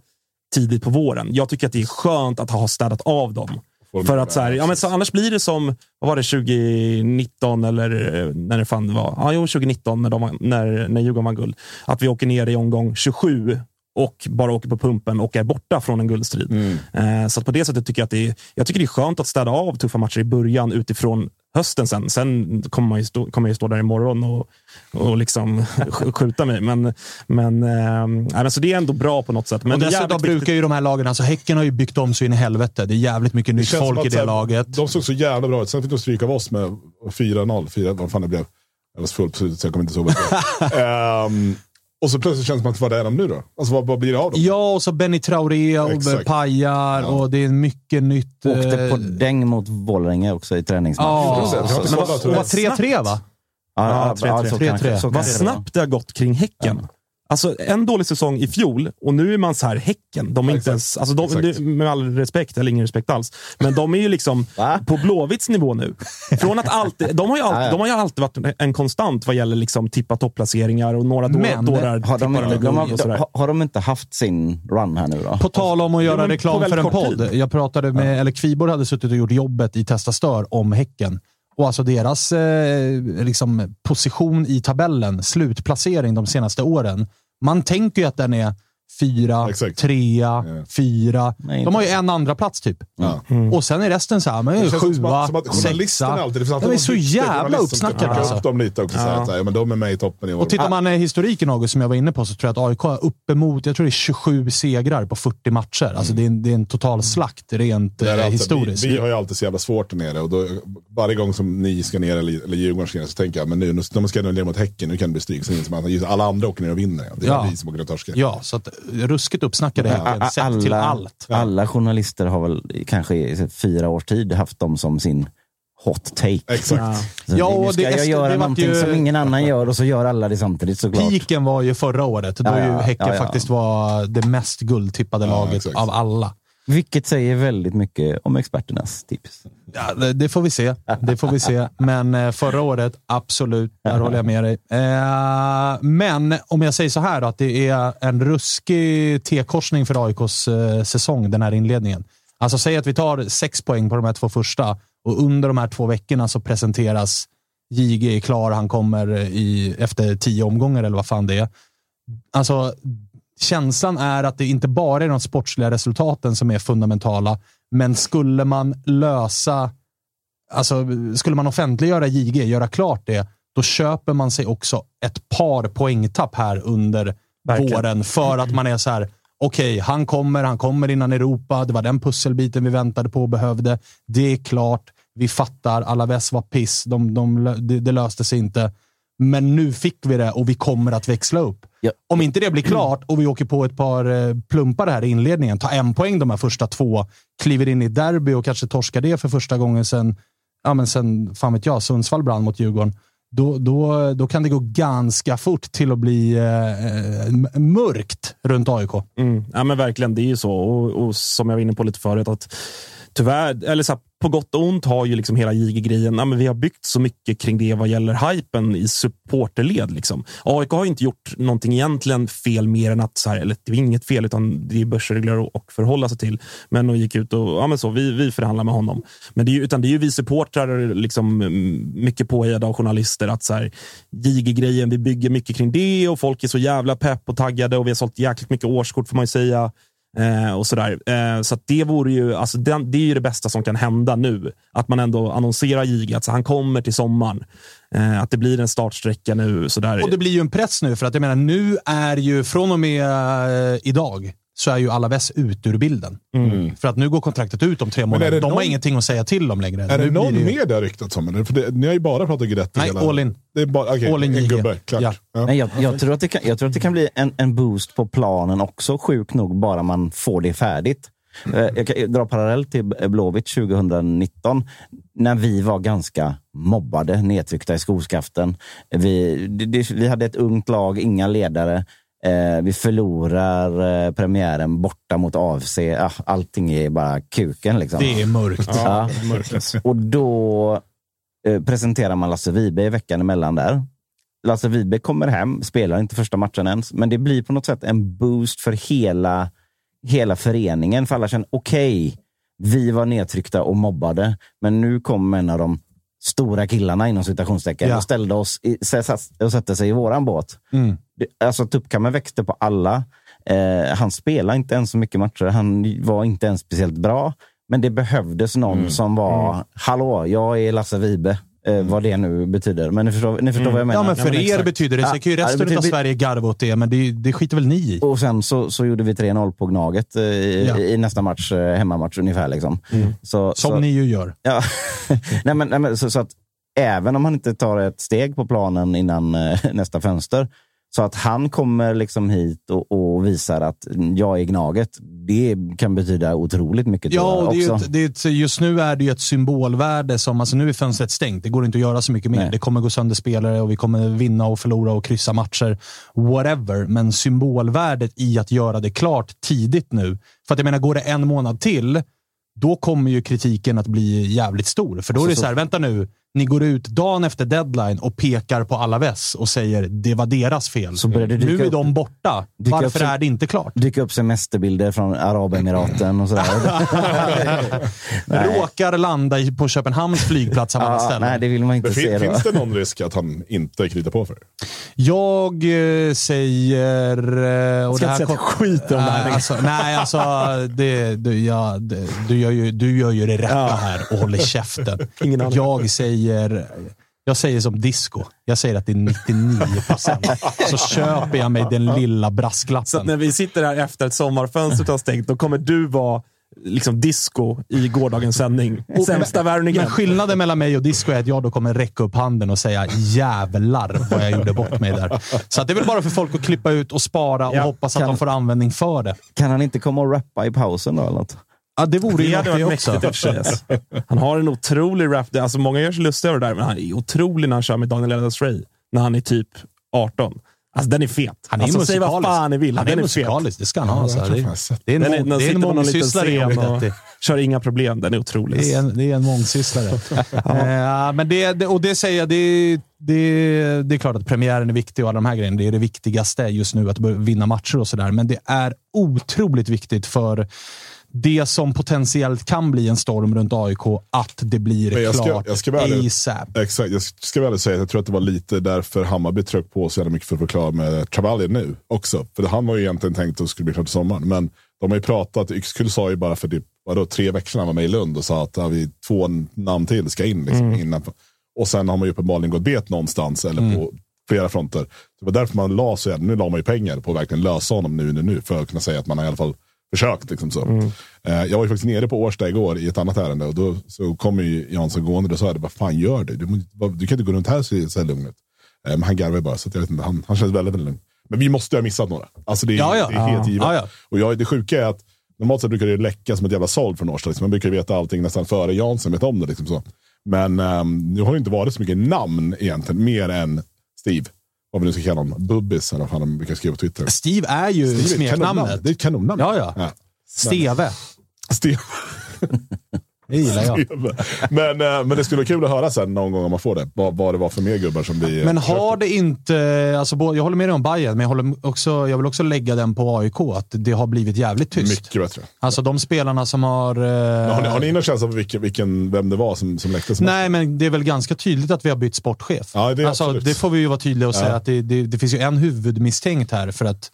tidigt på våren. Jag tycker att det är skönt att ha städat av dem. För att så här, ja, men så annars blir det som, vad var det, 2019 eller eh, när det fan var? Ja, jo, 2019 när, de, när, när Djurgården vann guld. Att vi åker ner i omgång 27 och bara åker på pumpen och är borta från en guldstrid. Eh, så på det sättet tycker jag att det är, jag tycker det är skönt att städa av tuffa matcher i början utifrån hösten sen. Sen kommer man ju stå, kommer jag ju stå där imorgon och, och liksom sk- skjuta mig. Men, men, eh, nej, men så det är ändå bra på något sätt. Men och dessutom brukar ju de här lagen, alltså Häcken har ju byggt om så in i helvete. Det är jävligt mycket nytt folk i det så här, laget. De såg så jävla bra ut. Sen fick de stryka av oss med 4-0. 4, vad fan det blev. Alldeles fullt på slutet, så jag kommer inte ihåg vad det blev. <laughs> Ehm, Och så plötsligt känns det som att vad är de nu då? Alltså vad, vad blir det av dem? Ja, och så Benny Traoré och Exakt. Pajar och det är mycket nytt. Åkte på eh, däng mot Vålerenga också i träningsmatch. Ja, Just det, vad 3-3 va? Ja, Ja, ja, 3-3. så kanske- 3-3. så Vad var. snabbt det har gått kring Häcken. Alltså en dålig säsong i fjol och nu är man så här Häcken. De är inte Exakt. ens, alltså de, det- med all respekt, eller ingen respekt alls, men de är ju liksom <laughs> på Blåvitts nivå nu. Från att alltid, de, har ju Ja, alltid, ja. de har ju alltid varit en konstant vad gäller liksom tippa topplaceringar och några Men- dårar Har de, inte, de, har, har, de inte haft sin run här nu då? På tal om att göra på reklam för en podd. tid. Jag pratade med, eller Kviborg hade suttit och gjort jobbet i Testa Stör om Häcken. Och alltså deras eh, liksom, position i tabellen, slutplacering de senaste åren. Man tänker ju att den är fyra, Exakt. trea, Ja. fyra. Nej, De har ju en andra plats typ. Ja. Och sen är resten så här, men Det känns som sjua, att, som att sexa. alltid, det De är så jävla uppsnackade alltså. upp dem lite också. Så här, att, ja, men de är med i toppen i år. Och tittar man eh, historiken August, som jag var inne på, så tror jag att AIK har uppemot jag tror det är 27 segrar på 40 matcher. Alltså det är en, det är en total slakt rent Det är eh, alltid- historiskt. Vi, vi har ju alltid så jävla svårt där nere och då, varje gång som ni ska ner eller, eller Djurgården ska ner så tänker jag men nu, nu de ska ner mot Häcken, nu kan det bli stryk. Alla andra åker ner och vinner. Det är Ja. vi som åker och torskar. Ja, så att, ruskigt uppsnackade A- sett till allt. alla journalister har väl kanske i fyra års tid haft dem som sin hot take. Exakt. Så Ja, nu ska det- jag det göra vart någonting ju- som ingen annan gör och så gör alla det samtidigt såklart. Piken var ju förra året, då Ja, ju ja, Häcken ja, ja. faktiskt var det mest guldtippade Ja, laget av alla. Vilket säger väldigt mycket om experternas tips. Ja, det, det får vi se. Det får vi se. Men eh, förra året, absolut. Där håller jag med dig. Eh, men om jag säger så här då, att det är en ruskig T-korsning för AIKs eh, säsong, den här inledningen. Alltså säg att vi tar sex poäng på de här två första och under de här två veckorna så presenteras JG är klar. Han kommer eh, i, efter tio omgångar eller vad fan det är. Alltså, känslan är att det inte bara är de sportsliga resultaten som är fundamentala, men skulle man lösa, alltså skulle man offentliggöra JG, göra klart det, då köper man sig också ett par poängtapp här under Verkligen. våren för att man är så här, okej, han kommer, han kommer innan Europa. Det var den pusselbiten vi väntade på och behövde. Det är klart. Vi fattar. Alaves var piss. De, de, det, det löste sig inte. Men nu fick vi det och vi kommer att växla upp. Ja. Om inte det blir klart och vi åker på ett par eh, plumpar här i inledningen, tar en poäng de här första två, kliver in i derby och kanske torskar det för första gången sen, ja men sen, fan vet jag, Sundsvall brann mot Djurgården. Då, då, då kan det gå ganska fort till att bli eh, mörkt runt AIK. Mm. Ja, men verkligen, det är ju så. Och, och som jag var inne på lite förut, att tyvärr, eller så här, på gott och ont har ju liksom hela JG-grejen, ja, men vi har byggt så mycket kring det vad gäller hypen i supporterled. Liksom. AIK har inte gjort någonting egentligen fel mer än att, så här, eller det är inget fel, utan det är börsregler att förhålla sig till. Men de gick ut och, ja men så, vi, vi förhandlar med honom. Men det är ju, utan det är ju vi supportrar, liksom, mm, mycket påhejade av journalister, att JG-grejen, vi bygger mycket kring det och folk är så jävla pepp och taggade och vi har sålt jäkligt mycket årskort får man ju säga. Eh, och sådär. Eh, så att det vore ju, alltså den, det är ju det bästa som kan hända nu. Att man ändå annonserar JG, att han kommer till sommaren. Eh, att det blir en startsträcka nu. Sådär. Och det blir ju en press nu, för att jag menar, nu är ju från och med eh, idag så är ju Alaves ut ur bilden. För att nu går kontraktet ut om tre månader. det De har någon- ingenting att säga till om längre. Är nu det någon ju- mer det har ryktats om? Eller? För det, ni har ju bara pratat Guidetti. Nej, hela- all in. Det är bara, okay, All in en gubbe, klart. Ja. Ja. Nej, jag, jag, tror att det kan, jag tror att det kan bli en, en boost på planen också, sjukt nog, bara man får det färdigt. Eh, Jag kan dra parallell till Blåvitt 2019, när vi var ganska mobbade, nedtryckta i skoskaften. Vi, det, det, vi hade ett ungt lag, inga ledare. Eh, vi förlorar eh, premiären borta mot AFC. Ah, allting är bara kuken. Liksom. Det är mörkt. Ja. Och då eh, presenterar man Lasse Vibe i veckan emellan där. Lasse Vibe kommer hem, spelar inte första matchen ens, men det blir på något sätt en boost för hela, hela föreningen. För alla känner, okej, vi var nedtryckta och mobbade, men nu kommer en av de stora killarna inom citationstecken Ja. och ställde oss i, och satte sig i våran båt. Mm. Alltså Tuppkammer växte på alla. Eh, han spelade inte ens så mycket matcher. Han var inte ens speciellt bra. Men det behövdes någon som var, hallå, jag är Lasse Vibe. Eh, Vad det nu betyder. Men ni förstår, ni förstår vad jag menar. Ja, men för men er exakt. betyder det. Ja, Sen kan ju ja, resten av betyder- Sverige garva åt det, men det, det skiter väl ni i. Och sen så, så gjorde vi 3-0 på Gnaget eh, i, Ja. i nästa match, eh, hemmamatch ungefär. Liksom. Så, Som så, ni ju gör. Ja. <laughs> nej, men, nej, men, så, så att även om han inte tar ett steg på planen innan eh, <laughs> nästa fönster, så att han kommer liksom hit och, och visar att jag är Gnaget, det kan betyda otroligt mycket. Ja, och det också. ett, det är ett, just nu är det ju ett symbolvärde som, alltså nu är fönstret stängt. Det går inte att göra så mycket mer. Nej. Det kommer gå sönder spelare och vi kommer vinna och förlora och kryssa matcher. Whatever. Men symbolvärdet i att göra det klart tidigt nu. För att jag menar, går det en månad till, då kommer ju kritiken att bli jävligt stor. För då är det så här, vänta nu. Ni går ut dagen efter deadline och pekar på Alaves och säger det var deras fel. Så det nu är upp- de borta. upp Varför som- är det inte klart? dyka upp semesterbilder från Arabemiraten och sådär. <laughs> Råkar landa på Köpenhamns flygplats av <laughs> alla ställen. nej, det vill man inte Men se. fin, Då. finns det någon risk att han inte kritar på för er? Jag eh, säger... eh, Och Ska det här inte säga jag skiter om det här alltså, nej, alltså det, du, ja, det, du, gör ju, du gör ju det rätta här och håller käften. Ingen jag säger... Jag säger som disco. Jag säger att det är 99 procent. Så köper jag mig den lilla Så att brasklappen. när vi sitter här efter ett sommarfönster har stängt, då kommer du vara liksom disco i gårdagens sändning. Sämsta värvningen. Men skillnaden mellan mig och disco är att jag då kommer räcka upp handen och säga jävlar vad jag gjorde bort mig där. Så att det är väl bara för folk att klippa ut och spara och Ja, hoppas att kan- de får användning för det. Kan han inte komma och rappa i pausen då? Eller något? Ja, det vore ju Det något hade det varit också. mäktigt i och för sig. <laughs> Han har en otrolig rap. Alltså många gör sig lustiga över det där, men han är otrolig när han kör med Daniel Ellis Ray. När han är typ 18. Alltså den är fet. Han är alltså, säg vad fan ni vill. Han den är är fet. musikalisk, det ska han ha. Ja, alltså. Det, är en, Den mång- det är en mångsysslare och kör inga problem. Den är otrolig. Det är en, det är en mångsysslare. <laughs> Eh, men det, det, och det säger jag, det, det, det är klart att premiären är viktig och alla de här grejerna. Det är det viktigaste just nu, att vinna matcher och sådär. Men det är otroligt viktigt för det som potentiellt kan bli en storm runt AIK, att det blir jag ska- klart jag ska ärlig. ASAP. Exakt, jag ska väl säga att jag tror att det var lite därför Hammarby tryckte på så jävla mycket för att förklara med Travalli nu också. För han var ju egentligen tänkt att det skulle bli klart i sommaren. Men de har ju pratat, Yxkull sa ju bara för det, vadå, tre veckor sedan han var med i Lund och sa att ja, vi, två namn till ska in. Liksom, innan. Och sen har man ju uppenbarligen gått bet någonstans eller på flera fronter. Det var därför man la så jävla, nu la man ju pengar på att verkligen lösa honom nu, nu, nu för att kunna säga att man har i alla fall försökt. Liksom så. Eh, jag var ju faktiskt nere på Årsta igår i ett annat ärende och då så kom ju Jansson gående och sa vad fan gör du? Du, du kan inte gå runt här se så här lugn ut. Eh, men han garvade bara, så jag vet inte, han, han känns väldigt, väldigt lugn. Men vi måste ju ha missat några. Alltså det är, Ja, ja. det är helt Ja. givet. Ja, ja. Och jag, det sjuka är att normalt sett brukar det läcka som ett jävla såll från Årsta. Liksom. Man brukar ju veta allting nästan före Jansson vet om det. Liksom så. Men um, nu har det inte varit så mycket namn egentligen, mer än Steve. Vad vi nu ska kalla honom. Bubbis eller vad fan de brukar skriva på Twitter. Steve är ju Steve smeknamnet. Det är ett kanonnamn. Ja, ja. Steve. Steve. <laughs> Det gillar jag. <laughs> men, eh, men det skulle vara kul att höra sen någon gång om man får det. Vad, vad det var för mer gubbar som vi... Men har det inte, alltså, jag håller med dig om Bayern, men jag, håller också, jag vill också lägga den på AIK, att det har blivit jävligt tyst. Mycket bättre. Alltså de spelarna som har... eh, Har ni, har ni någon känsla för vilken, vilken, vem det var som, som läckte? Som Nej, men det är väl ganska tydligt att vi har bytt sportchef. Ja, det är alltså, absolut. det får vi ju vara tydliga och säga Ja. att det, det, det finns ju en huvudmisstänkt här. För att,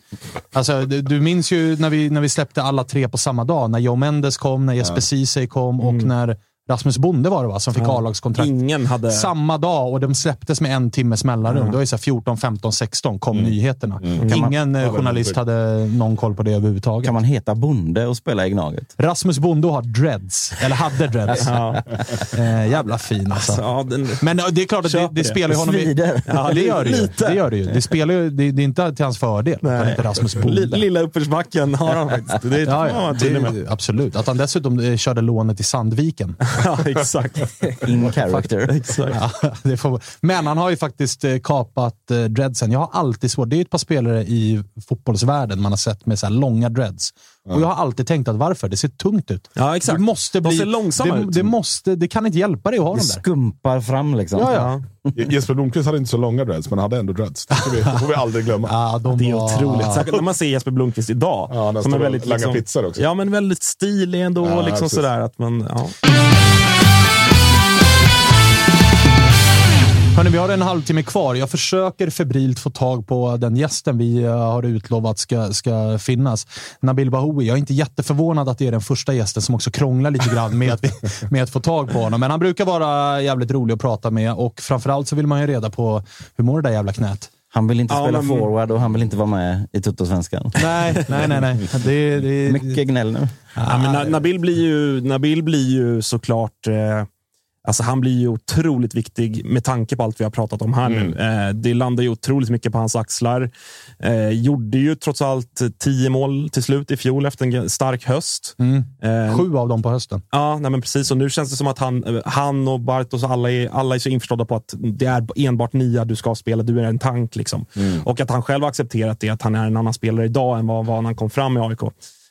alltså, du, du minns ju när vi, när vi släppte alla tre på samma dag. När Joe Mendes kom, när Jesper Ceesay kom och Mm. när Rasmus Bonde var det va, som fick Ja. A-lagskontrakt. Ingen hade... Samma dag och de släpptes med en timmes mellanrum. Är det så här 14, 15, 16 kom nyheterna. Kan man- Ingen eh, journalist hade någon koll på det överhuvudtaget. Kan man heta bonde och spela i Gnaget? Rasmus Bonde har dreads. Eller hade dreads. <laughs> Ja. eh, jävla fin alltså. Alltså, ja, den... Men eh, det är klart att det, det spelar ju honom i... Ja, det gör det ju. Det, gör det, ju. det, spelar ju det, det är inte till hans fördel att han heter Rasmus Bonde. Lilla uppförsbacken har han faktiskt. Det är Ja, ja, det, absolut. Att han dessutom eh, körde lånet i Sandviken. <laughs> Ja, exakt. In character. <laughs> exakt. Ja, får, men han har ju faktiskt eh, kapat eh, dreadsen. Jag har alltid svårt. Det är ett par spelare i fotbollsvärlden man har sett med så här långa dreads. Och jag har alltid tänkt att varför? Det ser tungt ut. Ja, exakt. Det måste De bli... ser långsamma det, ut. det, måste, det kan inte hjälpa dig att ha Det dem där. skumpar fram liksom. Ja, ja. Jesper Blomqvist hade inte så långa dreads, men han hade ändå dreads. Det får vi, det får vi aldrig glömma. Ja, de Det är var- otroligt. Särskilt när man ser Jesper Blomqvist idag. Ja, han som är väldigt, liksom, pizzor också. Ja, men väldigt stilig ändå. Ja, liksom precis. sådär, att man, ja. Hörni, vi har en halvtimme kvar. Jag försöker febrilt få tag på den gästen vi eh, har utlovat ska, ska finnas. Nabil Bahoui. Jag är inte jätteförvånad att det är den första gästen som också krånglar lite grann med att, vi, <laughs> med att få tag på honom. Men han brukar vara jävligt rolig att prata med och framförallt så vill man ju reda på hur mår det där jävla knät? Han vill inte Ja, spela men- forward och han vill inte vara med i Tuttosvenskan. Nej, nej, nej. nej. Det, det, Mycket gnäll nu. Ja, men Na- Nabil blir ju, Nabil blir ju såklart... Eh, alltså han blir ju otroligt viktig med tanke på allt vi har pratat om här nu. Eh, det landar ju otroligt mycket på hans axlar. Eh, gjorde ju trots allt tio mål till slut i fjol efter en stark höst. Eh, Sju av dem på hösten. Ja, nej men precis. Och nu känns det som att han, eh, han och Bartos, alla är, alla är så införstådda på att det är enbart nia du ska spela. Du är en tank. Liksom. Och att han själv har accepterat det, att han är en annan spelare idag än vad, vad han kom fram i AIK.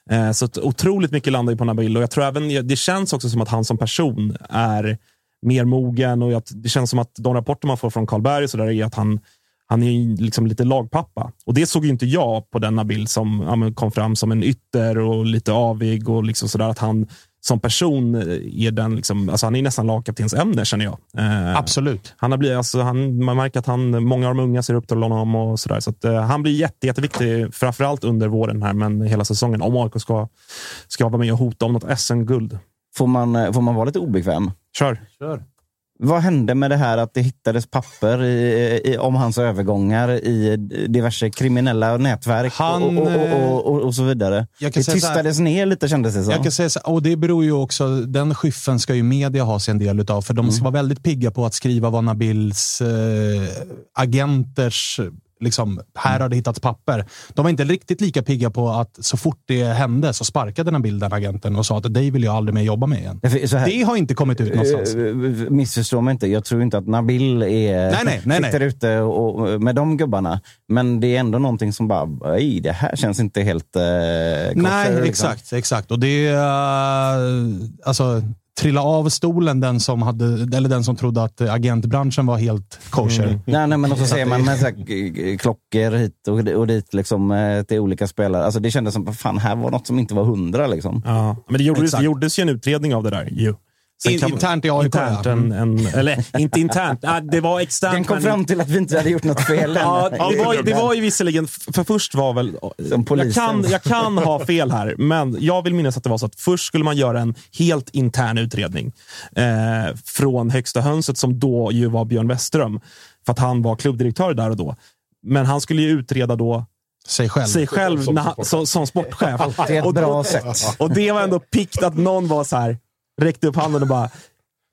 Eh, så otroligt mycket landar ju på Nabil och jag tror även, det känns också som att han som person är mer mogen och att det känns som att de rapporter man får från Karlberg så där är att han, han är liksom lite lagpappa. Och det såg ju inte jag på denna bild som ja, kom fram som en ytter och lite avig och liksom sådär. Att han som person är den, liksom, alltså han är nästan lagkaptensämne känner jag. Eh, Absolut. han har blivit, alltså, han, man märker att han, många av de unga ser upp till honom och sådär. Så att, eh, han blir jätte, jätteviktig, framförallt under våren här, men hela säsongen. Om AIK ska, ska vara med och hota om något SM-guld. Får man, eh, får man vara lite obekväm? Kör. Vad hände med det här att det hittades papper i, i, om hans övergångar i diverse kriminella nätverk Han, och, och, och, och, och så vidare? Jag kan Det säga så här- tystades ner lite kändes det som. Jag kan säga så, och det beror ju också, den skyffen ska ju media ha sig en del utav, för de ska vara väldigt pigga på att skriva vad Nabils eh, agenters liksom, här har det hittats papper. De var inte riktigt lika pigga på att så fort det hände så sparkade den agenten och sa att dig vill jag aldrig mer jobba med igen. Här- Det har inte kommit ut någonstans. Eh, Missförstå mig inte. Jag tror inte att Nabil är, Nej, nej, nej, sitter nej. ute och, med de gubbarna. Men det är ändå någonting som bara, "Oj, det här känns inte helt eh, kosher", Nej, liksom. exakt. exakt. Och det är... eh, alltså, trilla av stolen den som, hade, eller den som trodde att agentbranschen var helt kosher. Mm. Nej, nej, men och så ser att man med så här, klockor hit och, och dit liksom, eh, till olika spelare. Alltså, det kändes som, fan, här var något som inte var hundra. Liksom. Ja, men det gjordes, det gjordes ju en utredning av det där. Ju. Sen In- kan- internt i AIK, internt ja. en, en, Eller inte internt, Nej, det var externt. Den kom men- fram till att vi inte hade gjort något fel. Ja, det var, det var ju visserligen, för först var väl... Som Jag polisen. kan, jag kan ha fel här, men jag vill minnas att det var så att först skulle man göra en helt intern utredning eh, från högsta hönset som då ju var Björn Westerström, för att han var klubbdirektör där och då. Men han skulle ju utreda då Sig själv. sig själv Som han, sportchef. som, som sportchef. Det är ett Och då- bra sätt. Och det var ändå pikt att någon var så här, räckte upp handen och bara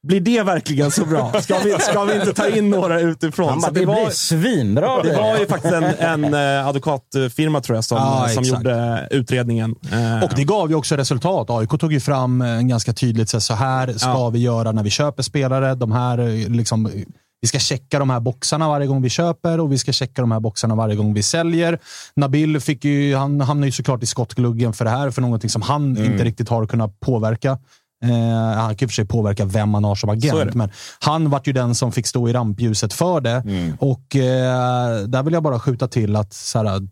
blir det verkligen så bra? Ska vi, ska vi inte ta in några utifrån? Han bara, det, var, blir svinbra. det var ju faktiskt en, en eh, advokatfirma tror jag som, Ja, som gjorde utredningen. Eh, Och det gav ju också resultat. AIK tog ju fram eh, en ganska tydligt, så här, ska Ja. vi göra när vi köper spelare. De här, eh, liksom, eh, vi ska checka de här boxarna varje gång vi köper och vi ska checka de här boxarna varje gång vi säljer. Nabil fick ju, han hamnade ju såklart i skottgluggen för det här, för någonting som han Mm. inte riktigt har kunnat påverka. Eh, han kan i och för sig påverka vem man har som agent, men han vart ju den som fick stå i rampljuset för det. Mm. Och eh, där vill jag bara skjuta till att så här,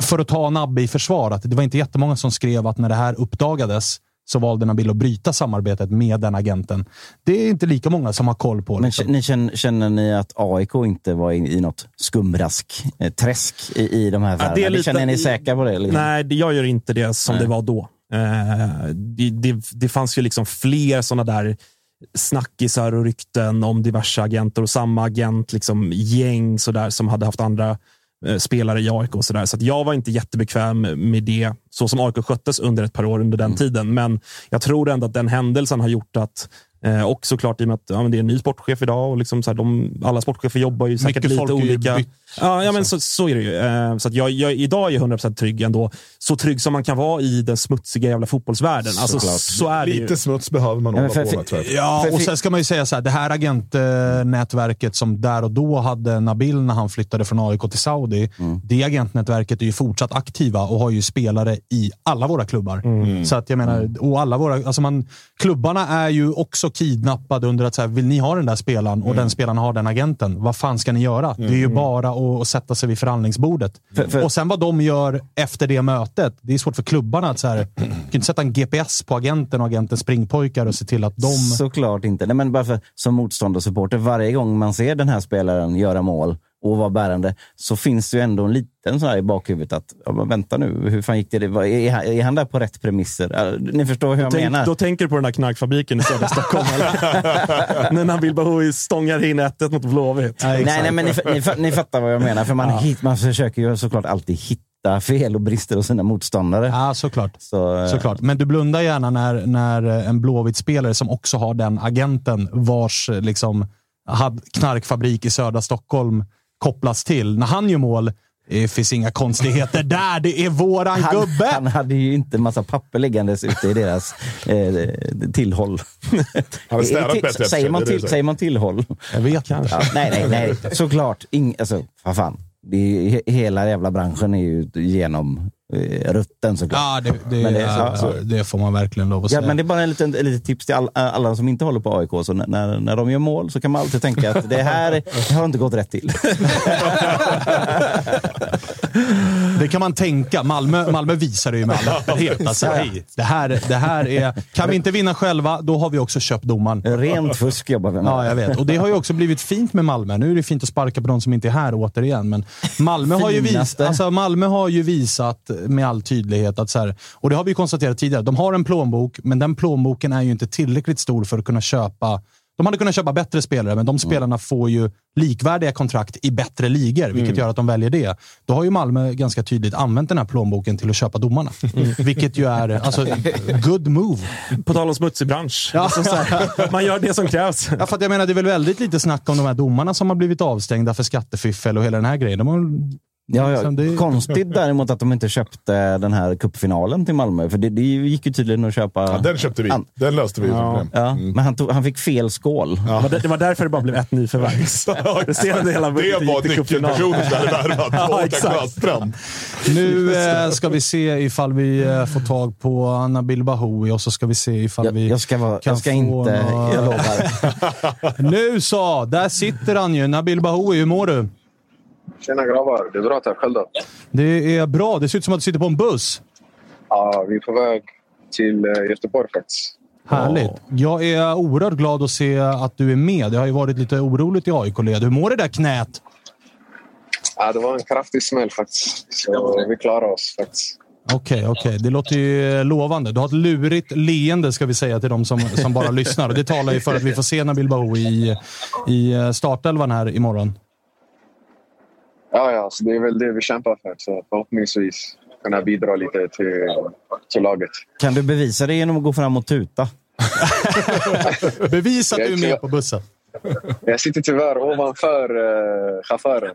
för att ta Nabbe i försvar, att det var inte jättemånga som skrev att när det här uppdagades så valde Nabil att bryta samarbetet med den agenten. Det är inte lika många som har koll på. Men Liksom. ni känner, känner ni att AIK inte var i, i något skumrask-träsk i, i de här Ja, det är affärerna? lite- Känner ni säkra på det? Liksom? Nej, jag gör inte det som Nej. det var då. Eh, det, det, det fanns ju liksom fler sådana där snackisar och rykten om diverse agenter och samma agent, liksom gäng sådär, som hade haft andra eh, spelare i AIK. Och så där. så jag var inte jättebekväm med det, så som AIK sköttes under ett par år under den tiden. Men jag tror ändå att den händelsen har gjort att och såklart i och med att ja, men det är en ny sportchef idag och liksom så här, de, alla sportchefer jobbar ju säkert Mycket lite ju olika. Ja, ja men så, så är det ju. Eh, Så att jag, jag, idag är jag 100% trygg ändå. Så trygg som man kan vara i den smutsiga jävla fotbollsvärlden. Alltså, så är det ju. Lite smuts behöver man hålla på med tror jag. Ja, och sen ska man ju säga så här, det här agentnätverket som där och då hade Nabil när han flyttade från AIK till Saudi. Det agentnätverket är ju fortsatt aktiva och har ju spelare i alla våra klubbar. Så att jag menar, och alla våra, alltså man, klubbarna är ju också kidnappade under att så här, vill ni ha den där spelaren och den spelaren har den agenten, vad fan ska ni göra? Det är ju bara att, att sätta sig vid förhandlingsbordet. För- för- Och sen vad de gör efter det mötet, det är svårt för klubbarna att så här, <clears throat> kan inte sätta en GPS på agenten och agentens springpojkar och se till att de... Såklart inte. Nej, men bara för, som motståndarsupporter, varje gång man ser den här spelaren göra mål och vara bärande, så finns det ju ändå en liten sån här i bakhuvudet att, ja, men vänta nu, hur fan gick det? Är, han- är han där på rätt premisser? Ja, Ni förstår hur jag Tänk, menar. då tänker du på den där knarkfabriken i södra Stockholm. eller? <laughs> När Nabil Bahoui stångar in 1 mot Blåvitt. nej, nej, men ni, ni, ni fattar vad jag menar. För man, hit, man försöker ju såklart alltid hitta fel och brister hos sina motståndare. Ja, såklart. Så, eh, Såklart. Men du blundar gärna när, när en Blåvitt-spelare som också har den agenten vars liksom, hade knarkfabrik i södra Stockholm kopplas till. När han gör mål, det finns inga konstigheter <laughs> där. Det är våran han, gubbe! han hade ju inte massa papper liggandes ute i deras <laughs> eh, tillhåll. Han till- bättre säger, man till, säger man tillhåll? Jag vet kanske. Ja, nej, nej, nej. <laughs> Såklart. Ing, alltså, vad fan. Det är, he- hela jävla branschen är ju genom rutten såklart. Ja, det, det, Men det- ja, så- det får man verkligen lov att Ja, säga. men det är bara en liten, ett litet tips till all, alla som inte håller på AIK. Så när- när, de gör mål så kan man alltid tänka att det här det har inte gått rätt till. <laughs> Det kan man tänka. Malmö, Malmö visar det ju med all öppenhet. Alltså, hej, det, här, det här är... Kan vi inte vinna själva, då har vi också köpt domaren. Rent fusk jobbar vi med. Ja, jag vet. Och det har ju också blivit fint med Malmö. Nu är det fint att sparka på de som inte är här återigen, men Malmö har ju, vis, alltså, Malmö har ju visat med all tydlighet att, så här, och det har vi konstaterat tidigare, de har en plånbok, men den plånboken är ju inte tillräckligt stor för att kunna köpa de hade kunnat köpa bättre spelare, men de spelarna får ju likvärdiga kontrakt i bättre ligor, vilket gör att de väljer det. Då har ju Malmö ganska tydligt använt den här plånboken till att köpa domarna. Vilket ju är alltså, good move. På tal om smutsig bransch. Ja. Alltså, så här, man gör det som krävs. Ja, för att jag menar, det är väl väldigt lite snack om de här domarna som har blivit avstängda för skattefiffel och hela den här grejen. De har Ja, ja. Det- Konstigt däremot att de inte köpte den här cupfinalen till Malmö. För det, det gick ju tydligen att köpa. Ja, den köpte vi. An- Den löste vi. Ja. Ja, Men han, tog, han fick fel skål. Det var där- Det var därför det bara blev ett nyförvärv. <laughs> Hela det budgeten var nyckelpersonen som hade värvat. Ja, Håkan. Nu eh, ska vi se ifall vi eh, får tag på Nabil Bahoui och så ska vi se ifall Jag, vi jag ska, vara, kan jag ska få inte, några- jag lovar. <laughs> Nu så! Där sitter han ju. Nabil Bahoui, hur mår du? Tjena grabbar, det är bra tack själv då. Det är bra. Det ser ut som att du sitter på en buss. Ja, vi är på väg till eh, Göteborg faktiskt. Härligt. Jag är oerhört glad att se att du är med. Det har ju varit lite oroligt i AIK-led. Hur mår det där knät? Ja, det var en kraftig smäll faktiskt. Så vi klarar oss faktiskt. Okej, okej. Det låter ju lovande. Du har ett lurigt leende ska vi säga till de som, som bara <laughs> lyssnar. Det talar ju för att vi får se Nabil Bahoui i, i startelvan här imorgon. Ja, ja, så det är väl det vi kämpar för. Så förhoppningsvis kunna bidra lite till, till laget. Kan du bevisa det genom att gå fram och tuta? <laughs> Bevisa att du är med på bussen. Jag sitter tyvärr ovanför uh, chauffören.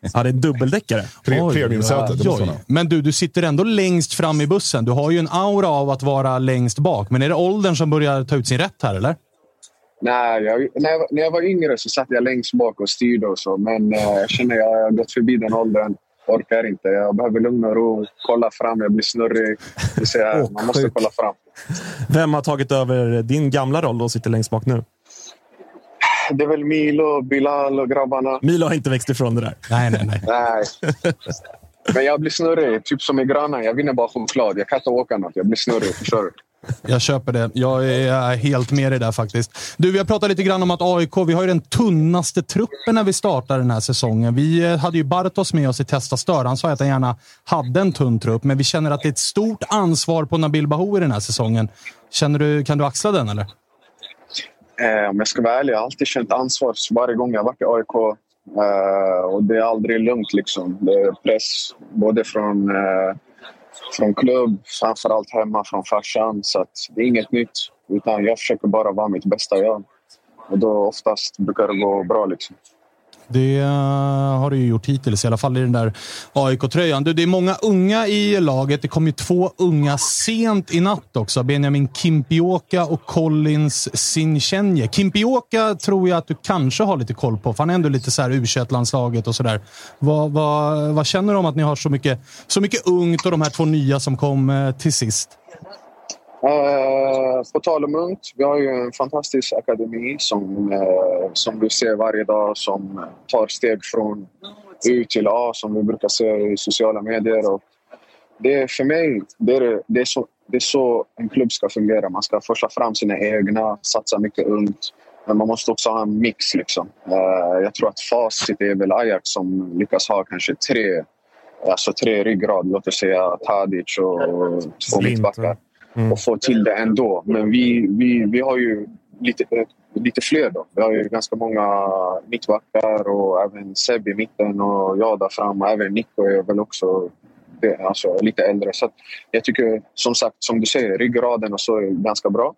Ja, det är en dubbeldäckare. Pre- Premiumsätet. Men du, du sitter ändå längst fram i bussen. Du har ju en aura av att vara längst bak. Men är det åldern som börjar ta ut sin rätt här, eller? Nej, jag, när, jag, när jag var yngre så satt jag längst bak och styrde och så. Men eh, jag känner att jag har gått förbi den åldern. Orkar inte. Jag behöver lugn och ro. Kolla fram. Jag blir snurrig. Det ser jag, man måste kolla fram. Vem har tagit över din gamla roll och sitter längst bak nu? Det är väl Milo, Bilal och grabbarna. Milo har inte växt ifrån det där. Nej, nej, nej. Nej. Men jag blir snurrig. Typ som i grannen. Jag vinner bara choklad. Jag kan inte åka något. Jag blir snurrig. Förstår du? Jag köper det. Jag är helt med dig där faktiskt. Du, vi har pratat lite grann om att AIK, vi har ju den tunnaste truppen när vi startar den här säsongen. Vi eh, hade ju Bartos med oss i Testa Stör. Han sa att han gärna hade en tunn trupp, men vi känner att det är ett stort ansvar på Nabil Bahoui den här säsongen. Känner du, kan du axla den eller? Eh, om jag ska vara ärlig, jag har alltid känt ansvar varje gång jag har varit i AIK. Eh, och det är aldrig lugnt. Liksom. Det är press både från, eh, från klubb, framförallt hemma från farsan. Så att det är inget nytt. Utan jag försöker bara vara mitt bästa jag. Och då oftast brukar det gå bra. Liksom. Det eh, har du ju gjort hittills, i alla fall i den där AIK-tröjan. Du, Det är många unga i laget. Det kom ju två unga sent i natt också. Benjamin Kimpioka och Collins Sinchenye. Kimpioka tror jag att du kanske har lite koll på, för han är ändå lite så här u landslaget och sådär. Vad, vad, vad känner du om att ni har så mycket, så mycket ungt och de här två nya som kom eh, till sist? Eh, på tal om ungt, vi har ju en fantastisk akademi som, eh, som vi ser varje dag som tar steg från U till A som vi brukar se i sociala medier. Och det är för mig det är, det, är så, det är så en klubb ska fungera. Man ska forsa fram sina egna, satsa mycket ungt. Men man måste också ha en mix. Liksom. Eh, jag tror att facit är väl Ajax som lyckas ha kanske tre, alltså tre ryggrad. Låt oss säga Tadic och två mittbackar mm. och få till det ändå. Men vi, vi, vi har ju lite, lite fler då. Vi har ju ganska många mittbackar och även Seb i mitten och jag där fram. Och även Nico är väl också det, alltså, lite äldre. Så att jag tycker som sagt, som du säger, ryggraden och så är ganska bra.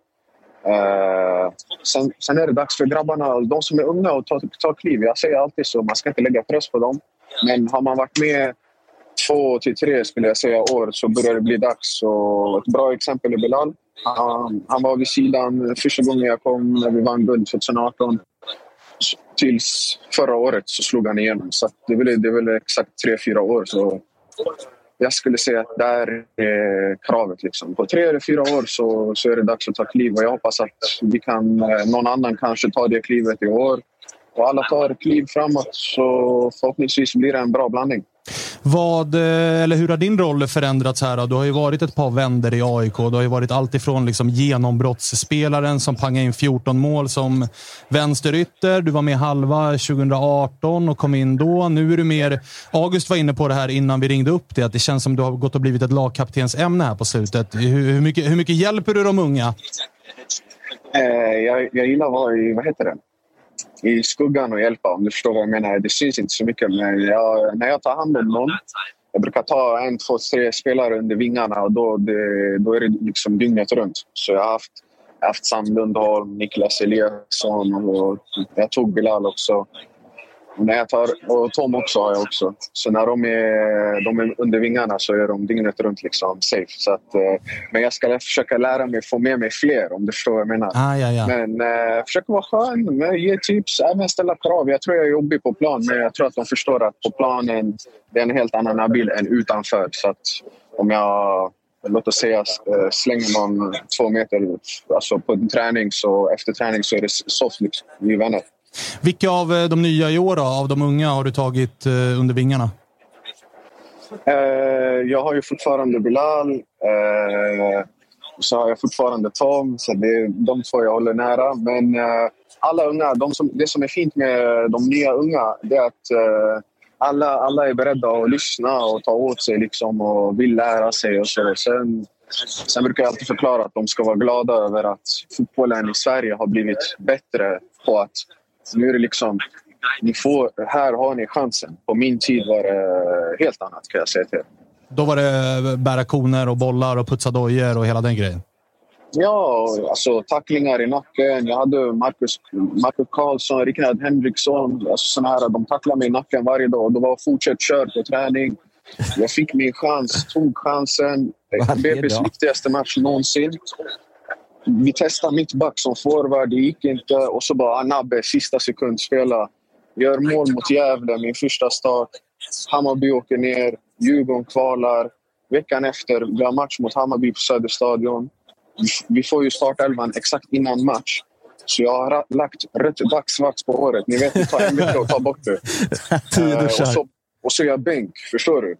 Uh, sen, sen är det dags för grabbarna, de som är unga, att ta, ta kliv. Jag säger alltid så, man ska inte lägga press på dem. Men har man varit med två till tre skulle jag säga år så börjar det bli dags. Och ett bra exempel är Bilal. Han, han var vid sidan första gången jag kom när vi vann guld 2018. Tills förra året så slog han igenom. Så det, är väl, det är väl exakt tre, fyra år. Så jag skulle säga att där är kravet. Liksom. På tre eller fyra år så, så är det dags att ta kliv. Och jag hoppas att vi kan, eh, någon annan kanske tar det klivet i år. Och alla tar kliv framåt så förhoppningsvis blir det en bra blandning. Vad, eh, eller hur har din roll förändrats här? Då? Du har ju varit ett par vänder i AIK. Du har ju varit alltifrån liksom genombrottsspelaren som pangade in 14 mål som vänsterytter. Du var med halva 2018 och kom in då. Nu är du mer... August var inne på det här innan vi ringde upp det, att det känns som du har gått och blivit ett lagkaptensämne här på slutet. Hur, hur, mycket, hur mycket hjälper du de unga? Eh, jag, jag gillar att vara i, vad heter det? I skuggan och hjälpa om du förstår vad jag menar. Det syns inte så mycket men jag, när jag tar hand om någon jag brukar ta en, två, tre spelare under vingarna och då, det, då är det liksom dygnet runt. Så jag har haft, jag har haft Sam Lundholm, Niklas Eliasson och jag tog Bilal också. När jag tar, och Tom också har jag också. Så när de är, de är under vingarna så är de dygnet runt liksom safe. Så att, eh, men jag ska försöka lära mig få med mig fler om du förstår vad jag menar. Ah, ja, ja. Men eh, försöka vara skön, ge tips, även ställa krav. Jag tror jag är jobbig på plan, men jag tror att de förstår att på planen det är en helt annan Nabil än utanför. Så att om jag, låt oss säga, eh, slänger någon två meter alltså på en träning så efter träning så är det soft. Liksom. Vi är vänner. Vilka av eh, de nya i år, då, av de unga, har du tagit eh, under vingarna? Eh, jag har ju fortfarande Bilal. Så har jag fortfarande Tom. Så det är de två jag håller nära. Men alla unga, de som, det som är fint med de nya unga det är att alla, alla är beredda att lyssna och ta åt sig liksom, och vill lära sig. Och så. Sen, sen brukar jag alltid förklara att de ska vara glada över att fotbollen i Sverige har blivit bättre på att nu är det liksom... Ni får, här har ni chansen. På min tid var det helt annat kan jag säga till er. Då var det bära koner och bollar och putsa dojor och hela den grejen? Ja, alltså tacklingar i nacken. Jag hade Marcus, Marcus Karlsson, Rickard Henriksson. Alltså, såna här, de tacklade mig i nacken varje dag. Det var fortsätt kör på träning. Jag fick min chans, tog chansen. BP's viktigaste match någonsin. Vi testade mittback som forward, det gick inte. Och så bara Anabe, sista sekund, spela. Gör mål mot Gävle, min första start. Hammarby åker ner, Djurgården kvalar. Veckan efter, vi har match mot Hammarby på Söderstadion. Vi får ju startelvan exakt innan match. Så jag har lagt rött dagsvax på håret. Ni vet, det tar en vecka att ta bort det. <laughs> Tio Eh, duschar. och, så, och så är jag bänk. Förstår du?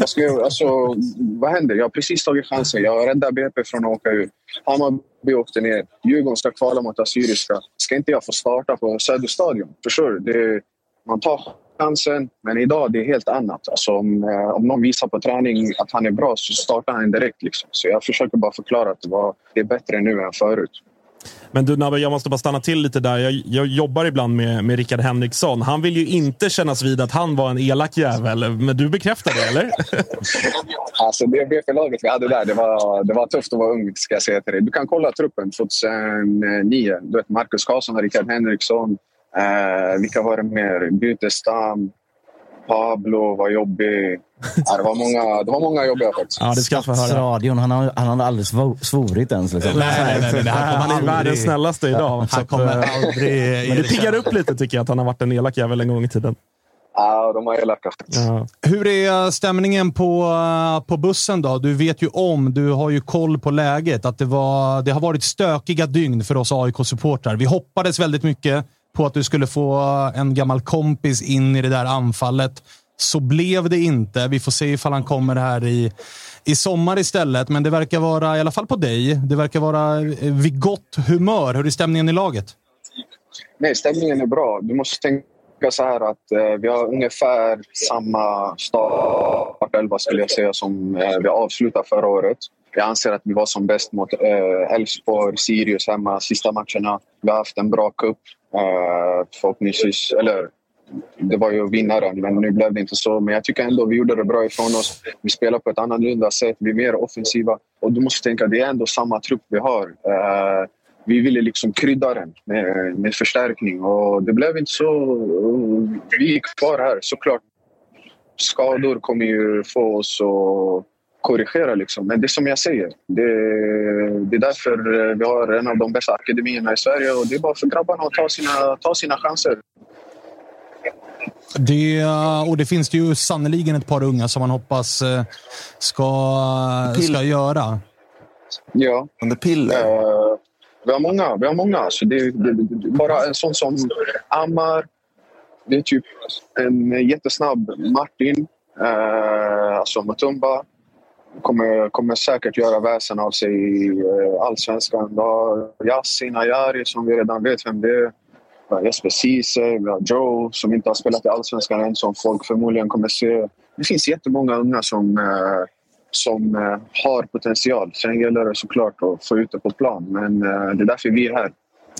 Vad, ska jag, alltså, vad händer? Jag har precis tagit chansen. Jag räddar BP från att åka ur. Hammarby åkte ner. Djurgården ska kvala mot Assyriska. Ska inte jag få starta på Söderstadion? Förstår du? Det, man tar chansen, men idag det är helt annat. Alltså, om, eh, om någon visar på träning att han är bra så startar han direkt. Liksom. Så jag försöker bara förklara att det, var, det är bättre nu än förut. Men du Nabbe, jag måste bara stanna till lite där. Jag, jag jobbar ibland med, med Rickard Henriksson. Han vill ju inte kännas vid att han var en elak jävel. Men du bekräftar det, eller? <laughs> Alltså det BP-laget vi hade där, det var, det var tufft att vara ung ska jag säga till dig. Du kan kolla truppen 2009. Du vet Marcus Karlsson, Rickard Henriksson. Eh, vilka var det mer? Bytestam. Pablo var jobbig. Ja, det, var många, det var många jobbiga faktiskt. Ja, det ska få höra. Stadsradion, han har, han har aldrig svor- svorit ens. Liksom. Nej, nej, nej, nej, kommer Han är aldrig- världens snällaste idag. Han kommer eh, aldrig Men det piggar upp lite tycker jag, att han har varit en elak jävel en gång i tiden. Ja, de var elaka faktiskt. Ja. Hur är stämningen på, på bussen då? Du vet ju om, du har ju koll på läget, att det, var, det har varit stökiga dygn för oss AIK-supportrar. Vi hoppades väldigt mycket på att du skulle få en gammal kompis in i det där anfallet. Så blev det inte. Vi får se ifall han kommer här i, i sommar istället. Men det verkar vara, i alla fall på dig, det verkar vara eh, vid gott humör. Hur är stämningen i laget? Nej, stämningen är bra. Du måste tänka så här att eh, vi har ungefär samma startelva skulle jag säga som eh, vi avslutade förra året. Jag anser att vi var som bäst mot eh, Elfsborg, Sirius hemma sista matcherna. Vi har haft en bra cup. Eh, förhoppningsvis, eller det var ju vinnaren, men nu blev det inte så. Men jag tycker ändå vi gjorde det bra ifrån oss. Vi spelar på ett annorlunda sätt, vi är mer offensiva. Och du måste tänka, det är ändå samma trupp vi har. Uh, vi ville liksom krydda den med, med förstärkning och det blev inte så. Vi gick kvar här, såklart. Skador kommer ju få oss att korrigera. Liksom. Men det är som jag säger, det, det är därför vi har en av de bästa akademierna i Sverige och det är bara för grabbarna att ta sina, ta sina chanser. Det, och det finns det ju sannoliken ett par unga som man hoppas eh, ska, ska göra. Ja. Under piller? Eh, vi har många. Vi har många. Så det, det, det, bara en sån som Ammar. Det är typ en jättesnabb Martin. Eh, alltså Mutumba. Kommer, kommer säkert göra väsen av sig i eh, allsvenskan. Yasin Ayari som vi redan vet vem det är. Vi har Jesper Ceesay, vi har Joe som inte har spelat i allsvenskan än som folk förmodligen kommer se. Det finns jättemånga unga som eh, som eh, har potential. Sen gäller det såklart att få ut det på plan. Men eh, det är därför vi är här.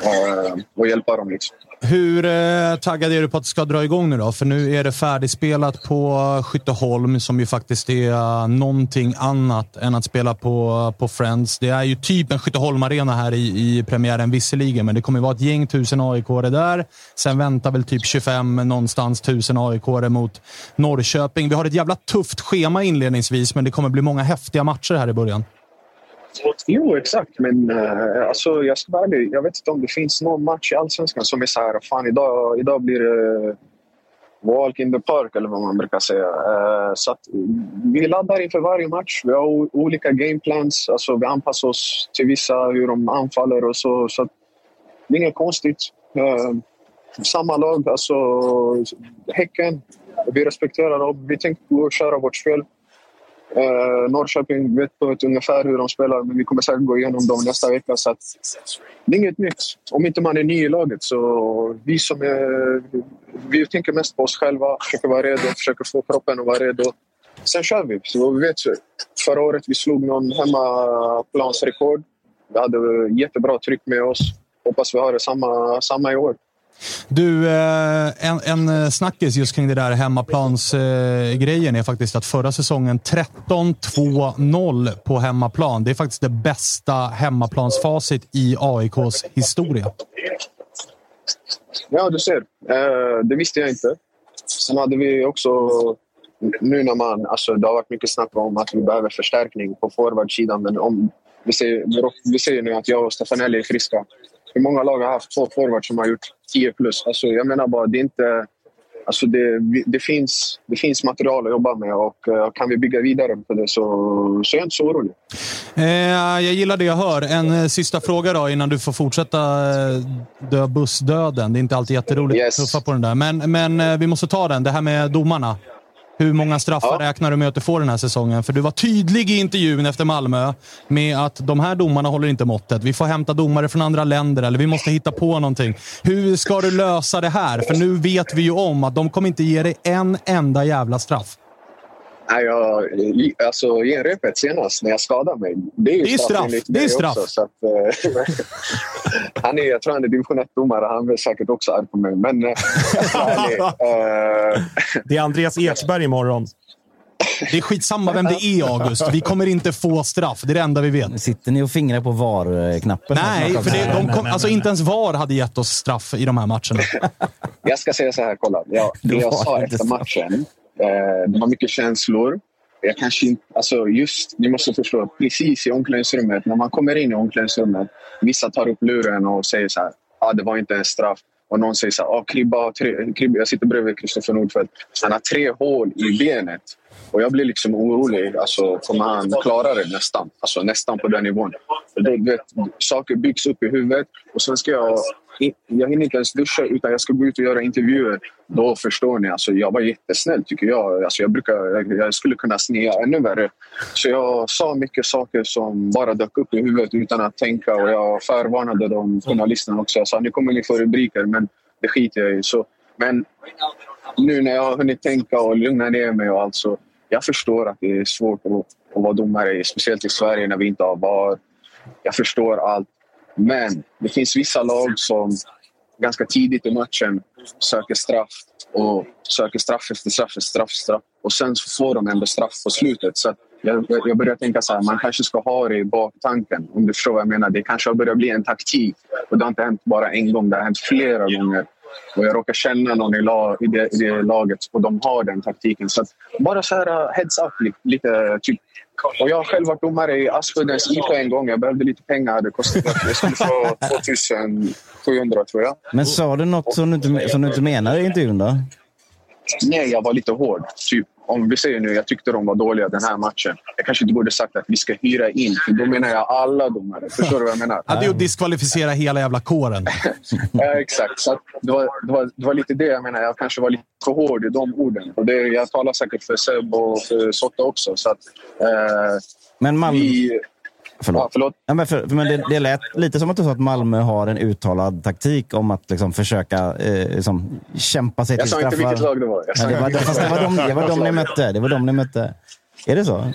och, och hjälpa dem. Liksom. Hur eh, taggad är du på att det ska dra igång nu då? För nu är det färdigspelat på Skytteholm som ju faktiskt är eh, någonting annat än att spela på, eh, på Friends. Det är ju typ en Skytteholm-arena här i, i premiären visserligen, men det kommer vara ett gäng tusen aik där. Sen väntar väl typ 25 eh, någonstans tusen aik mot Norrköping. Vi har ett jävla tufft schema inledningsvis, men det kommer bli många häftiga matcher här i början. Jo, exakt. Men uh, alltså, jag ska vara ärlig. Jag vet inte om det finns någon match i Allsvenskan som är så här, fan idag, idag blir det walk in the park eller vad man brukar säga. Uh, så att, vi laddar inför varje match. Vi har olika gameplans. Alltså, vi anpassar oss till vissa, hur de anfaller och så. så att, det är inget konstigt. Uh, samma lag, alltså Häcken. Vi respekterar dem. Vi tänker köra vårt spel. Eh, Norrköping vet på ett ungefär hur de spelar, men vi kommer säkert gå igenom dem nästa vecka. Så att, det är inget nytt. Om inte man är ny i laget så vi som är... Vi tänker mest på oss själva, försöker vara redo, försöker få kroppen att vara redo. Sen kör vi. Så vi vet, förra året vi slog någon hemmaplansrekord. Vi hade jättebra tryck med oss. Hoppas vi har det samma, samma i år. Du, eh, en, en eh, snackis just kring det där hemmaplansgrejen är faktiskt att förra säsongen 13-2-0 på hemmaplan. Det är faktiskt det bästa hemmaplansfacit i AIKs historia. Ja, du ser. Eh, det visste jag inte. Sen hade vi också, nu när man, alltså det har varit mycket snack om att vi behöver förstärkning på forwardsidan. Men om, vi ser, vi ser nu att jag och Stefanelli är friska. Hur många lag har haft två forwards som har gjort 10 plus? Alltså, jag menar bara, det är inte... Alltså det, det, finns, det finns material att jobba med och uh, kan vi bygga vidare på det så, så är jag inte så orolig. Eh, jag gillar det jag hör. En eh, sista fråga då innan du får fortsätta eh, dö bussdöden. Det är inte alltid jätteroligt yes. att tuffa på den där. Men, men eh, vi måste ta den. Det här med domarna. Hur många straffar ja. räknar du med att du får den här säsongen? För du var tydlig i intervjun efter Malmö med att de här domarna håller inte måttet. Vi får hämta domare från andra länder eller vi måste hitta på någonting. Hur ska du lösa det här? För nu vet vi ju om att de kommer inte ge dig en enda jävla straff. Nej, jag, alltså genrepet senast när jag skadade mig. Det är, det är straff. Det är straff. Också, så att, uh, <laughs> han är, jag tror han är division 1-domare. Han är säkert också arg på mig. Men, uh, det är Andreas Edsberg imorgon. Det är skitsamma vem det är, August. Vi kommer inte få straff. Det är det enda vi vet. Sitter ni och fingrar på VAR-knappen? Nej, för det, de kom, alltså inte ens VAR hade gett oss straff i de här matcherna. Jag ska säga så här, kolla. Jag, <laughs> det jag sa efter matchen Eh, det var mycket känslor. Jag kanske inte, alltså just, ni måste förstå, precis i omklädningsrummet, när man kommer in i omklädningsrummet, vissa tar upp luren och säger så här, ah, det var inte en straff. Och någon säger så här, ah, Kribba tre, Kribba, jag sitter bredvid Kristoffer Nordfeldt, han har tre hål i benet. Och jag blir liksom orolig. Alltså, kommer han klara det nästan? Alltså nästan på den nivån. Det, vet, saker byggs upp i huvudet och sen ska jag jag hinner inte ens duscha utan jag ska gå ut och göra intervjuer. Då förstår ni. Alltså, jag var jättesnäll tycker jag. Alltså, jag, brukar, jag skulle kunna snea ännu värre. Så jag sa mycket saker som bara dök upp i huvudet utan att tänka. Och jag förvarnade de journalisterna också. Jag sa nu kommer ni få rubriker men det skiter jag i. Så, men nu när jag har hunnit tänka och lugna ner mig och allt så jag förstår att det är svårt att, att vara domare, speciellt i Sverige när vi inte har VAR. Jag förstår allt. Men det finns vissa lag som ganska tidigt i matchen söker straff och söker straff efter straff efter straff, straff. Och sen så får de ändå straff på slutet. Så jag, jag börjar tänka så här, man kanske ska ha det i baktanken. Om du förstår vad jag menar. Det kanske har börjat bli en taktik. Och det har inte hänt bara en gång, det har hänt flera gånger. Och jag råkar känna någon i, lag, i, det, i det laget och de har den taktiken. Så bara så här heads up lite typ. Och jag har själv varit domare i Aspuddens IK en gång. Jag behövde lite pengar. Det kostade, jag skulle få 2700 tror jag. Men sa du något som du inte, som du inte menade i intervjun då? Nej, jag var lite hård. Typ, om vi säger nu, jag tyckte de var dåliga den här matchen. Jag kanske inte borde sagt att vi ska hyra in, för då menar jag alla domare. Förstår du vad jag menar? Ja, det är att diskvalificera hela jävla kåren. <laughs> ja, exakt. Så det, var, det, var, det var lite det jag menar. Jag kanske var lite för hård i de orden. Och det, jag talar säkert för Seb och för Sotta också. Så att, eh, Men Malmö... Vi, Förlåt. Ja, förlåt. Ja, men för, men det, det lät lite som att du sa att Malmö har en uttalad taktik om att liksom, försöka eh, liksom, kämpa sig jag till straffar. Jag sa inte vilket lag det var. Ja, det, var, fast det var de, det var de ni mötte. Det var de ni mötte. Är det så?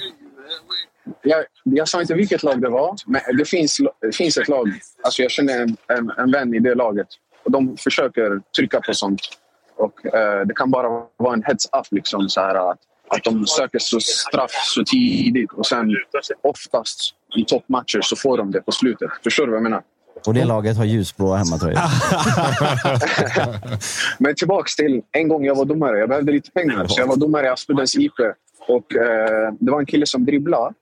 Jag, jag sa inte vilket lag det var, men det finns, det finns ett lag. Alltså jag känner en, en, en vän i det laget. Och de försöker trycka på sånt. Och eh, Det kan bara vara en heads up. Liksom, så här, att, att de söker så straff så tidigt och sen oftast i toppmatcher så får de det på slutet. Förstår du vad jag menar? Och det laget har ljusblå hemmatröja. <laughs> Men tillbaks till en gång jag var domare. Jag behövde lite pengar, så jag var domare i Aspudens IP. Och, eh, det var en kille som dribblade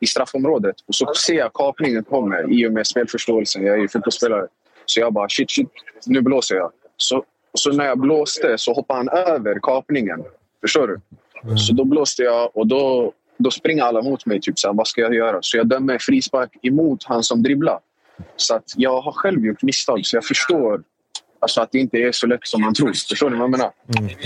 i straffområdet. Och så ser jag kapningen kommer i och med spelförståelsen. Jag är ju fotbollsspelare. Så jag bara shit, shit, nu blåser jag. Så, så när jag blåste så hoppade han över kapningen. Förstår du? Så då blåste jag och då, då springer alla mot mig. Typ så här, vad ska jag göra? Så jag dömer frispark emot han som dribblar. Så att jag har själv gjort misstag, så jag förstår alltså, att det inte är så lätt som man tror. Förstår ni vad jag menar?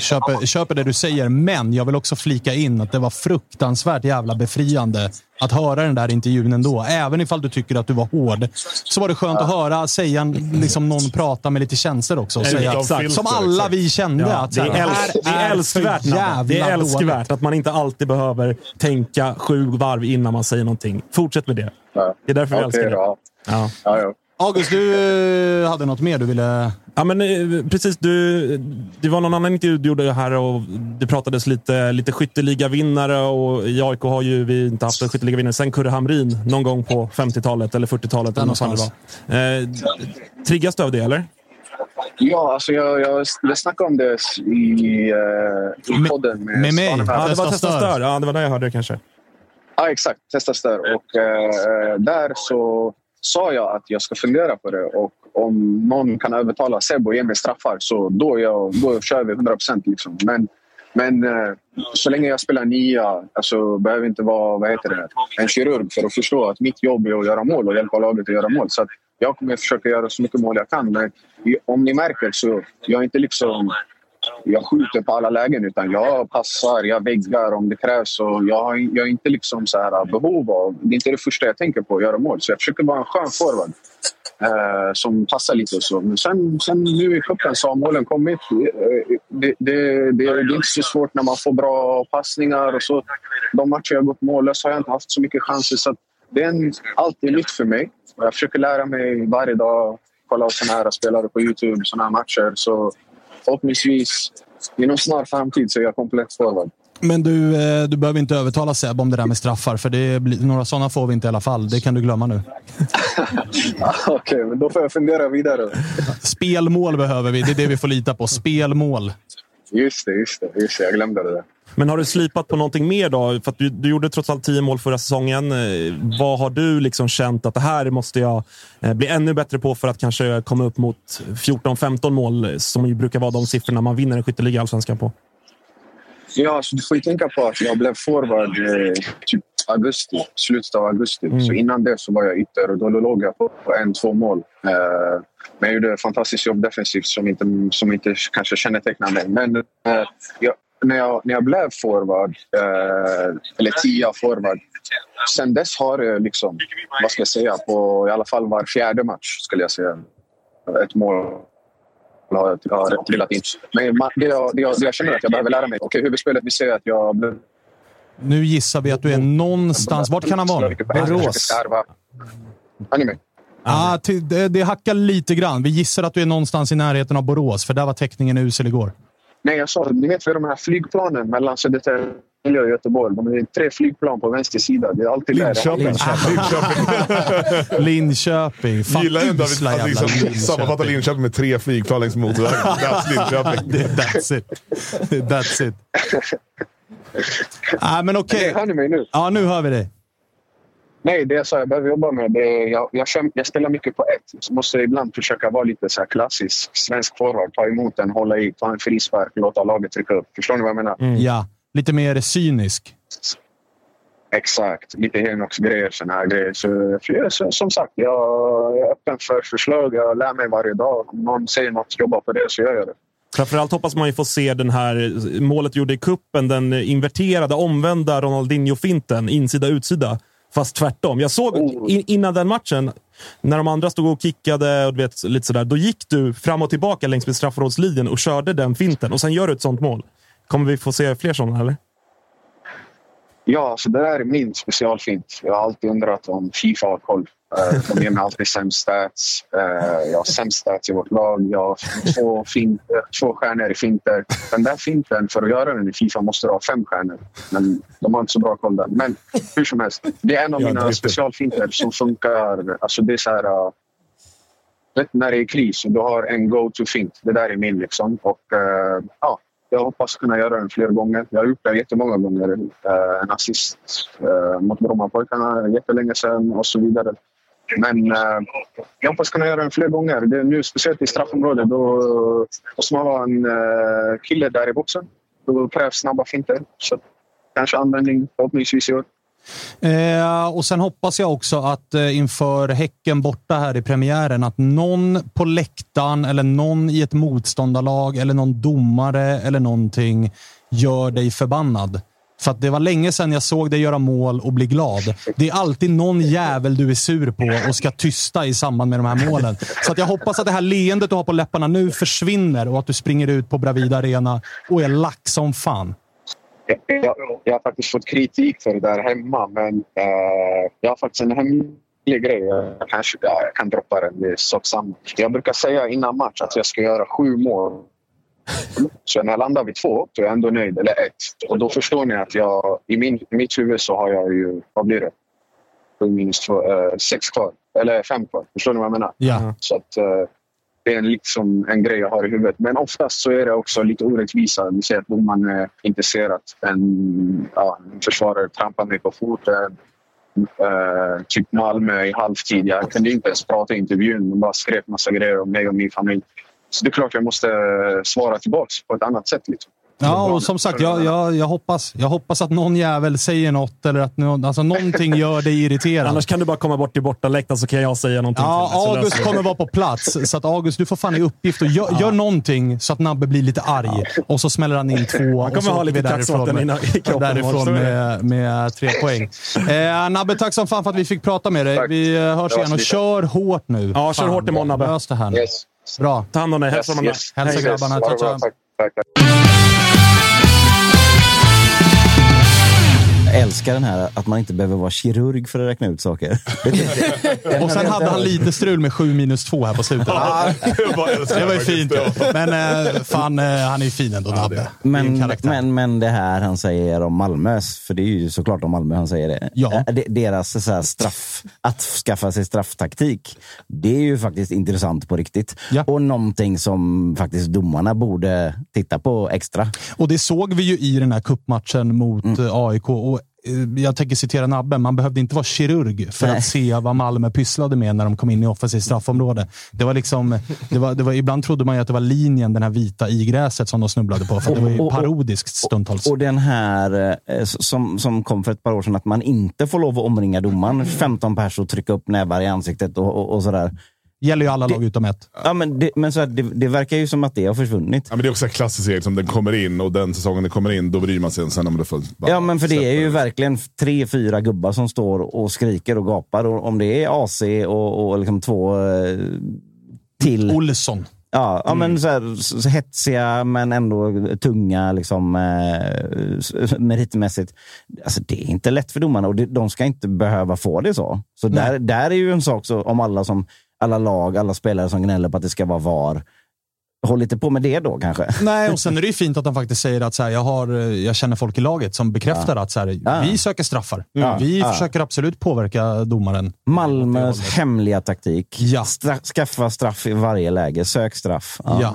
Köper, köper det du säger, men jag vill också flika in att det var fruktansvärt jävla befriande att höra den där intervjun ändå. Även ifall du tycker att du var hård, så var det skönt att höra säga, liksom någon prata med lite känslor också. Och säga, som alla vi kände. Ja, att, det är, älsk, här det är älskvärt. Det är älskvärt att man inte alltid behöver tänka sju varv innan man säger någonting. Fortsätt med det. Ja. Det är därför vi Okej älskar det. Ja. Ja, ja. August, du hade något mer du ville... Ja, men eh, precis. Du, det var någon annan intervju du gjorde här och det pratades lite, lite skytteligavinnare och i AIK har ju vi inte haft en skytteligavinnare sen Kurre Hamrin någon gång på 50-talet eller 40-talet. Där eller det någonstans. var. Eh, triggas du av det, eller? Ja, alltså jag, jag, jag snackade om det i, eh, i Med- podden med, med mig? Ja, det var Testa stör. Ja, det var det jag hörde kanske. Ja, exakt. Testa stör. Och eh, där så sa jag att jag ska fundera på det. Och om någon kan övertala Sebo och ge mig straffar så då, jag, då kör vi 100 procent. Liksom. Men, men eh, så länge jag spelar nia alltså, behöver jag inte vara vad heter det, en kirurg för att förstå att mitt jobb är att göra mål och hjälpa laget att göra mål. Så att jag kommer försöka göra så mycket mål jag kan. Men om ni märker så jag är inte liksom jag skjuter på alla lägen utan jag passar, jag väggar om det krävs. Och jag, har, jag är inte liksom så här behov av... Det är inte det första jag tänker på, att göra mål. Så jag försöker vara en skön forward eh, som passar lite och så. Men sen, sen nu i cupen så har målen kommit. Eh, det, det, det, det är inte så svårt när man får bra passningar och så. De matcher jag har gått mållös har jag inte haft så mycket chanser. Så att det är en, allt är nytt för mig. Jag försöker lära mig varje dag. Kolla på såna här spelare på Youtube, såna här matcher. Så förhoppningsvis inom snar framtid så är jag komplett forward. Men du, eh, du behöver inte övertala Seb om det där med straffar, för det blir, några sådana får vi inte i alla fall. Det kan du glömma nu. <laughs> Okej, men då får jag fundera vidare. Spelmål behöver vi. Det är det vi får lita på. Spelmål. Just det, just det. Just det jag glömde det där. Men har du slipat på någonting mer då? För du, du gjorde trots allt 10 mål förra säsongen. Eh, Vad har du liksom känt att det här måste jag eh, bli ännu bättre på för att kanske komma upp mot 14-15 mål eh, som ju brukar vara de siffrorna man vinner en skytteliga Allsvenskan på? Ja, så du får ju tänka på att jag blev forward eh, typ augusti, slutet av augusti. Så innan det så var jag ytter och då låg jag på, på en, två mål. Eh, men jag gjorde ett fantastiskt jobb defensivt som inte, som inte kanske kännetecknar mig. Men eh, jag, när, jag, när jag blev forward, eh, eller tia forward, sen dess har det liksom, vad ska jag säga, på i alla fall var fjärde match skulle jag säga, ett mål har jag har trillat in. Men det jag, det, jag, det jag känner att jag behöver lära mig. Okej, huvudspelet, vi ser att jag blev... Nu gissar vi att du är någonstans... Vart kan han vara? Borås. Ni? Ah, det, det hackar lite grann. Vi gissar att du är någonstans i närheten av Borås, för där var täckningen usel igår. Nej, jag sa ni vet för de här flygplanen mellan Södertälje och Göteborg. De är tre flygplan på vänster sida. Det är alltid där. Linköping. Linköping. <laughs> Linköping. Fan, Gillar ändå att, att jävla liksom sammanfatta Linköping med tre flygplan längs motorvägen. <laughs> That's Linköping. That's it. That's it. <laughs> Ah, men okej. Nej, Hör ni mig nu? Ja, nu hör vi dig. Nej, det jag sa jag behöver jobba med. Det är, jag, jag, jag spelar mycket på ett. Så måste jag ibland försöka vara lite så här klassisk svensk forward. Ta emot den, hålla i, ta en frispark, låta laget trycka upp. Förstår ni vad jag menar? Ja, lite mer cynisk. Exakt. Lite Henox-grejer, såna här grejer. Så, för, så, som sagt, jag är öppen för förslag. Jag lär mig varje dag. Om någon säger något, jobba på det, så gör jag det. Framförallt hoppas man ju få se den här målet gjorde i kuppen, den inverterade, omvända Ronaldinho-finten, insida-utsida. Fast tvärtom. Jag såg in, innan den matchen, när de andra stod och kickade och du vet, lite sådär, då gick du fram och tillbaka längs med straffområdeslinjen och körde den finten och sen gör du ett sånt mål. Kommer vi få se fler sådana, eller? Ja, så det där är min specialfint. Jag har alltid undrat om Fifa har koll. Eh, De ger mig alltid sämst stats. Eh, Jag har sämst stats i vårt lag. Jag har två, fint, eh, två stjärnor i finter. Den där finten, för att göra den i Fifa måste du ha fem stjärnor. Men de har inte så bra koll där. Men hur som helst, det är en av mina specialfinter som funkar. Alltså det är så här... eh, vet, när det är kris och du har en go-to-fint. Det där är min liksom. Och eh, ja, jag hoppas kunna göra den fler gånger. Jag har gjort det jättemånga gånger. Eh, en assist eh, mot Brommapojkarna jättelänge sedan och så vidare. Men eh, jag hoppas kunna göra den fler gånger. Det är nu, speciellt i straffområdet, då måste man vara en eh, kille där i boxen. Då krävs snabba finter. Så kanske användning förhoppningsvis i år. Eh, och sen hoppas jag också att eh, inför Häcken borta här i premiären, att någon på läktaren eller någon i ett motståndarlag eller någon domare eller någonting gör dig förbannad. För att det var länge sedan jag såg dig göra mål och bli glad. Det är alltid någon jävel du är sur på och ska tysta i samband med de här målen. Så att jag hoppas att det här leendet du har på läpparna nu försvinner och att du springer ut på Bravida Arena och är lack som fan. Jag, jag, har faktiskt fått kritik för det där hemma, men eh, jag har faktiskt en hemlig grej. Jag, kanske, jag kan droppa den, det är sak samma. Jag brukar säga innan match att jag ska göra sju mål. Så när jag landar vid två, så är jag ändå nöjd. Eller ett. Och då förstår ni att jag, i, min, i mitt huvud så har jag ju, vad blir det? Minus två, eh, sex kvar. Eller fem kvar. Förstår ni vad jag menar? Ja. Så att, eh, det är liksom en grej jag har i huvudet. Men oftast så är det också lite orättvisa. Vi ser att domaren är inte ser att en, ja, en försvarare trampar mig på foten. Eh, typ Malmö i halvtid. Jag kunde inte ens prata i intervjun. De bara skrek massa grejer om mig och min familj. Så det är klart jag måste eh, svara tillbaka på ett annat sätt. Liksom. Ja, och som sagt, jag, jag, jag, hoppas, jag hoppas att någon jävel säger något eller att någon, alltså någonting gör dig irriterad. <laughs> Annars kan du bara komma bort till bortaläktaren så kan jag säga någonting. Ja, till August kommer vara på plats. Så att August, du får fan i uppgift och gör, gör någonting så att Nabbe blir lite arg. Och så smäller han in två. Han och kommer så ha lite därifrån med- innan- i kroppen Därifrån med, med tre poäng. Eh, Nabbe, tack som fan för att vi fick prata med dig. Tack. Vi eh, hörs igen och lite. kör hårt nu. Ja, kör hårt imorgon, Nabbe. Lös det här nu. Yes. Bra. Ta hand om dig. Hälsa Yes, yes. Hälsa grabbarna. Ciao, ciao. Tack, tack, tack. Jag älskar den här att man inte behöver vara kirurg för att räkna ut saker. <laughs> Och sen hade han lite strul med 7 minus 2 här på slutet. Det var ju fint. Men eh, fan, eh, han är ju fin ändå, Nabbe. Är en Men, men, men det här han säger om Malmös, för det är ju såklart om Malmö han säger det. Ja. Eh, de- Deras så här straff, att skaffa sig strafftaktik, det är ju faktiskt intressant på riktigt. Ja. Och någonting som faktiskt domarna borde titta på extra. Och det såg vi ju i den här kuppmatchen mot Mm. AIK. Och jag tänker citera Nabbe, man behövde inte vara kirurg för Nej. att se vad Malmö pysslade med när de kom in i offensivt straffområde. Det var liksom, det var, det var, ibland trodde man ju att det var linjen, den här vita igräset som de snubblade på. För det var ju Och- och- och- parodiskt stundtals. Och den här eh, som, som kom för ett par år sedan, att man inte får lov att omringa domaren 15 pers och trycka upp nävar i ansiktet och, och, och sådär. Gäller ju alla lag utom ett. Ja, men det, men så här, det, det verkar ju som att det har försvunnit. Ja, men det är också en klassisk regel, som den kommer in och den säsongen den kommer in, då bryr man sig sen om det får... Ja, men för det är ju verkligen tre, fyra gubbar som står och skriker och gapar. Och om det är AC och, och liksom två eh, till. Olsson. Ja, ja men så här, s- hetsiga men ändå tunga liksom, eh, meritmässigt. Alltså, det är inte lätt för domarna och det, de ska inte behöva få det så. Så där, där är ju en sak så, om alla, som, alla lag, alla spelare som gnäller på att det ska vara VAR. Håll lite på med det då kanske. Nej, och sen är det ju fint att han faktiskt säger att så här, jag, har, eh, jag känner folk i laget som bekräftar att så här, Ja. vi söker straffar. Ja. Vi Ja. försöker absolut påverka domaren. Malmös hemliga taktik. Ja. Stra skaffa straff i varje läge. Sök straff. Ja,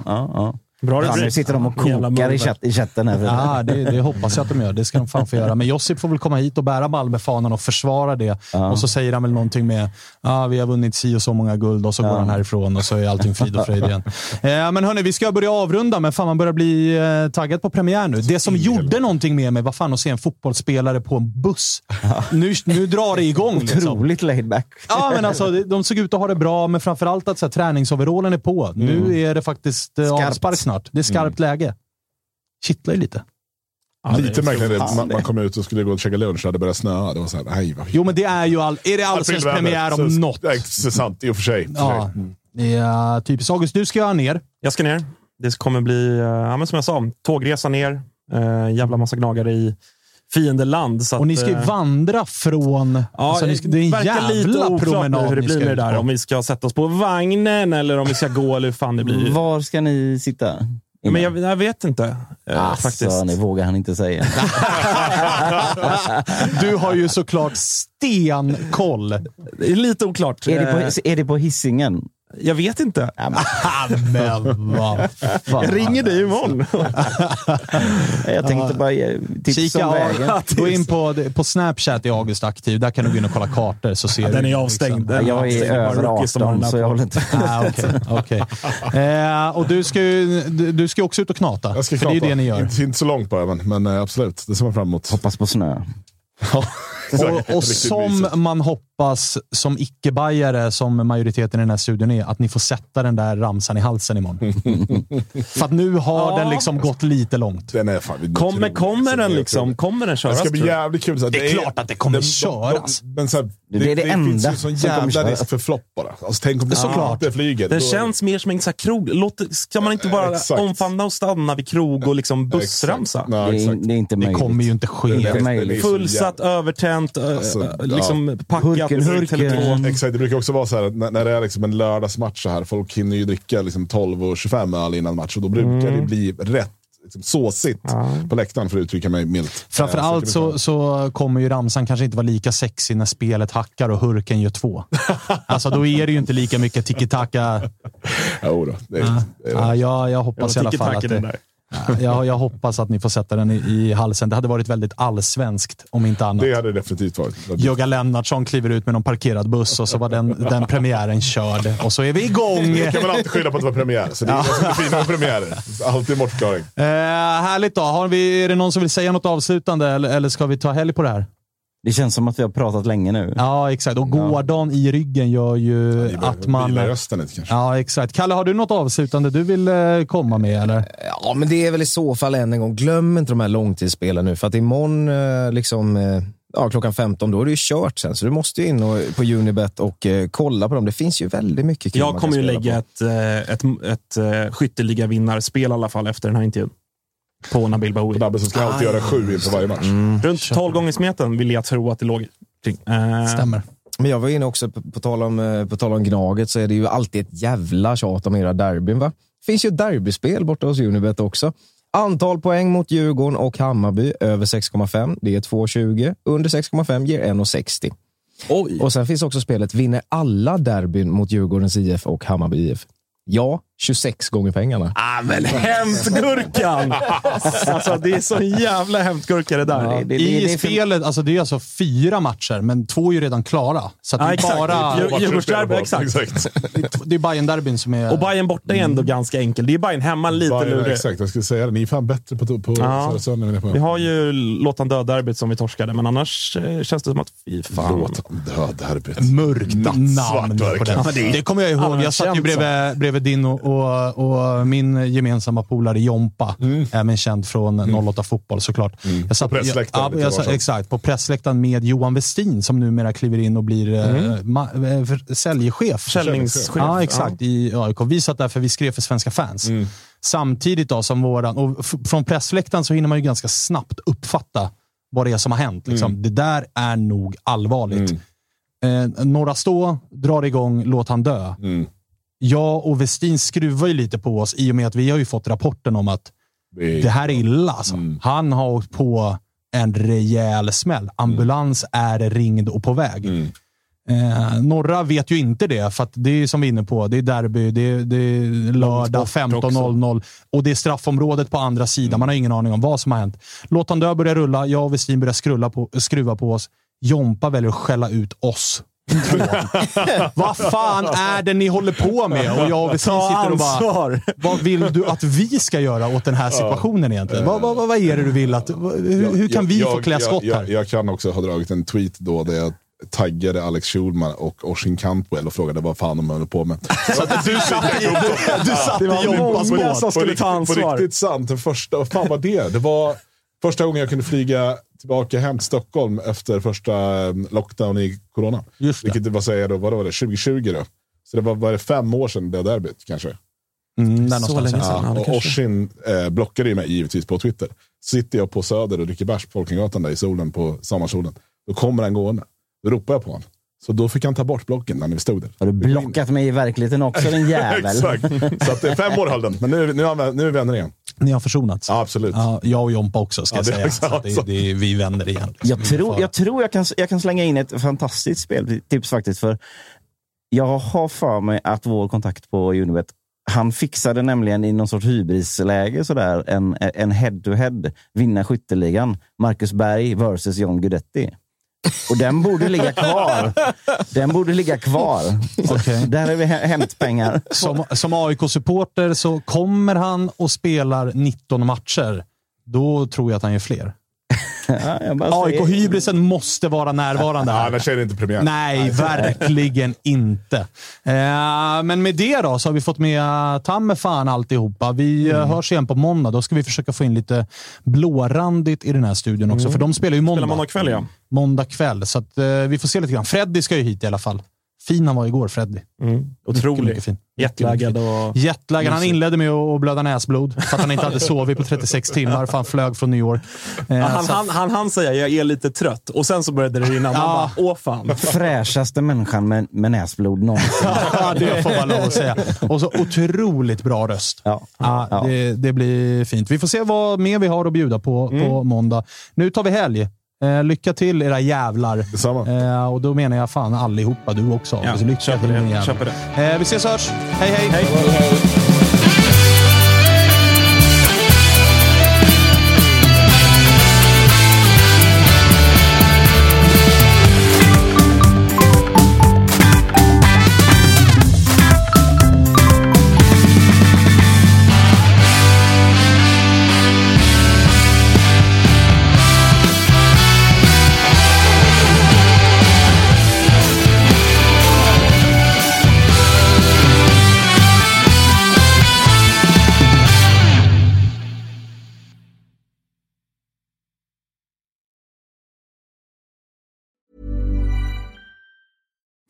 Ja. ja. Ja, Bra rubrik. nu sitter de och kokar i, chatt, i chatten. Här. Ja, det, det hoppas jag att de gör. Det ska de fan få göra. Men Josip får väl komma hit och bära Malmöfanan och försvara det. Och så säger han väl någonting med ah, vi har vunnit si och så många guld och så går han härifrån och så är allting frid och fröjd igen. <laughs> Eh, men hörni, vi ska börja avrunda, men fan man börjar bli eh, taggad på premiär nu. Det som gjorde någonting med mig var fan att se en fotbollsspelare på en buss. Nu, nu drar det igång. Liksom. Otroligt laid back. Ja, men alltså, de såg ut att ha det bra, men framförallt att så här, träningsoverallen är på. Nu är det faktiskt eh, avspark snart. Det är skarpt läge. Kittlar ju lite. Lite märkligt Man, man kom ut och skulle gå och käka lunch och det började snöa. Det var så här, nej vad Jo, men det är ju all, är det allsvensk premiär om Så- något. Det är sant, i och för sig. Ja, det är typiskt. August, du ska göra ner. Jag ska ner. Det kommer bli, eh, ja, men som jag sa, tågresa ner. Eh, jävla massa gnagare i fiendeland. Så Och ni ska ju eh, vandra från... Ja, alltså, ni ska, det är en lite jävla nu promenad hur det blir med det där. Om vi ska sätta oss på vagnen eller om vi ska gå eller hur fan det blir. Var ska ni sitta? Men jag, jag vet inte eh, Alltså, faktiskt. det vågar han inte säga. <laughs> Du har ju såklart stenkoll. Det är lite oklart. är, det Eh, på, är det på hissingen? Jag vet inte. <laughs> Men vad fan. Jag ringer dig imorgon. <laughs> Jag tänkte bara ge tips Kika, om vägen. <laughs> ja, gå in på, på Snapchat i August aktiv. Där kan du gå in och kolla kartor. Så ser Den du, är avstängd. Den Jag är över rookies som har den 18 där så jag håller inte Ah, okej, okej. Eh, och du ska ju du, du ska också ut och knata. Jag ska för det är knata. det ni gör. Inte, inte så långt bara, men, men eh, absolut. Det ser man fram emot. Hoppas på snö. Och, och som mysigt. man hoppas som icke-bajare, som majoriteten i den här studion är, att ni får sätta den där ramsan i halsen imorgon. <laughs> För att nu har Ja. den liksom gått lite långt. Den är fan Kommer, kommer den det är liksom? Kommer den Det köras? ska bli jävligt kul. Så här, Det är klart att det kommer de- de- köras. de- Men så här, Det det, är det det, enda finns ju sån jävla risk för flopp bara. Alltså, tänk om det Såklart. inte flyger. Det känns mer som en sån här krog. Låt, ska man inte bara Exakt. omfamna och stanna vid krog och liksom bussramsa? Ja, Det är, det är inte Det möjligt. kommer ju inte ske. Det är Det är- det är Fullsatt, övertänt, ö- Alltså, ö- liksom packat. Hurken, hurken. Tele2. Exakt, det brukar också vara så här att när, när det är liksom en lördagsmatch så här, folk hinner ju dricka liksom 12 och 25 öl innan match och då brukar det bli rätt liksom, såsigt på läktaren för att uttrycka mig milt. Framförallt Eh, så, så kommer ju ramsan kanske inte vara lika sexig när spelet hackar och Hurken gör två. <laughs> Alltså då är det ju inte lika mycket tiki-taka. <laughs> Jo då, det är, det är, Ja, jag, jag hoppas i alla fall att det, där. Jag, jag hoppas att ni får sätta den i, i halsen. Det hade varit väldigt allsvenskt om inte annat. det hade definitivt varit. Jogga Lennartsson kliver ut med någon parkerad buss och så var den, den premiären körd. Och så är vi igång! Det kan man alltid skylla på att det var premiär, så det är det fint med premiärer. Alltid bortförklaring. Eh, härligt då. Har vi, är det någon som vill säga något avslutande eller, eller ska vi ta helg på det här? Det känns som att vi har pratat länge nu. Ja, exakt. Och gårdagen i ryggen gör ju att man... Vila rösten lite kanske. Ja, exakt. Kalle, har du något avslutande du vill eh, komma med? Eller? Ja, men det är väl i så fall än en gång, glöm inte de här långtidsspelen nu, för att imorgon eh, liksom, eh, ja, klockan 15, då är det ju kört sen. Så du måste ju in och, på Unibet och eh, kolla på dem. Det finns ju väldigt mycket kul Jag kommer ju lägga på. ett, ett, ett, ett skytteligavinnarspel i alla fall efter den här intervjun. På Nabil Bahoui. Dabbe som ska alltid göra sju inför varje match. Mm. Runt 12 gånger smeten vill jag tro att det låg kring. Eh, Stämmer. Men jag var inne också, på, på, tal om, eh, på tal om Gnaget, så är det ju alltid ett jävla tjat om era derbyn. Va? Det finns ju ett derbyspel borta hos Unibet också. Antal poäng mot Djurgården och Hammarby över 6,5. Det är 2,20. Under 6,5 ger 1,60. Oj. Och sen finns också spelet Vinner alla derbyn mot Djurgårdens IF och Hammarby IF? Ja, 26 gånger pengarna. Ah, men hämtgurkan! alltså, det är så jävla hämtgurka det där. Det- det- I det spelet, alltså det är alltså fyra matcher, men två är ju redan klara. Så att det Ja, är exakt. bara... Djur- Djurgårdsderby, exakt. exakt. Det är bayern derbyn som är... Och Bayern borta är ändå ganska enkel. Det är Bayern hemma lite Bayern, lurigt. exakt, jag skulle säga det. Ni är fan bättre på, på Ja. Södertörn på. Vi har ju Låt han dö-derbyt som vi torskade, men annars eh, känns det som att fy fan. Låt han derbyt. mörkt Nattsvart namn på verkligen. det. Det kommer jag ihåg. Ja, Jag satt ju bredvid din och, och, och min gemensamma polare Jompa, även känd från 08 Fotboll såklart. Jag satt, På pressläktaren Ja, jag, satt, varsamt. exakt, på pressläktaren med Johan Westin som numera kliver in och blir eh, ma, eh, för- säljchef. Försäljningschef. Ja, exakt. I AIK. Vi satt där för vi skrev för Svenska fans. Samtidigt då som våran, och från pressläktaren så hinner man ju ganska snabbt uppfatta vad det är som har hänt. Liksom. Det där är nog allvarligt. Eh, Norra Stå drar igång Låt han dö. Jag och Westin skruvar ju lite på oss i och med att vi har ju fått rapporten om att Det är- det här är illa. Alltså. Han har åkt på en rejäl smäll. Ambulans är ringd och på väg. Eh, norra vet ju inte det, för det är som vi är inne på. Det är derby, det är, det är lördag bort 15.00 och det är straffområdet på andra sidan. Man har ingen aning om vad som har hänt. Låt han dö börja rulla. Jag och Westin börjar skrulla på, skruva på oss. Jompa väljer att skälla ut oss. Vad fan är det ni håller på med? Och jag och Westin Ta sitter och bara... ansvar! Vad vill du att vi ska göra åt den här situationen egentligen? Vad, vad, vad är det du vill att... Hur, hur kan vi få klä skott jag, här? jag, jag kan också ha dragit en tweet då där jag taggade Alex Schulman och Oshin Cantwell och frågade vad fan de höll på med. <laughs> Så att du satt i, Du satt Det i var Jompas många båt. som skulle på, ta riktigt, på ansvar. riktigt sant. Den första, vad fan var det? Det var första gången jag kunde flyga tillbaka hem till Stockholm efter första eh, lockdown i corona. Just det. Vilket vad säger jag då, vad var det, 2020 då? Så det var, var det fem år sedan det derbyt kanske. Mm, där Så länge sedan. Ja. Och kanske- Oshin eh, blockade ju mig givetvis på Twitter. Sitter jag på Söder och dricker bärs på Folkungagatan där i solen på sommarsolen. Då kommer han gående. Då ropar jag på honom. Så då fick han ta bort blocken när vi stod där. Har du blockat mig i verkligheten också din <laughs> jävel? Exakt. Så att, fem år höll den, men nu, nu, nu är vi vänner igen. Ni har försonats? Ja, absolut. Ja, jag och Jompa också, ska Ja, jag säga. Så det, det är vi vänner igen. Jag tror, jag, tror jag, kan, jag kan slänga in ett fantastiskt speltips faktiskt. För jag har för mig att vår kontakt på Unibet, han fixade nämligen i någon sorts hybrisläge sådär, en, en head-to-head, vinna skytteligan, Marcus Berg versus John Guidetti. Och den borde ligga kvar. Den borde ligga kvar. Okej. Där har vi hä- hämt pengar. Som, som AIK-supporter så kommer han och spelar 19 matcher. Då tror jag att han gör fler. Ja, AIK-hybrisen måste vara närvarande Ja, här. annars är det inte premiär. Nej, verkligen inte. Eh, men med det då så har vi fått med ta med fan alltihopa. Vi Mm. eh, hörs igen på måndag. Då ska vi försöka få in lite blårandigt i den här studion också, för de spelar ju måndag. Mm. Spelar måndag kväll, ja. Måndag kväll, så att, eh, vi får se lite grann. Freddy ska ju hit i alla fall. Fin han var igår, Freddy. Mm. Otrolig. mycket fin. Jetlaggad och... Jetlaggad. Han inledde med att blöda näsblod för att han inte hade <laughs> sovit på 36 timmar för han flög från New York. Eh, Han, så- han, han, han säger jag är lite trött och sen så började det rinna. Man Ja. bara, åh fan. Fräschaste människan med, med näsblod någonsin. <laughs> Ja, det får man lov att säga. Och så otroligt bra röst. Ja. Ja, det, det blir fint. Vi får se vad mer vi har att bjuda på på måndag. Nu tar vi helg. Eh, lycka till era jävlar. Detsamma. Eh, och då menar jag fan allihopa. Du också. Ja, Så lycka köper till det, min jävel. köper det. Eh, vi ses och hörs. Hej, hej.